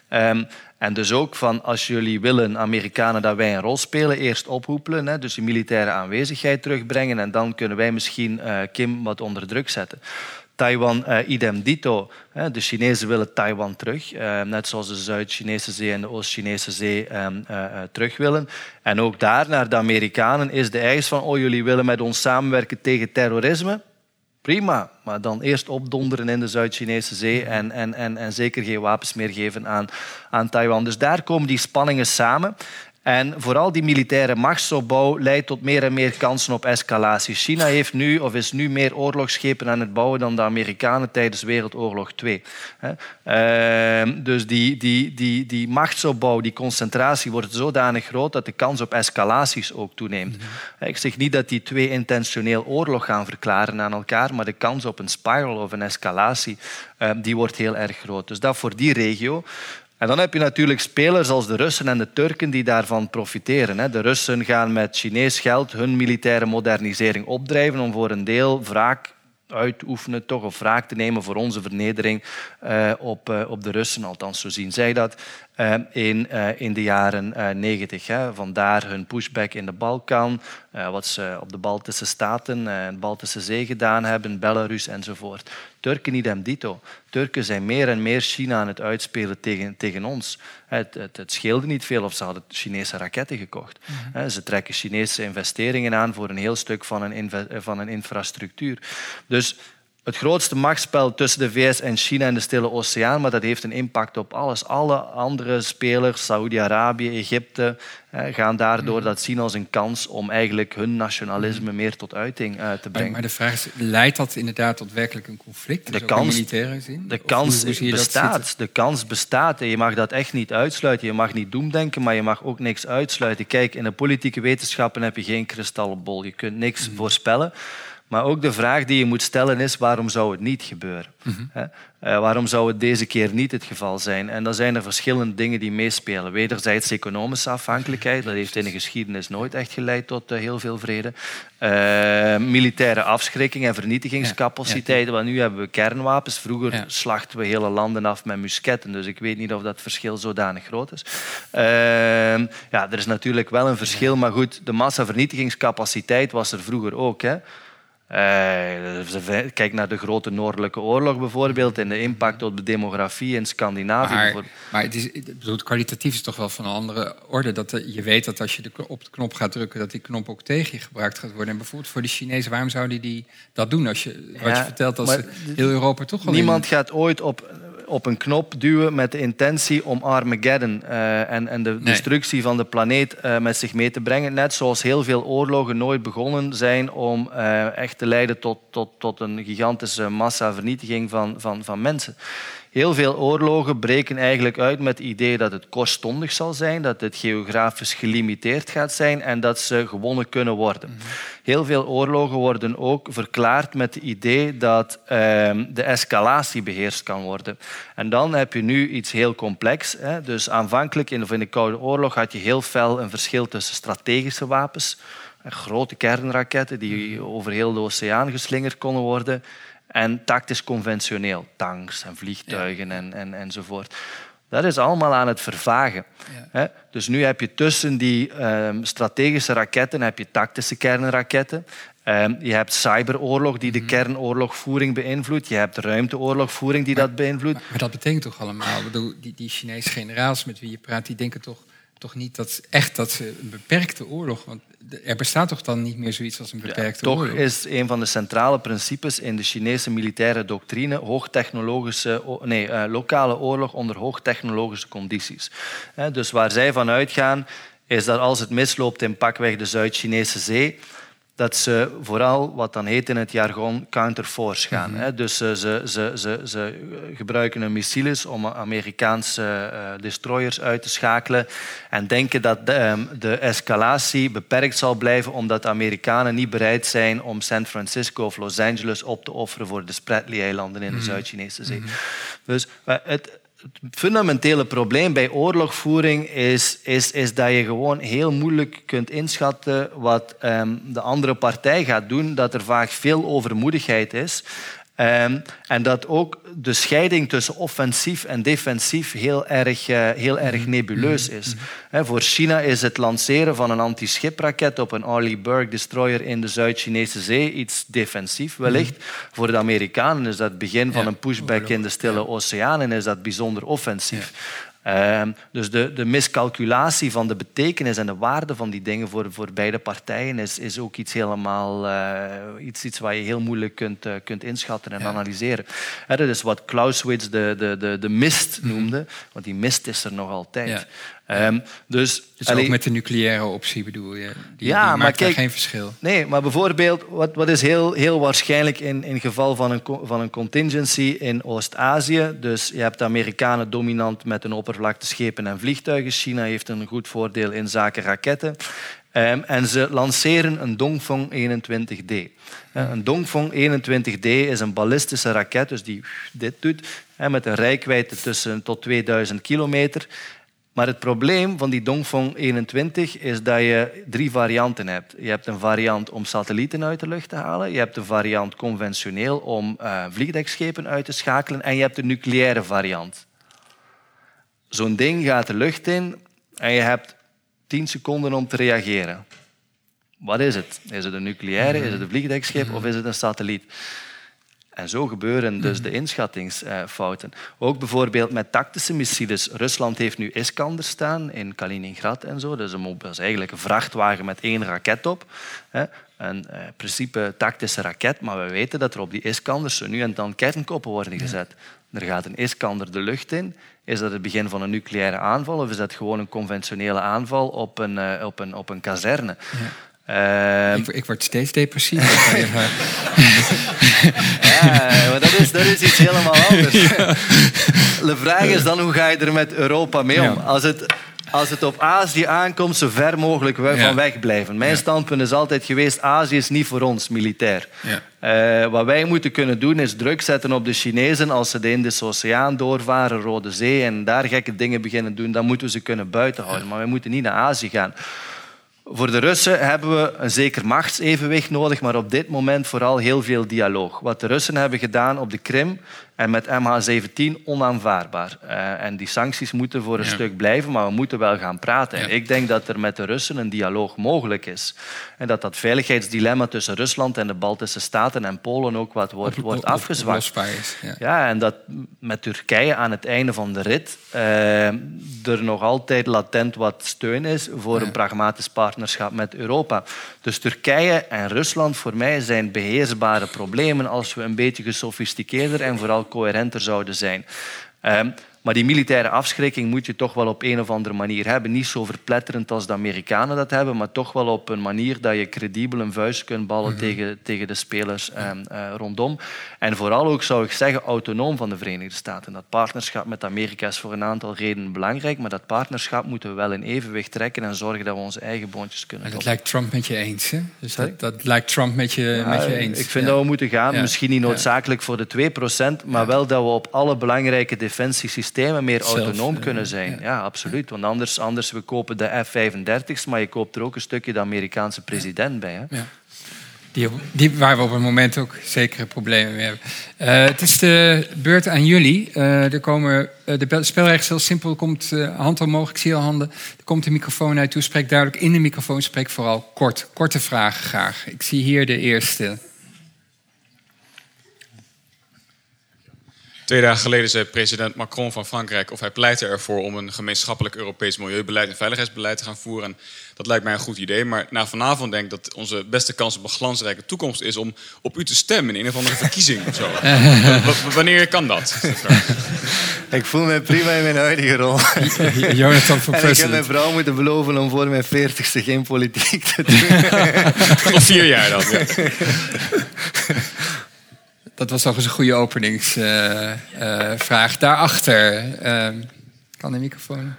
Ehm, en dus ook van als jullie willen, Amerikanen, dat wij een rol spelen, eerst ophoepelen, hè, dus die militaire aanwezigheid terugbrengen en dan kunnen wij misschien uh, Kim wat onder druk zetten. Taiwan, uh, idem dito. Hè, de Chinezen willen Taiwan terug, uh, net zoals de Zuid-Chinese Zee en de Oost-Chinese Zee terug willen. En ook daar, naar de Amerikanen, is de eis van oh, jullie willen met ons samenwerken tegen terrorisme. Prima, maar dan eerst opdonderen in de Zuid-Chinese Zee en, en, en, en zeker geen wapens meer geven aan, aan Taiwan. Dus daar komen die spanningen samen. En vooral die militaire machtsopbouw leidt tot meer en meer kansen op escalatie. China heeft nu, of is nu meer oorlogsschepen aan het bouwen dan de Amerikanen tijdens Wereldoorlog 2. Ehm, dus die, die, die, die machtsopbouw, die concentratie wordt zodanig groot dat de kans op escalaties ook toeneemt. Mhm. Ik zeg niet dat die twee intentioneel oorlog gaan verklaren aan elkaar, maar de kans op een spiral of een escalatie ehm, die wordt heel erg groot. Dus dat voor die regio. En dan heb je natuurlijk spelers als de Russen en de Turken die daarvan profiteren. De Russen gaan met Chinees geld hun militaire modernisering opdrijven om voor een deel wraak uitoefenen, toch, of wraak te nemen voor onze vernedering uh, op, uh, op de Russen. Althans, zo zien zij dat uh, in, in de jaren negentig. Vandaar hun pushback in de Balkan, wat ze op de Baltische Staten en de Baltische Zee gedaan hebben, Belarus enzovoort. Turken idem dito. Turken zijn meer en meer China aan het uitspelen tegen, tegen ons. Het, het, het scheelde niet veel of ze hadden Chinese raketten gekocht. Mm Ze trekken Chinese investeringen aan voor een heel stuk van een, van een infrastructuur. Dus het grootste machtsspel tussen de VS en China en de Stille Oceaan, maar dat heeft een impact op alles. Alle andere spelers, Saoedi-Arabië, Egypte, gaan daardoor dat zien als een kans om eigenlijk hun nationalisme meer tot uiting uh, te brengen. Maar, de vraag is, leidt dat inderdaad tot werkelijk een conflict? De kans, militaire zin? De kans bestaat. De kans bestaat. En je mag dat echt niet uitsluiten. Je mag niet doemdenken, maar je mag ook niks uitsluiten. Kijk, in de politieke wetenschappen heb je geen kristalbol. Je kunt niks mm. voorspellen. Maar ook de vraag die je moet stellen is, waarom zou het niet gebeuren? Mm waarom zou het deze keer niet het geval zijn? En dan zijn er verschillende dingen die meespelen. Wederzijds economische afhankelijkheid, dat heeft in de geschiedenis nooit echt geleid tot uh, heel veel vrede. Uh, militaire afschrikking en vernietigingscapaciteiten, want nu hebben we kernwapens. Vroeger ja. slachten we hele landen af met musketten, dus ik weet niet of dat verschil zodanig groot is. ja, er is natuurlijk wel een verschil, maar goed, de massavernietigingscapaciteit was er vroeger ook. Hè. Uh, kijk naar de grote Noordelijke Oorlog bijvoorbeeld en de impact op de demografie in Scandinavië. Maar, maar het, is, het kwalitatief is toch wel van een andere orde. Dat je weet dat als je de, op de knop gaat drukken, dat die knop ook tegen je gebruikt gaat worden. En bijvoorbeeld voor de Chinezen, waarom zouden die dat doen? Als je, wat je vertelt, als heel Europa toch al. Niemand gaat ooit op op een knop duwen met de intentie om Armageddon uh, en, en de destructie van de planeet uh, met zich mee te brengen. Net zoals heel veel oorlogen nooit begonnen zijn om uh, echt te leiden tot, tot, tot een gigantische massavernietiging van, van, van mensen. Heel veel oorlogen breken eigenlijk uit met het idee dat het kortstondig zal zijn, dat het geografisch gelimiteerd gaat zijn en dat ze gewonnen kunnen worden. Mhm. Heel veel oorlogen worden ook verklaard met het idee dat ehm, de escalatie beheerst kan worden. En dan heb je nu iets heel complex. Hè. Dus aanvankelijk in de, in de Koude Oorlog had je heel fel een verschil tussen strategische wapens, grote kernraketten die over heel de oceaan geslingerd konden worden, en tactisch conventioneel, tanks en vliegtuigen en, en, enzovoort. Dat is allemaal aan het vervagen. Ja. Dus nu heb je tussen die um, strategische raketten heb je tactische kernraketten. Um, je hebt cyberoorlog die de mm kernoorlogvoering beïnvloedt. Je hebt ruimteoorlogvoering die dat beïnvloedt. Maar, dat betekent toch allemaal? Bedoel, die, die Chinese generaals met wie je praat, die denken toch toch niet dat, echt dat ze een beperkte oorlog... Want er bestaat toch dan niet meer zoiets als een beperkte toch oorlog? Toch is een van de centrale principes in de Chinese militaire doctrine hoogtechnologische, nee, uh, lokale oorlog onder hoogtechnologische condities. dus waar zij van uitgaan is dat als het misloopt in pakweg de Zuid-Chinese zee, dat ze vooral wat dan heet in het jargon counterforce gaan. Mm Dus ze, ze, ze, ze, ze gebruiken hun missiles om Amerikaanse uh, destroyers uit te schakelen en denken dat de, um, de, escalatie beperkt zal blijven omdat de Amerikanen niet bereid zijn om San Francisco of Los Angeles op te offeren voor de Spratly-eilanden in de mm Zuid-Chinese zee. Mm Dus het, het fundamentele probleem bij oorlogvoering is, is, is dat je gewoon heel moeilijk kunt inschatten wat um, de andere partij gaat doen, dat er vaak veel overmoedigheid is. Um, en dat ook de scheiding tussen offensief en defensief heel erg, uh, heel erg mhm. nebuleus is. Mm -hmm. voor China is het lanceren van een antischipraket op een Arleigh Burke destroyer in de Zuid-Chinese Zee iets defensief wellicht. Mm -hmm. Voor de Amerikanen is dat het begin van ja. een pushback in de Stille. Oceaan en is dat bijzonder offensief. Ja. Um, dus de, de, miscalculatie van de betekenis en de waarde van die dingen voor, voor beide partijen is, is ook iets helemaal uh, iets, iets wat je heel moeilijk kunt, uh, kunt inschatten en ja. analyseren. He, dat is wat Clausewitz de, de, de, de mist mhm. noemde, want die mist is er nog altijd. Um, dus, dus ook met de nucleaire optie bedoel je? Die, ja, die maakt maar kijk, geen verschil. Nee, maar bijvoorbeeld, wat, wat is heel, heel waarschijnlijk in, in geval van een, van een contingency in Oost-Azië. Dus je hebt de Amerikanen dominant met hun oppervlakteschepen en vliegtuigen. China heeft een goed voordeel in zaken raketten. Um, en ze lanceren een Dongfeng 21D. Uh, een Dongfeng 21D is een ballistische raket, dus die dit doet, met een rijkwijde tussen tot 2000 kilometer. Maar het probleem van die Dongfeng 21 is dat je drie varianten hebt. Je hebt een variant om satellieten uit de lucht te halen. Je hebt een variant conventioneel om uh, vliegdekschepen uit te schakelen. En je hebt de nucleaire variant. Zo'n ding gaat de lucht in en je hebt 10 seconden om te reageren. Wat is het? Is het een nucleaire, is het een vliegdekschip of is het een satelliet? En zo gebeuren dus de inschattingsfouten. Ook bijvoorbeeld met tactische missiles. Rusland heeft nu Iskander staan in Kaliningrad en zo. Dat is, een, dat is eigenlijk een vrachtwagen met één raket op. Een uh, principe tactische raket, maar we weten dat er op die Iskanders nu en dan kernkoppen worden gezet. Er gaat een Iskander de lucht in. Is dat het begin van een nucleaire aanval of is dat gewoon een conventionele aanval op een, uh, op een, op een kazerne? Ja. Uh, ik, ik, word steeds depressief. ja, maar dat is, dat is iets helemaal anders. Ja. De vraag is dan, hoe ga je er met Europa mee om? Ja. Als, het, als het op Azië aankomt, zo ver mogelijk van weg blijven. Mijn standpunt is altijd geweest, Azië is niet voor ons militair. Uh, wat wij moeten kunnen doen, is druk zetten op de Chinezen als ze de Indische Oceaan doorvaren, Rode Zee, en daar gekke dingen beginnen doen. Dan moeten we ze kunnen buitenhouden. Maar wij moeten niet naar Azië gaan. Voor de Russen hebben we een zeker machtsevenwicht nodig, maar op dit moment vooral heel veel dialoog. Wat de Russen hebben gedaan op de Krim en met MH17 onaanvaardbaar. Uh, en die sancties moeten voor een ja. stuk blijven, maar we moeten wel gaan praten. Ja. Ik denk dat er met de Russen een dialoog mogelijk is. En dat dat veiligheidsdilemma tussen Rusland en de Baltische Staten en Polen ook wat wordt, wordt afgezwakt. Ja. ja. en dat met Turkije aan het einde van de rit uh, er nog altijd latent wat steun is voor een pragmatisch partnerschap met Europa. Dus Turkije en Rusland voor mij zijn beheersbare problemen als we een beetje gesofisticeerder en vooral coherenter zouden zijn. Um, maar die militaire afschrikking moet je toch wel op een of andere manier hebben. Niet zo verpletterend als de Amerikanen dat hebben, maar toch wel op een manier dat je credibel een vuist kunt ballen mm -hmm. tegen, tegen de spelers um, uh, rondom. En vooral ook, zou ik zeggen, autonoom van de Verenigde Staten. Dat partnerschap met Amerika is voor een aantal redenen belangrijk, maar dat partnerschap moeten we wel in evenwicht trekken en zorgen dat we onze eigen boontjes kunnen en Dat lijkt Trump met je eens, hè? Dus dat, dat, lijkt Trump met je, ja, met je eens. Ik vind ja. dat we moeten gaan, ja. misschien niet noodzakelijk voor de 2%, maar wel dat we op alle belangrijke defensiesystemen systemen meer Zelf, autonoom kunnen zijn. Ja, ja absoluut. Want anders, anders we kopen de F-35's, maar je koopt er ook een stukje de Amerikaanse president bij. Hè? Ja. Die, die, waar we op het moment ook zekere problemen mee hebben. Uh, het is de beurt aan jullie. Uh, er komen, uh, de spelregels is heel simpel. Er komt hand omhoog, ik zie al handen. Er komt de microfoon je toe. Spreek duidelijk in de microfoon. Spreek vooral kort. Korte vragen graag. Ik zie hier de eerste. Twee dagen geleden zei president Macron van Frankrijk of hij pleitte ervoor om een gemeenschappelijk Europees milieubeleid en veiligheidsbeleid te gaan voeren. En dat lijkt mij een goed idee. Maar na vanavond denk ik dat onze beste kans op een glansrijke toekomst is om op u te stemmen in een of andere verkiezing of zo. wanneer kan dat? Ik voel me prima in mijn huidige rol. Jonathan voor En ik heb mijn vrouw moeten beloven om voor mijn veertigste geen politiek te doen. Tot vier jaar dan. Ja. Dat was nog eens een goede openingsvraag. Daarachter. eh, kan de microfoon?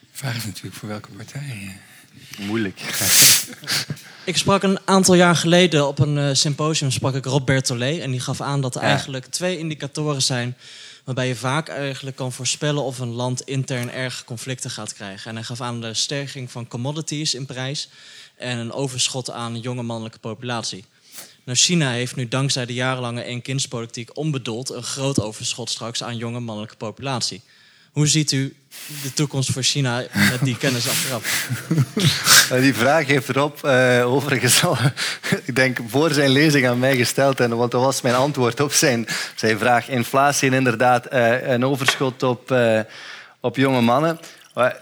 De vraag is natuurlijk voor welke partij. Moeilijk. Ik sprak een aantal jaar geleden op een eh, symposium sprak ik Rob Bertolet. En die gaf aan dat er Ja. eigenlijk twee indicatoren zijn... waarbij je vaak eigenlijk kan voorspellen of een land intern erg conflicten gaat krijgen. En hij gaf aan de stijging van commodities in prijs... en een overschot aan jonge mannelijke populatie. Nou, China heeft nu dankzij de jarenlange één-kindspolitiek onbedoeld... een groot overschot straks aan jonge mannelijke populatie. Hoe ziet u de toekomst voor China met die kennis achteraf? Nou, Die vraag heeft Rob eh, overigens al, ik denk, voor zijn lezing aan mij gesteld. En, want dat was mijn antwoord op zijn, zijn vraag. Inflatie en inderdaad eh, een overschot op, eh, op jonge mannen.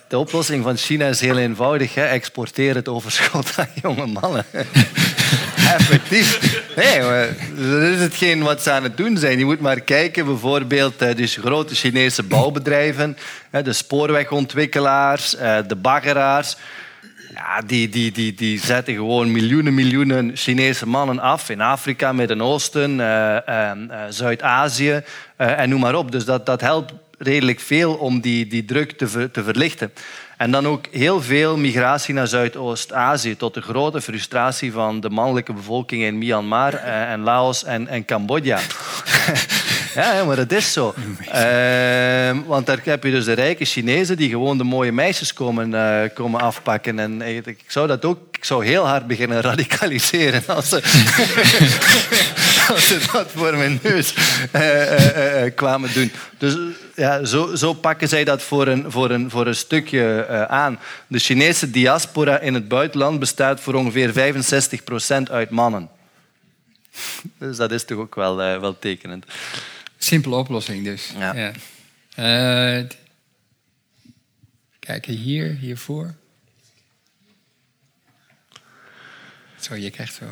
De oplossing van China is heel eenvoudig. Hè. Exporteer het overschot aan jonge mannen. Effectief. Nee, dat is hetgeen wat ze aan het doen zijn. Je moet maar kijken, bijvoorbeeld eh, dus grote Chinese bouwbedrijven, de spoorwegontwikkelaars, eh, de baggeraars. Ja, die, die, die, die zetten gewoon miljoenen, miljoenen Chinese mannen af in Afrika, Midden-Oosten, eh, Zuid-Azië en noem maar op. Dus dat, dat helpt redelijk veel om die, die druk te, te verlichten. En dan ook heel veel migratie naar Zuidoost-Azië, tot de grote frustratie van de mannelijke bevolking in Myanmar eh, en Laos en, en Cambodja. Ja, maar dat is zo. Ehm, want daar heb je dus de rijke Chinezen die gewoon de mooie meisjes komen, eh, komen afpakken. En ik zou dat ook ik zou heel hard beginnen radicaliseren als ze, als ze dat voor mijn neus eh, eh, eh, kwamen doen. Dus ja, zo, zo pakken zij dat voor een, voor een, voor een stukje aan. De Chinese diaspora in het buitenland bestaat voor ongeveer 65% uit mannen. Dus dat is toch ook wel, wel tekenend. Simpele oplossing dus. Ja. Kijken hier, hiervoor. Zo, je krijgt zo...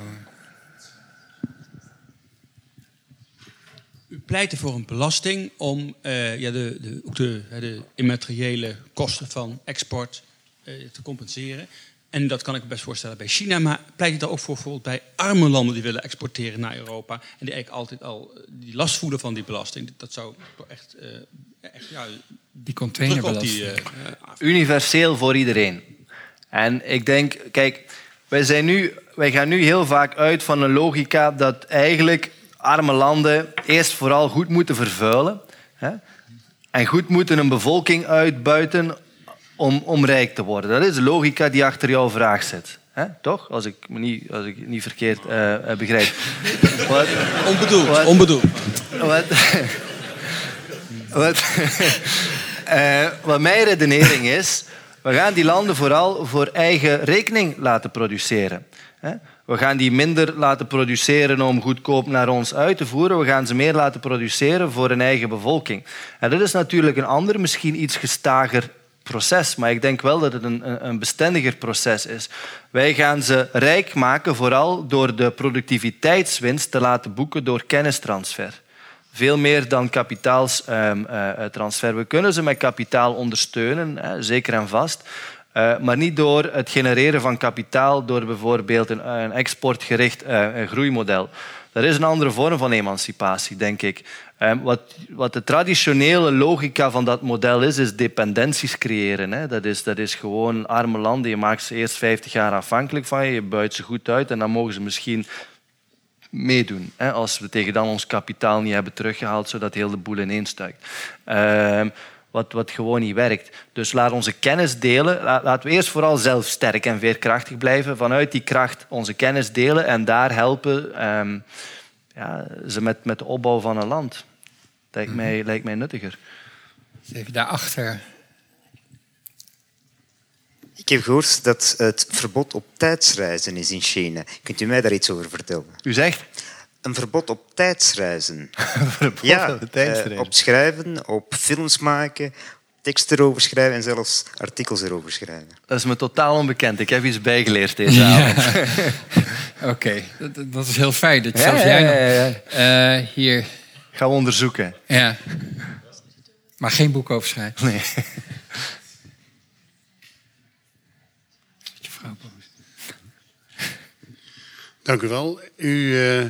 U pleitte voor een belasting om eh, ja, de, de, ook de, hè, de immateriële kosten van export eh, te compenseren. En dat kan ik me best voorstellen bij China. Maar pleit u daar ook voor bijvoorbeeld bij arme landen die willen exporteren naar Europa. En die eigenlijk altijd al eh, die last voelen van die belasting. Dat zou toch echt, eh, echt ja, Die containerbelasting. die... universeel voor iedereen. En ik denk, kijk, wij, zijn nu, wij gaan nu heel vaak uit van een logica dat eigenlijk arme landen eerst vooral goed moeten vervuilen. Hè? En goed moeten een bevolking uitbuiten om, om rijk te worden. Dat is de logica die achter jouw vraag zit. Hè? Toch? Als ik niet, als ik het niet verkeerd eh, eh, begrijp. Wat, onbedoeld, Wat? onbedoeld. wat, wat, eh, wat mijn redenering is, we gaan die landen vooral voor eigen rekening laten produceren. We gaan die minder laten produceren om goedkoop naar ons uit te voeren. We gaan ze meer laten produceren voor hun eigen bevolking. En dat is natuurlijk een ander, misschien iets gestager proces, maar ik denk wel dat het een, een- een bestendiger proces is. Wij gaan ze rijk maken vooral door de productiviteitswinst te laten boeken door kennistransfer. Veel meer dan kapitaalstransfer. We kunnen ze met kapitaal ondersteunen, zeker en vast. Eh, maar niet door het genereren van kapitaal door bijvoorbeeld een, een exportgericht eh, een groeimodel. Dat is een andere vorm van emancipatie, denk ik. Eh, wat, wat de traditionele logica van dat model is, is dependenties creëren. Hè. Dat, is, dat is gewoon arme landen. Je maakt ze eerst 50 jaar afhankelijk van je, je buit ze goed uit en dan mogen ze misschien meedoen. Hè, als we tegen dan ons kapitaal niet hebben teruggehaald, zodat heel de boel ineenstuikt. Ehm wat, wat gewoon niet werkt. Dus laat onze kennis delen. La- laten we eerst vooral zelf sterk en veerkrachtig blijven. Vanuit die kracht onze kennis delen en daar helpen ehm, ja, ze met, met de opbouw van een land. Lijkt mij, lijkt mij nuttiger. Even daarachter. Ik heb gehoord dat het verbod op tijdsreizen is in China. Kunt u mij daar iets over vertellen? U zegt? Een verbod op tijdsreizen. verbod ja, op tijdsreizen. Uh, op schrijven, op films maken, teksten erover schrijven en zelfs artikels erover schrijven. Dat is me totaal onbekend. Ik heb iets bijgeleerd deze avond. Oké, okay. dat, dat, is heel fijn. Dat zelfs jij ja, uh, hier. Gaan we onderzoeken. Ja. Maar geen boek over schrijven. Nee. Dank u wel. U uh,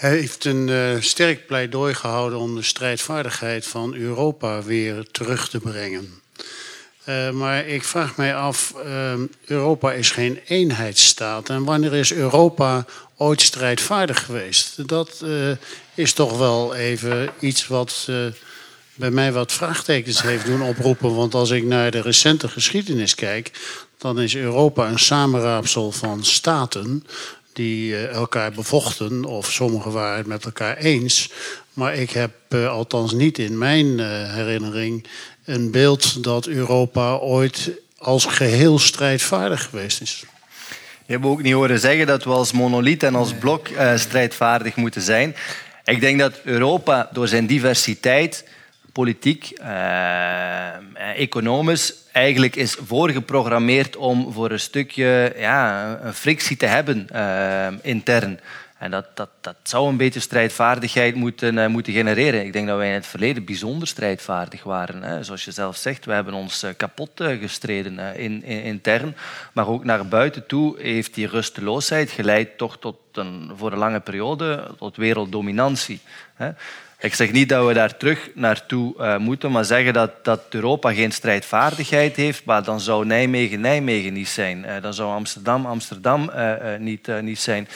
heeft een uh, sterk pleidooi gehouden om de strijdvaardigheid van Europa weer terug te brengen. Uh, maar ik vraag mij af, Europa is geen eenheidsstaat. En wanneer is Europa ooit strijdvaardig geweest? Dat is toch wel even iets wat bij mij wat vraagtekens heeft doen oproepen. Want als ik naar de recente geschiedenis kijk, dan is Europa een samenraapsel van staten die eh, elkaar bevochten, of sommigen waren het met elkaar eens. Maar ik heb uh, althans niet in mijn uh, herinnering een beeld dat Europa ooit als geheel strijdvaardig geweest is. Je hebt ook niet horen zeggen dat we als monolith en als blok strijdvaardig moeten zijn. Ik denk dat Europa door zijn diversiteit politiek, uh, economisch, eigenlijk is voorgeprogrammeerd om voor een stukje ja, een frictie te hebben uh, intern. En dat, dat, dat zou een beetje strijdvaardigheid moeten, uh, moeten genereren. Ik denk dat wij in het verleden bijzonder strijdvaardig waren. Hè. Zoals je zelf zegt, we hebben ons kapot gestreden in, in, intern. Maar ook naar buiten toe heeft die rusteloosheid geleid toch tot een, voor een lange periode tot werelddominantie. Hè. Ik zeg niet dat we daar terug naartoe uh, moeten, maar zeggen dat, dat Europa geen strijdvaardigheid heeft, maar dan zou Nijmegen Nijmegen niet zijn. Uh, dan zou Amsterdam Amsterdam uh, niet, niet zijn.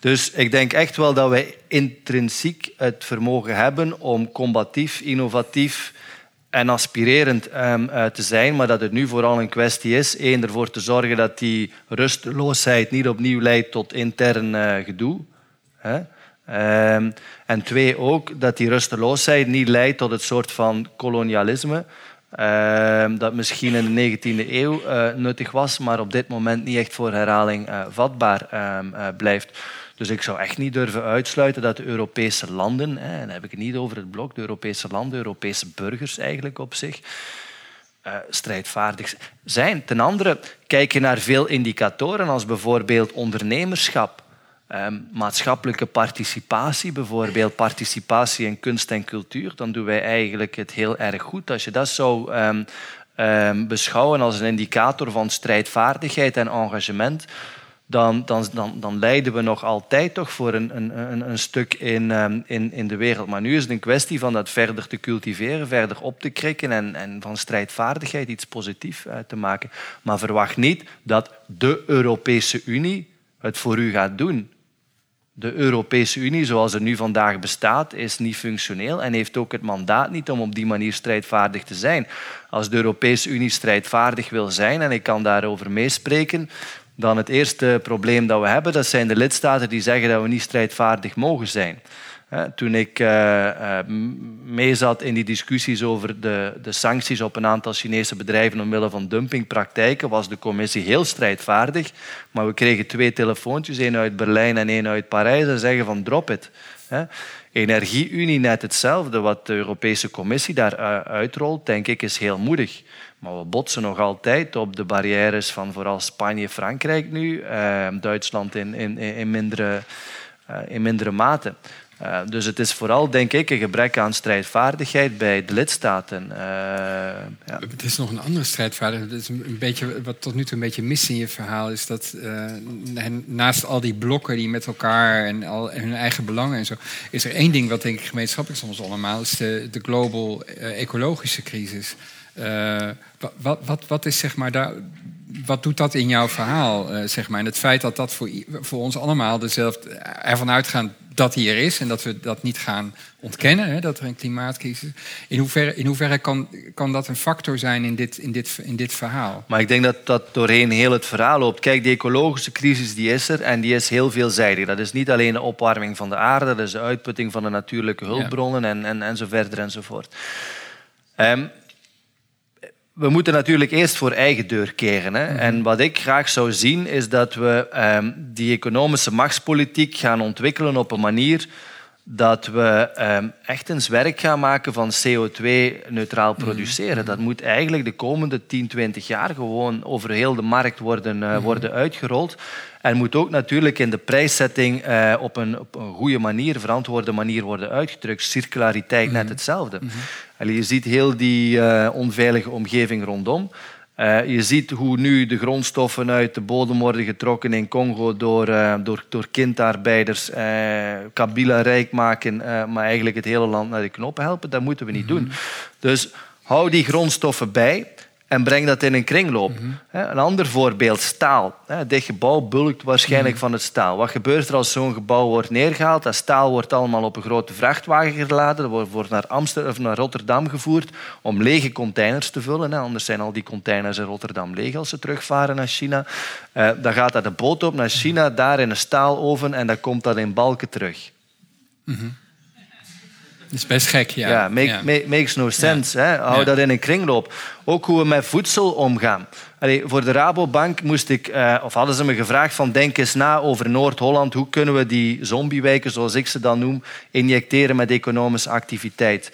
Dus ik denk echt wel dat wij intrinsiek het vermogen hebben om combatief, innovatief en aspirerend um, te zijn, maar dat het nu vooral een kwestie is, één, ervoor te zorgen dat die rusteloosheid niet opnieuw leidt tot intern gedoe. Um, en twee, ook dat die rusteloosheid niet leidt tot het soort van kolonialisme. Uh, dat misschien in de 19e eeuw uh, nuttig was, maar op dit moment niet echt voor herhaling uh, vatbaar uh, blijft. Dus ik zou echt niet durven uitsluiten dat de Europese landen, en dan heb ik het niet over het blok, de Europese landen, de Europese burgers eigenlijk op zich, strijdvaardig zijn. Ten andere, kijk je naar veel indicatoren, als bijvoorbeeld ondernemerschap. Um, maatschappelijke participatie, bijvoorbeeld participatie in kunst en cultuur, dan doen wij eigenlijk het heel erg goed. Als je dat zou um, um, beschouwen als een indicator van strijdvaardigheid en engagement, dan, dan, dan, dan leiden we nog altijd toch voor een, een, een stuk in, in, in de wereld. Maar nu is het een kwestie van dat verder te cultiveren, verder op te krikken en, en van strijdvaardigheid iets positiefs uh, te maken. Maar verwacht niet dat de Europese Unie het voor u gaat doen. De Europese Unie, zoals er nu vandaag bestaat, is niet functioneel en heeft ook het mandaat niet om op die manier strijdvaardig te zijn. Als de Europese Unie strijdvaardig wil zijn, en ik kan daarover meespreken, dan het eerste probleem dat we hebben, dat zijn de lidstaten die zeggen dat we niet strijdvaardig mogen zijn. Toen ik uh, uh, meezat in die discussies over de, sancties op een aantal Chinese bedrijven omwille van dumpingpraktijken, was de commissie heel strijdvaardig. Maar we kregen twee telefoontjes, één uit Berlijn en één uit Parijs, en zeggen van drop it. Energieunie net hetzelfde. Wat de Europese Commissie daar uitrolt, denk ik, is heel moedig. Maar we botsen nog altijd op de barrières van vooral Spanje, Frankrijk nu, Duitsland in, in, in, mindere, in mindere mate. Uh, dus het is vooral, denk ik, een gebrek aan strijdvaardigheid bij de lidstaten. Uh, ja. Het is nog een andere strijdvaardigheid. Is een beetje, wat tot nu toe een beetje mis in je verhaal is dat uh, naast al die blokken die met elkaar en al hun eigen belangen en zo, is er één ding wat denk ik gemeenschappelijk is ons allemaal, is de, de global ecologische crisis. Wat, wat, wat, is zeg maar daar wat doet dat in jouw verhaal, uh, zeg maar? En het feit dat dat voor, voor ons allemaal dezelfde, ervan uitgaan dat die er is en dat we dat niet gaan ontkennen, hè, dat er een klimaatcrisis is. In hoeverre, in hoeverre kan, kan dat een factor zijn in dit, in, dit, in dit verhaal? Maar ik denk dat dat doorheen heel het verhaal loopt. Kijk, de ecologische crisis die is er en die is heel veelzijdig. Dat is niet alleen de opwarming van de aarde, dat is de uitputting van de natuurlijke hulpbronnen en, en, en zo verder enzovoort. Um, we moeten natuurlijk eerst voor eigen deur keren. Hè? En wat ik graag zou zien, is dat we ehm, die economische machtspolitiek gaan ontwikkelen op een manier dat we ehm, echt eens werk gaan maken van CO2-neutraal produceren. Dat moet eigenlijk de komende 10, 20 jaar gewoon over heel de markt worden, eh, worden uitgerold. En moet ook natuurlijk in de prijszetting eh, op, een, op een goede manier, verantwoorde manier worden uitgedrukt. Circulariteit net hetzelfde. Allee, je ziet heel die eh, onveilige omgeving rondom. Eh, je ziet hoe nu de grondstoffen uit de bodem worden getrokken in Congo door, uh, door, door kindarbeiders, uh, Kabila rijk maken, maar eigenlijk het hele land naar de knoppen helpen. Dat moeten we niet doen. Dus hou die grondstoffen bij en breng dat in een kringloop. Een ander voorbeeld, staal. Dit gebouw bulkt waarschijnlijk van het staal. Wat gebeurt er als zo'n gebouw wordt neergehaald? Dat staal wordt allemaal op een grote vrachtwagen geladen, dat wordt naar, Amsterdam, of naar Rotterdam gevoerd om lege containers te vullen. Anders zijn al die containers in Rotterdam leeg als ze terugvaren naar China. Eh, dan gaat dat de boot op naar China, daar in een staaloven en dan komt dat in balken terug. Dat is best gek, ja. Ja, make, Ja. make- makes no sense. Hè? Hou dat in een kringloop. Ook hoe we met voedsel omgaan. Allee, voor de Rabobank moest ik, eh, of hadden ze me gevraagd van denk eens na over Noord-Holland. Hoe kunnen we die zombiewijken, zoals ik ze dan noem, injecteren met economische activiteit?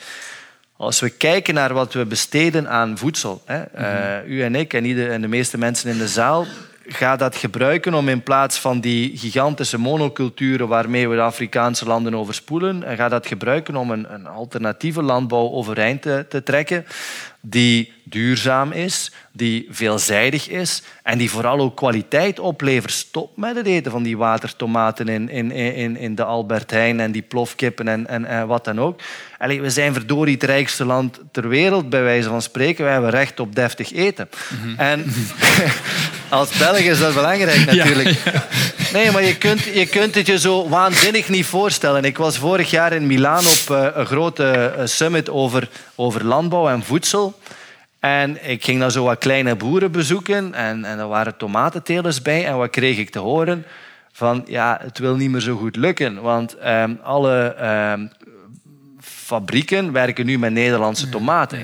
Als we kijken naar wat we besteden aan voedsel, hè, eh, u en ik en, ieder, en de meeste mensen in de zaal, ga dat gebruiken om in plaats van die gigantische monoculturen waarmee we de Afrikaanse landen overspoelen, en ga dat gebruiken om een, een alternatieve landbouw overeind te, te trekken, die duurzaam is, die veelzijdig is en die vooral ook kwaliteit oplevert. Stop met het eten van die watertomaten in, in, in, in de Albert Heijn en die plofkippen en, en, en wat dan ook. Allee, we zijn verdorie het rijkste land ter wereld, bij wijze van spreken. Wij hebben recht op deftig eten. En als Belg is dat belangrijk natuurlijk. Nee, maar je kunt, je kunt het je zo waanzinnig niet voorstellen. Ik was vorig jaar in Milaan op eh, een grote eh, summit over, over landbouw en voedsel. En ik ging dan zo wat kleine boeren bezoeken en, en er waren tomatentelers bij. En wat kreeg ik te horen? Van ja, het wil niet meer zo goed lukken. Want ehm, alle ehm, fabrieken werken nu met Nederlandse tomaten.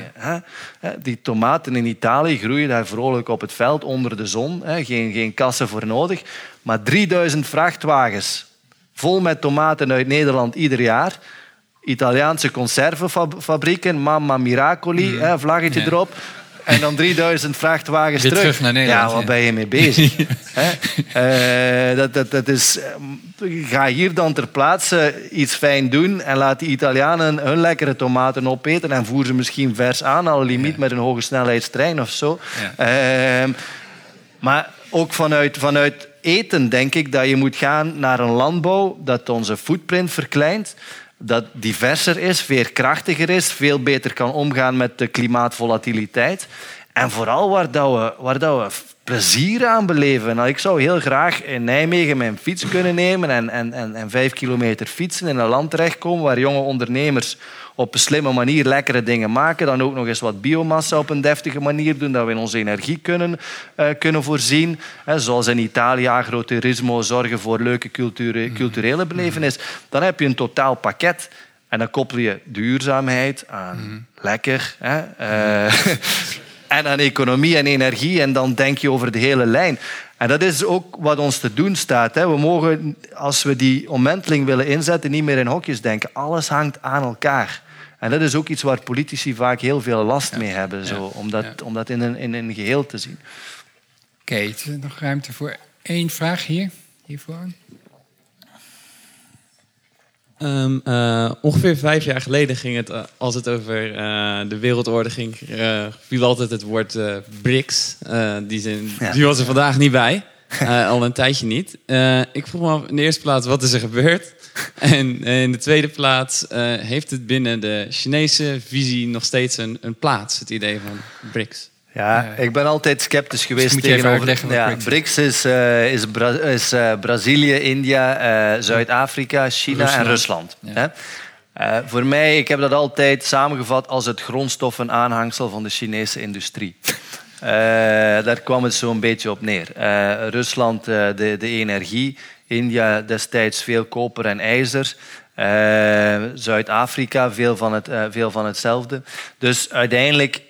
Die tomaten in Italië groeien daar vrolijk op het veld onder de zon. Hè? Geen, geen kassen voor nodig. Maar 3000 vrachtwagens vol met tomaten uit Nederland ieder jaar. Italiaanse conservenfabrieken, Mamma Miracoli, hè, vlaggetje Ja. erop. En dan 3000 vrachtwagens terug. terug naar Nederland, Ja, wat ben je mee bezig? Hè? Eh, dat, dat, dat is, eh, ga hier dan ter plaatse iets fijn doen en laat die Italianen hun lekkere tomaten opeten en voer ze misschien vers aan, al limiet met een hoge snelheidstrein of zo. Ehm, maar ook vanuit, vanuit eten denk ik dat je moet gaan naar een landbouw dat onze footprint verkleint, dat diverser is, veerkrachtiger is, veel beter kan omgaan met de klimaatvolatiliteit. En vooral waar, dat we, waar dat we plezier aan beleven. Nou, ik zou heel graag in Nijmegen mijn fiets kunnen nemen en, en, en, en vijf kilometer fietsen in een land terechtkomen waar jonge ondernemers op een slimme manier lekkere dingen maken. Dan ook nog eens wat biomassa op een deftige manier doen, dat we in onze energie kunnen, eh, kunnen voorzien. Zoals in Italië, agrotourismo, zorgen voor leuke culture- culturele belevenis. Dan heb je een totaal pakket. En dan koppel je duurzaamheid aan lekker. Hè, eh, en aan economie en energie. En dan denk je over de hele lijn. En dat is ook wat ons te doen staat. Hè. We mogen, als we die omwenteling willen inzetten, niet meer in hokjes denken. Alles hangt aan elkaar. En dat is ook iets waar politici vaak heel veel last mee hebben. Zo, om, dat, ja. om dat in een, in een geheel te zien. Oké, er is nog ruimte voor één vraag hier. Hiervoor. Ehm, eh, ongeveer vijf jaar geleden ging het, eh, als het over eh, de wereldorde ging, viel altijd het woord BRICS. Die, Ja. die was er vandaag niet bij. Al een tijdje niet. Ik vroeg me af, in de eerste plaats, wat is er gebeurd? En in de tweede plaats, heeft het binnen de Chinese visie nog steeds een, een plaats, het idee van BRICS? Ja, ik ben altijd sceptisch geweest je even tegenover... ja, BRICS is. BRICS is, is, Bra- is eh, Brazilië, India, eh, Zuid-Afrika, China en Rusland. Hè? Voor mij, ik heb dat altijd samengevat als het grondstoffenaanhangsel van de Chinese industrie. Daar kwam het zo'n beetje op neer. Rusland, de, de energie. India destijds veel koper en ijzer. Zuid-Afrika, veel, van het, veel van hetzelfde. Dus uiteindelijk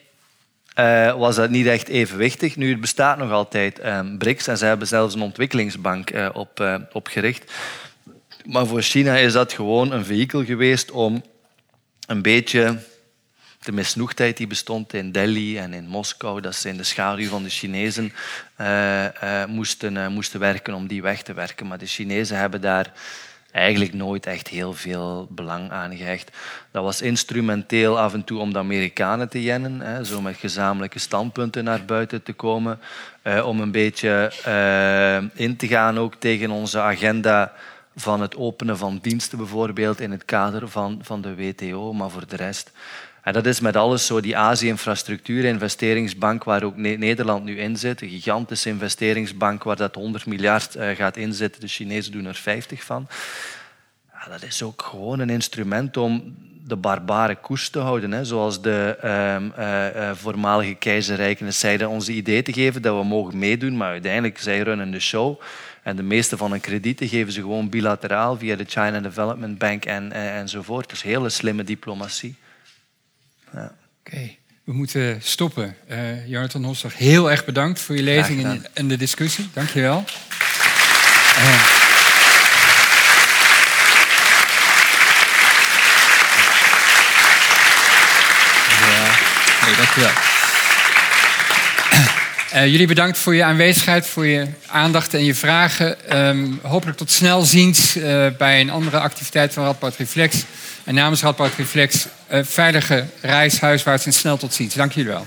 uh, was dat niet echt evenwichtig. Nu, het bestaat nog altijd um, BRICS en ze hebben zelfs een ontwikkelingsbank uh, op, uh, opgericht. Maar voor China is dat gewoon een vehikel geweest om een beetje de misnoegdheid die bestond in Delhi en in Moskou, dat ze in de schaduw van de Chinezen moesten, moesten werken om die weg te werken. Maar de Chinezen hebben daar eigenlijk nooit echt heel veel belang aan gehecht. Dat was instrumenteel af en toe om de Amerikanen te jennen, hè, zo met gezamenlijke standpunten naar buiten te komen, eh, om een beetje eh, in te gaan ook tegen onze agenda van het openen van diensten bijvoorbeeld in het kader van, van de WTO, maar voor de rest en dat is met alles zo, die Azië-infrastructuur, investeringsbank waar ook Nederland nu in zit, een gigantische investeringsbank waar dat 100 miljard eh, gaat inzetten, de Chinezen doen er 50 van. Ja, dat is ook gewoon een instrument om de barbare koers te houden. Hè. Zoals de uh, uh, voormalige keizerrijken zeiden, ons idee te geven dat we mogen meedoen, maar uiteindelijk zij runnen de show. En de meeste van hun kredieten geven ze gewoon bilateraal via de China Development Bank en, enzovoort. Dus hele slimme diplomatie. Ja. Oké, we moeten stoppen. Uh, Jonathan Hosser, heel erg bedankt voor je lezing en, de discussie. Dank je wel. Uh, ja, nee, dank je wel. Uh, jullie bedankt voor je aanwezigheid, voor je aandacht en je vragen. Um, hopelijk tot snel ziens uh, bij een andere activiteit van Radboud Reflex. En namens Radboud Reflex, uh, veilige reis huiswaarts en snel tot ziens. Dank jullie wel.